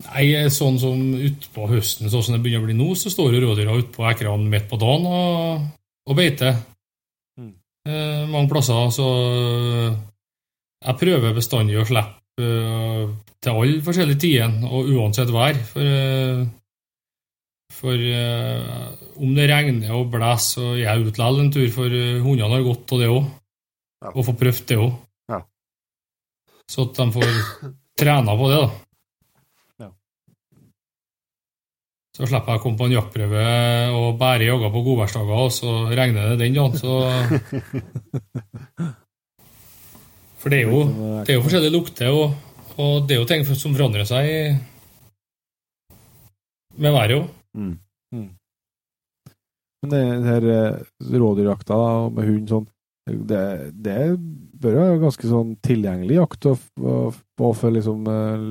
Nei, sånn som utpå høsten, sånn som det begynner å bli nå, så står jo rådyra utpå ekrene midt på dagen og, og beiter. Mm. Eh, mange plasser, så jeg prøver bestandig å slippe til alle forskjellige tider, og uansett vær. For, eh, for eh, om det regner og blåser, så er jeg ute likevel en tur, for eh, hundene har godt av det òg. Ja. Og får prøvd det òg. Ja. Så at de får *coughs* trena på det, da. Så slipper jeg å komme på en jaktprøve og bare jage på godværsdager, og så regner det den dagen, så *laughs* For det er jo, det er jo forskjellige lukter, og, og det er jo ting som forandrer seg i- med været òg. Mm. Men det, det her eh, rådyrjakta med hund sånn, det, det bør være ganske sånn tilgjengelig jakt og, og, og for liksom eh,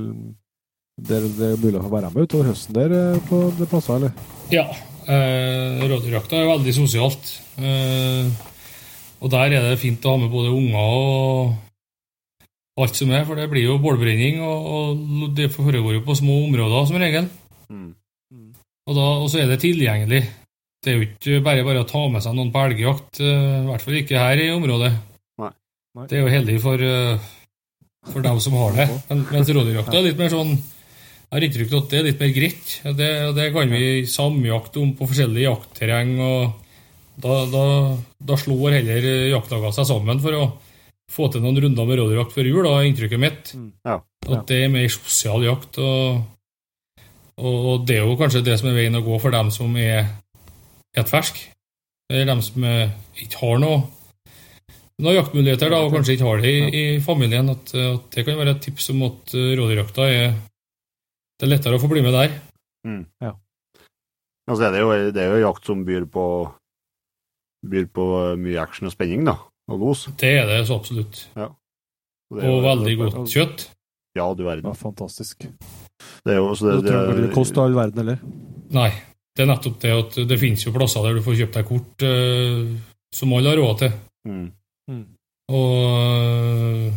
der det er mulig å få være med utover høsten der eh, på det plasser, eller? Ja. Eh, Rådyrjakta er veldig sosialt. Eh, og der er det fint å ha med både unger og alt som er, for det blir jo bålbrenning, og, og det foregår jo på små områder som regel. Mm. Og, da, og så er det tilgjengelig. Det er jo ikke bare bare å ta med seg noen på elgjakt, eh, i hvert fall ikke her i området. Nei. Nei. Det er jo heldig for, eh, for dem som har det. Men, mens rådyrjakta er litt mer sånn Jeg har inntrykk av at det er litt mer greit. Det, det kan vi samjakte om på forskjellige jaktterreng. og Da, da, da slår heller jaktlagene seg sammen for å få til noen runder med rådyrjakt før jul, da, er inntrykket mitt. Ja. At det er mer sosial jakt. Og, og det er jo kanskje det som er veien å gå for dem som er helt ferske. Eller dem som eh, ikke har noe, noen jaktmuligheter, da, og kanskje ikke har det i, i familien. At, at det kan være et tips om at eh, rådyrjakta er Det er lettere å få bli med der. Altså, det, er jo, det er jo jakt som byr på, byr på mye action og spenning, da. Og los. Det er det så absolutt. Og, det er Og jo- veldig godt kjøtt. Ja, du verden. Ja, fantastisk. Det er jo så det, Det tror ikke det koster all verden, eller? Nei, det er nettopp det at det finnes jo plasser der du får kjøpt deg kort uh, som alle har råd til. mm. Og,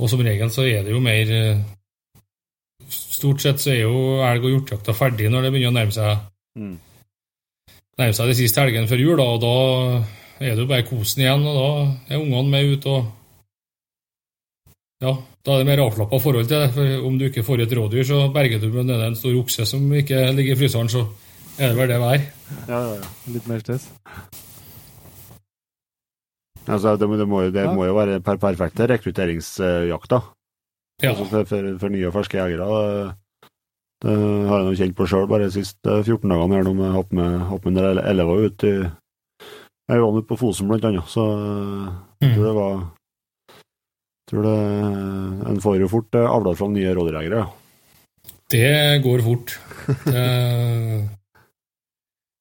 og som regel så er det jo mer eh, Stort sett så er jo elg- og hjortejakta ferdig når det begynner å nærme seg Mm. nærme seg de siste helgene før jul, da, og da er det jo bare kosen igjen, og da er ungene med ut og Ja, da er det mer avslappa forhold til det, for om du ikke får et rådyr, så berger du med nede en stor okse som ikke ligger i fryseren, så er det vel det vær. Ja, ja, ja. Litt mer stress? Altså, det, må- det, må, jo- det Ja. må jo være per perfekte rekrutteringsjakta. Ja, Altså for, for, for nye og ferske jegere. Det, det har jeg nå kjent på sjøl bare de siste 14 dagene her, når jeg har hatt med, hatt med en del elever ut i Jeg var med på Fosen blant annet, så eh, jeg tror det var tror det, En får jo fort avla fram fra nye rådyrjegere. Ja. Det går fort. Det,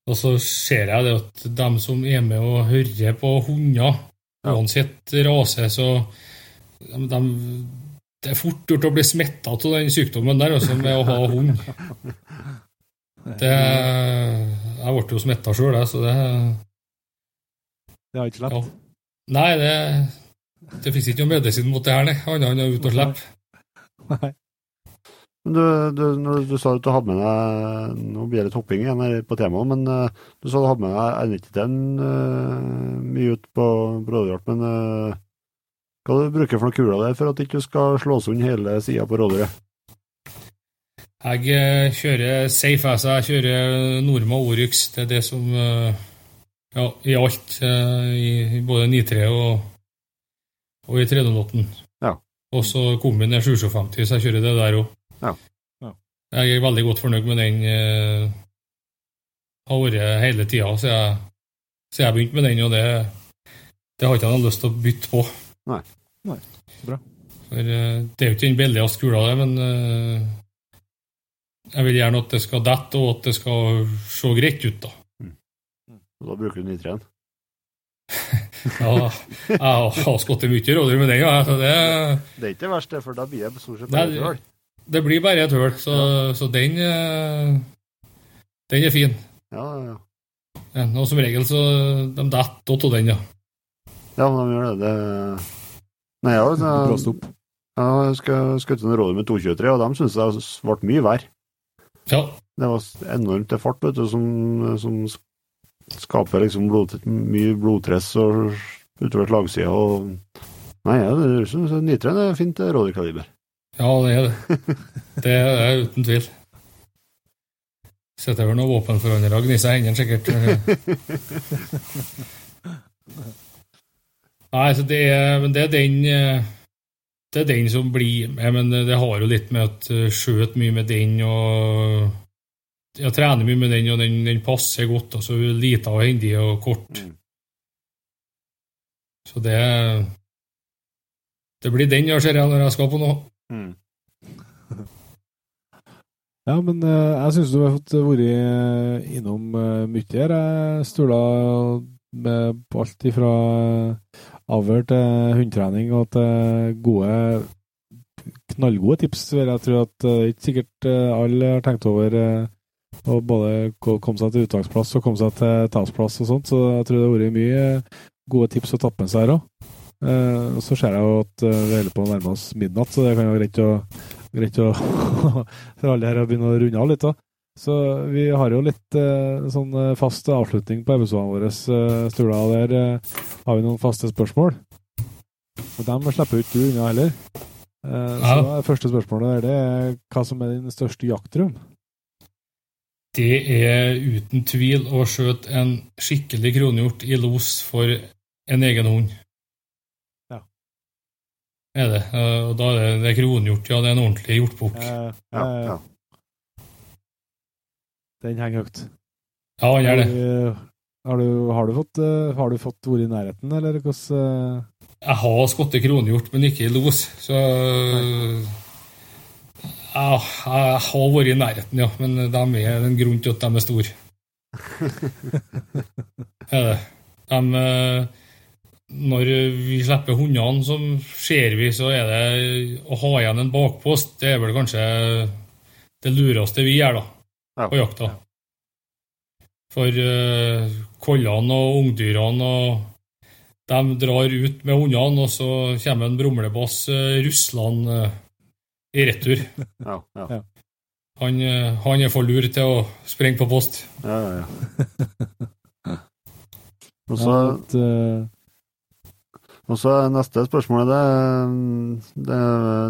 og så ser jeg det at dem som er med og hører på hunder, Ja. uansett rase, så de, de, Det er fort gjort å bli smitta av den sykdommen der, også med å ha hund. *laughs* Det, jeg ble jo smitta sjøl, jeg, så det Det er ikke ja. Nei, det, det fins ikke noe medisin mot det her, nei. Annet enn å ut og slippe. Nei. Men du, du, når du sa at du hadde med deg Nå blir det litt hopping igjen her på temaet, men eh, du sa du hadde med deg R91 uh, mye ut på rådyrjakt. Men uh, hva du bruker for noen kuler der for at du ikke skal slå sund hele sida på rådyret? Jeg eh, kjører safe altså. jeg kjører Norma Oryx. Det er det som eh, Ja, i alt. eh, I, i både 9-3 og, og i 308. Ja. Og så kombin er 750, så jeg kjører det der òg. Ja. Ja. Jeg er veldig godt fornøyd med den. eh, har vært hele tida siden jeg, siden jeg begynte med den, og det, det har ikke jeg noe lyst til å bytte på. Nei. Nei, så bra. For eh, det er jo ikke den billigste kula, det, men eh, jeg vil gjerne at det skal dette, og at det skal se greit ut, da. Da bruker du nitreen. *laughs* Ja, jeg har skutt mye rådyr med den, ja. Så det, Det er ikke det verste, for da blir det stort sett bare bare høl. det blir bare et høl, så, så den eh, Den er fin. Ja, ja, ja. Ja, Og som regel så de detter av den, ja. ja, de gjør det. det... Nei, ja, Blåst jeg, Ja, jeg skutt noen rådyr med 223, og de syntes det ble mye verre. Ja, Det var enormt til fart, vet du, som, som skaper liksom blod, mye blodtress og utover slagsida og Nei, jeg syns nitren er fint rådyrkaliber. ja det er det. Det er uten tvil. Sitter vel noen våpenforhandlere og gnir seg i hendene, sikkert. Nei, så det er, det er den eh, Det er den som blir med, men det har jo litt med at eh, skjøt mye med den og Jeg trener mye med den, og den, den passer godt. og så er lita og hendig og kort. Mm. Så det Det blir den jeg ser når jeg skal på noe. Mm. *laughs* Ja, men eh, jeg syns du har fått vært eh, innom uh, mye her. Jeg stola med på alt ifra avl til hundetrening og til gode knallgode tips. vil Jeg tror at uh, ikke sikkert eh, alle har tenkt over eh, å både ko- komme seg til uttaksplass og komme seg til tapsplass og sånt, så jeg tror det har vært mye gode tips å tappe med seg her òg. Eh, så ser jeg jo at eh, vi holder på å nærme oss midnatt, så det kan jo være greit å greit å *laughs* for alle her å begynne å runde av litt. da. Så vi har jo litt eh, sånn eh, fast avslutning på episodene våre. Uh, Sturla, der eh, har vi noen faste spørsmål. Og dem slipper ikke du unna heller. Eh, Ja. Så er første spørsmålet der, det er hva som er din største jaktdrøm? Det er uten tvil å skjøte en skikkelig kronhjort i los for en egen hund. Ja. Er det. Eh, Og da er det, det er kronhjort, ja. Det er en ordentlig hjortbukk. Eh, Ja, eh, ja. Den henger høyt. Ja, den gjør det. Har du, har du fått, har du fått vært i nærheten, eller hvordan Jeg har skutt kronhjort, men ikke i los, så ja, Jeg har vært i nærheten, ja. Men de er en grunn til at de er store. *laughs* er det. De, eh, når vi slipper hundene, som ser vi, så er det å ha igjen en bakpost. Det er vel kanskje det lureste vi gjør da, på jakta. For uh, kollene og ungdyrene og de drar ut med hundene, og så kommer en brumlebass uh, ruslende eh, i retur. Ja, ja. Han, eh, han er for lur til å sprenge på post. ja, ja, ja. *laughs* Og så, ja, at, eh, og så er neste spørsmål det, det,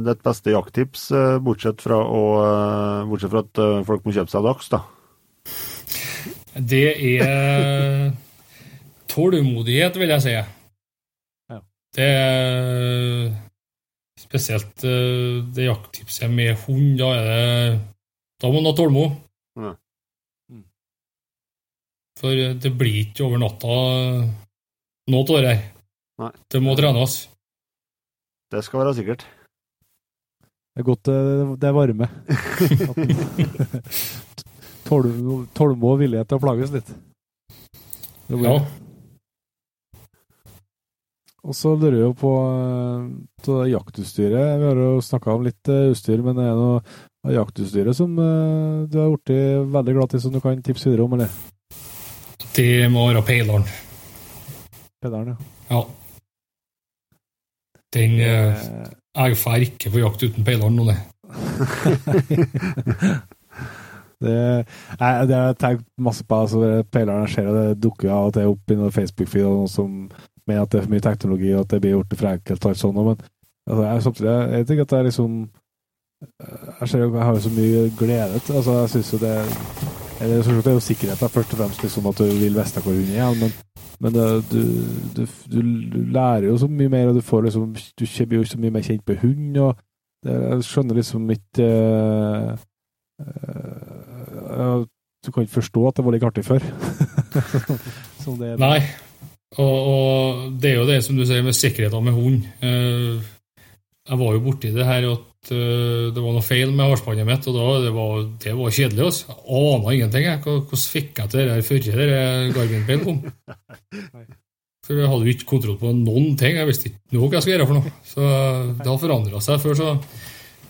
det er et beste jakttips, eh, bortsett fra, å, eh, bortsett fra at eh, folk må kjøpe seg dags, da. Det er tålmodighet, vil jeg si. Ja. Det er spesielt eh, det jakttipset med hund. Da er det Da må man ha tålmod. Mm. For det blir ikke over natta noe av det her. Nei. Det må trenes. Det skal være sikkert. Det er godt eh, det er varme. *laughs* Tålmod og villighet til å plages litt. Det blir- Ja. Og så lurer jeg på eh, på det jaktutstyret. Vi har jo snakka om litt eh, utstyr, men er det noe av jaktutstyret som eh, du har blitt veldig glad i, som du kan tipse videre om, eller? Det må være peileren. Peileren, ja. Ja. Den eh, Eh, Jeg drar ikke på jakt uten peileren nå, det. *laughs* Det, nei, det har jeg tenkt masse på. altså Peileren jeg ser, det dukker av og til opp i noen Facebook-feed og noen som mener at det er for mye teknologi, og at det blir gjort for enkelt. og alt sånt, men altså, jeg, samtidig, jeg, jeg tenker at det er liksom Jeg ser jo jeg har jo så mye glede til altså Jeg syns jo det så det er jo sikkerhet, da, først og fremst liksom at du vil vite hvor hunden er, men, men det, du, du, du, lærer jo så mye mer, og du får liksom Du blir jo så mye mer kjent med hund, og det, jeg skjønner liksom ikke uh, uh, Du kan ikke forstå at det var like artig før. *laughs* Er. Nei. Og, og det er jo det som du sier med sikkerheten med hund. Eh, jeg var jo borti det her at eh, det var noe feil med halsbåndet mitt, og da, det, var, det var kjedelig. Altså. Jeg ana ingenting. Jeg. Hvordan fikk jeg til det før det Garmin-peilen kom? For jeg hadde jo ikke kontroll på noen ting. Jeg visste ikke noe hva jeg skulle gjøre for noe. Så det har forandra seg. Før så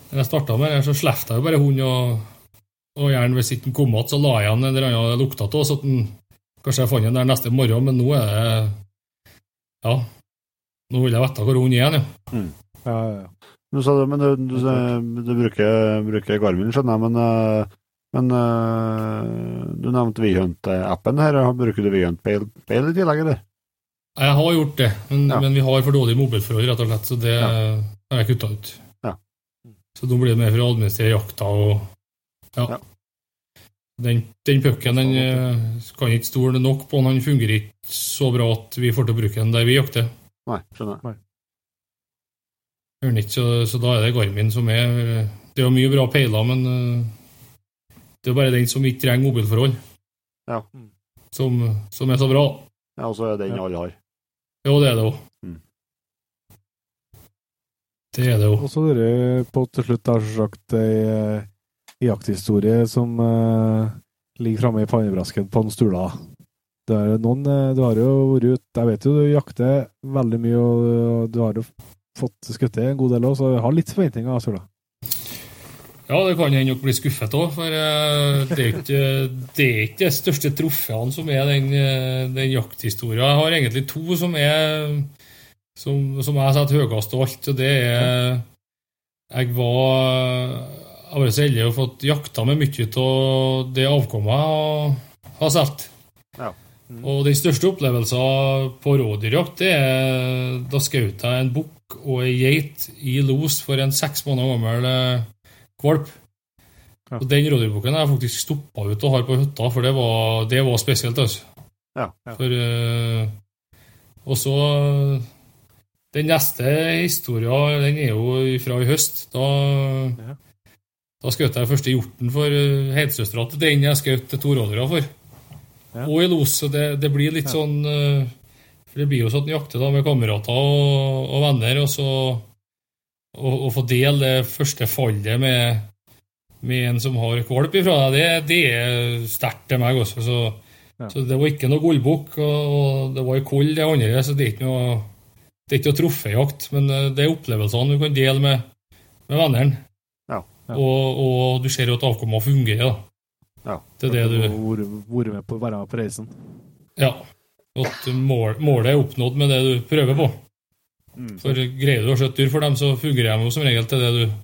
når jeg starta med det, så slapp jeg jo bare hund, og, og gjerne hvis ikke den kom igjen, så la jeg igjen en eller annen lukta av, så den Kanskje jeg fant den der neste morgen, men nå er det Ja. Nå vil jeg vite hvor hun er ja. Ja, ja, ja. Du sa det, men du, du, du bruker, bruker Garmin, skjønner jeg, men, eh, men eh, du nevnte Vihunt-appen her. Bruker du Vihunt-peil i tillegg, eller? Jeg har gjort det, men, Ja. men vi har for dårlig mobilforhold, rett og slett, så det Ja. har jeg kutta ut. Ja. Så nå blir det mer for å administrere jakta og Ja. Den, den pucken den eh, kan ikke stole nok på, den fungerer ikke så bra at vi får til å bruke den der vi jakter. Nei, skjønner jeg. Ikke, så, så da er det Garmin som er Det er jo mye bra peiler, men eh, det er bare den som ikke trenger mobilforhold, Ja. som, som er så bra. Ja, og så er den Ja. alle har. Jo, det er det òg. Mm. Det er det òg. Og så dere på til slutt, da, sagt, ei eh, jakthistorie som uh, ligger framme i pannebrasken på en Stula. Det er noen, eh, du har jo vært ute Jeg vet jo du jakter veldig mye, og, du har jo fått skutt en god del òg, så jeg har litt forventninger. av Stula. Ja, det kan hende dere blir skuffet òg, for eh, det er ikke det er ikke de største trofeene som er den, den jakthistorien. Jeg har egentlig to som er som, som jeg setter høyest av alt, og det er Jeg var har vært så heldig å fått jakta med mye av det avkommet jeg har solgt. Ja. Og den største opplevelsen på rådyrjakt, det er da skjøt jeg en bukk og ei geit i los for en seks måneder gammel eh, valp. Ja. Og Den rådyrbukken har jeg faktisk stoppa ut og har på hytta, for det var, det var spesielt. altså. Ja. Ja. For, eh, og så Den neste historien den er jo fra i høst. Da, Ja. Da skjøt jeg første hjorten for uh, helsøstera til den jeg skjøt to rådyra for. Ja. Og i los. Så det, det blir litt Ja. sånn eh, For det blir jo sånn at en jakter da med kamerater og, og venner, og så å, få dele det første fallet med, med en som har valp ifra deg, det, det er sterkt til meg også. Så, Ja. så det var ikke noe gullbukk, og, og det var i koll, det andre, så det er ikke noe det er ikke noe troféjakt, men eh, det er opplevelsene du kan dele med, med vennene. Ja. Og, og du ser jo at avkommet fungerer. da. Ja. Det er det du Vært med på, være med på reisen. Ja. At mål, målet er oppnådd med det du prøver på. Mm. For greier du å skjøtte dyr for dem, så fungerer de som regel til det du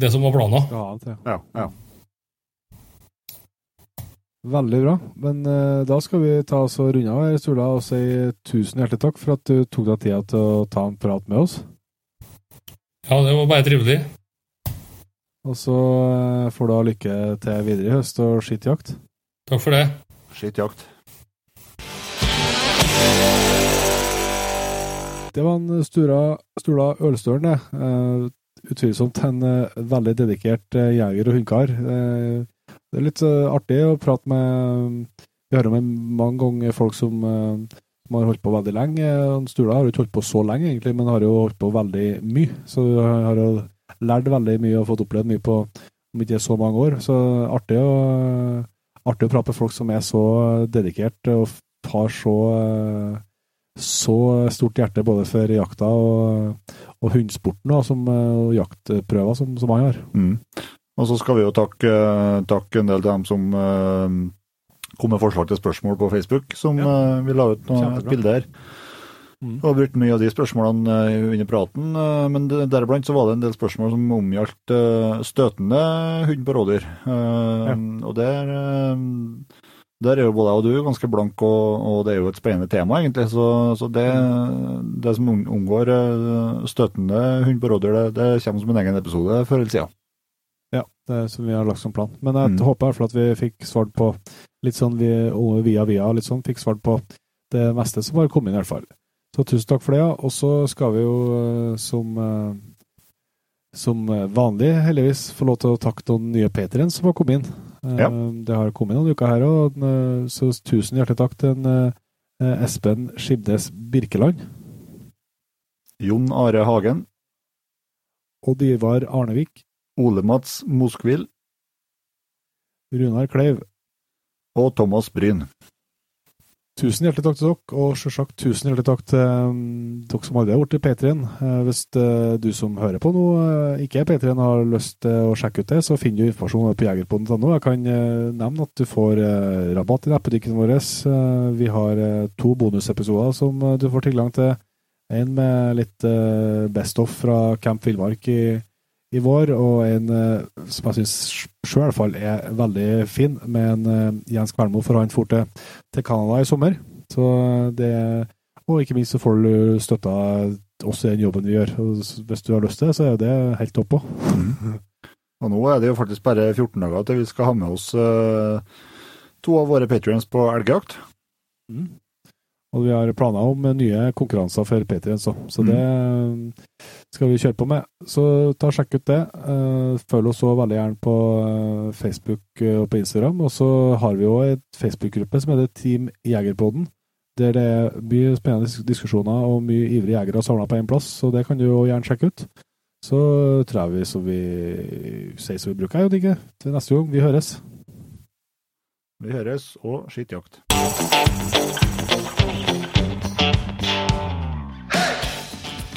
Det som var planen. Ja. Ja, ja. Veldig bra. Men uh, da skal vi ta oss og runde av her, Sturla, og si tusen hjertelig takk for at du tok deg tida til å ta en prat med oss. Ja, det var bare trivelig. Og så eh, får du ha lykke til videre i høst og skittjakt. Takk for det. Skittjakt. Det var en Stura, Stula Ølstølen, det. Eh, utvilsomt en eh, veldig dedikert eh, jeger og hundekar. Det er litt artig å prate med Vi hører med mange ganger folk som, som, har holdt på veldig lenge. Stula har jo ikke holdt på så lenge, egentlig, men har jo holdt på veldig mye. Så har jo lært veldig mye og fått opplevd mye på om ikke så mange år. Så artig å, artig å prate med folk som er så dedikert og har så, så stort hjerte både for jakta og, og hundsporten og, som, og jaktprøver som, som han har. Mm. Og så skal vi jo takke, takke en del til dem som uh, kom med forslag til spørsmål på Facebook, som Ja. uh, vi la ut noe, et bilde her. Mm. Og brukt mye av de spørsmålene uh, under praten, uh, men deriblant så var det en del spørsmål som omgjaldt uh, støtende hund på rådyr. Ja. Og der, der er jo både jeg og du ganske blank, og, og det er jo et spennende tema, egentlig. Så, så det, det som omgår støtende hund på rådyr, det, det kommer som en egen episode før eller siden. Ja, det er som vi har lagt som plan. Men jeg Mm. håper i hvert fall at vi fikk svart på litt sånn vi, via via, litt sånn, fikk svart på det meste som har kommet inn, i hvert fall. Så tusen takk for det, ja. Og så skal vi jo eh, som eh, som eh, vanlig, heldigvis, få lov til å takke noen nye patriens som har kommet inn. Ja. Det har kommet noen uker her òg, så tusen hjertelig takk til en, Espen Skibnes Birkeland. Jon Are Hagen, Odd Ivar Arnevik. Ole Mats Moskvil Runar Kleiv. og Thomas Bryn. Tusen hjertelig takk til dere, og selvsagt tusen hjertelig takk til um, dere som aldri har blitt Patrien. Uh, hvis uh, du som hører på nå uh, ikke er Patrion har lyst til å sjekke ut det, så finner du informasjon på jegerpodden.no. Jeg kan nevne at du får rabatt i nettbutikken vår. Vi har to bonusepisoder som du får tilgang til. En med litt best of fra Camp Villmark i, i vår, og en uh, som jeg syns sjøl fall er veldig fin, med en uh, Jens Kvernmo, for han for til til Canada i sommer. Så det, og ikke minst så får du støtta oss i den jobben vi gjør. Hvis du har lyst til det, så er det helt topp òg. Og nå er det jo faktisk bare 14 dager til vi skal ha med oss eh, to av våre patrions på elgjakt. Og vi har planer om nye konkurranser for Patriens òg, så det skal vi kjøre på med. Så ta og sjekk ut det. Eh, Følg oss også veldig gjerne på eh, Facebook eh, og på Instagram. Og så har vi òg et Facebook-gruppe som heter Team Jegerpodden. Der det er mye spennende diskusjoner og mye ivrige jegere samla på én plass, så det kan du jo gjerne sjekke ut. Så tror jeg vi som vi sier som vi bruker, jo digger. Til neste gang. Vi høres. Vi høres, og skittjakt.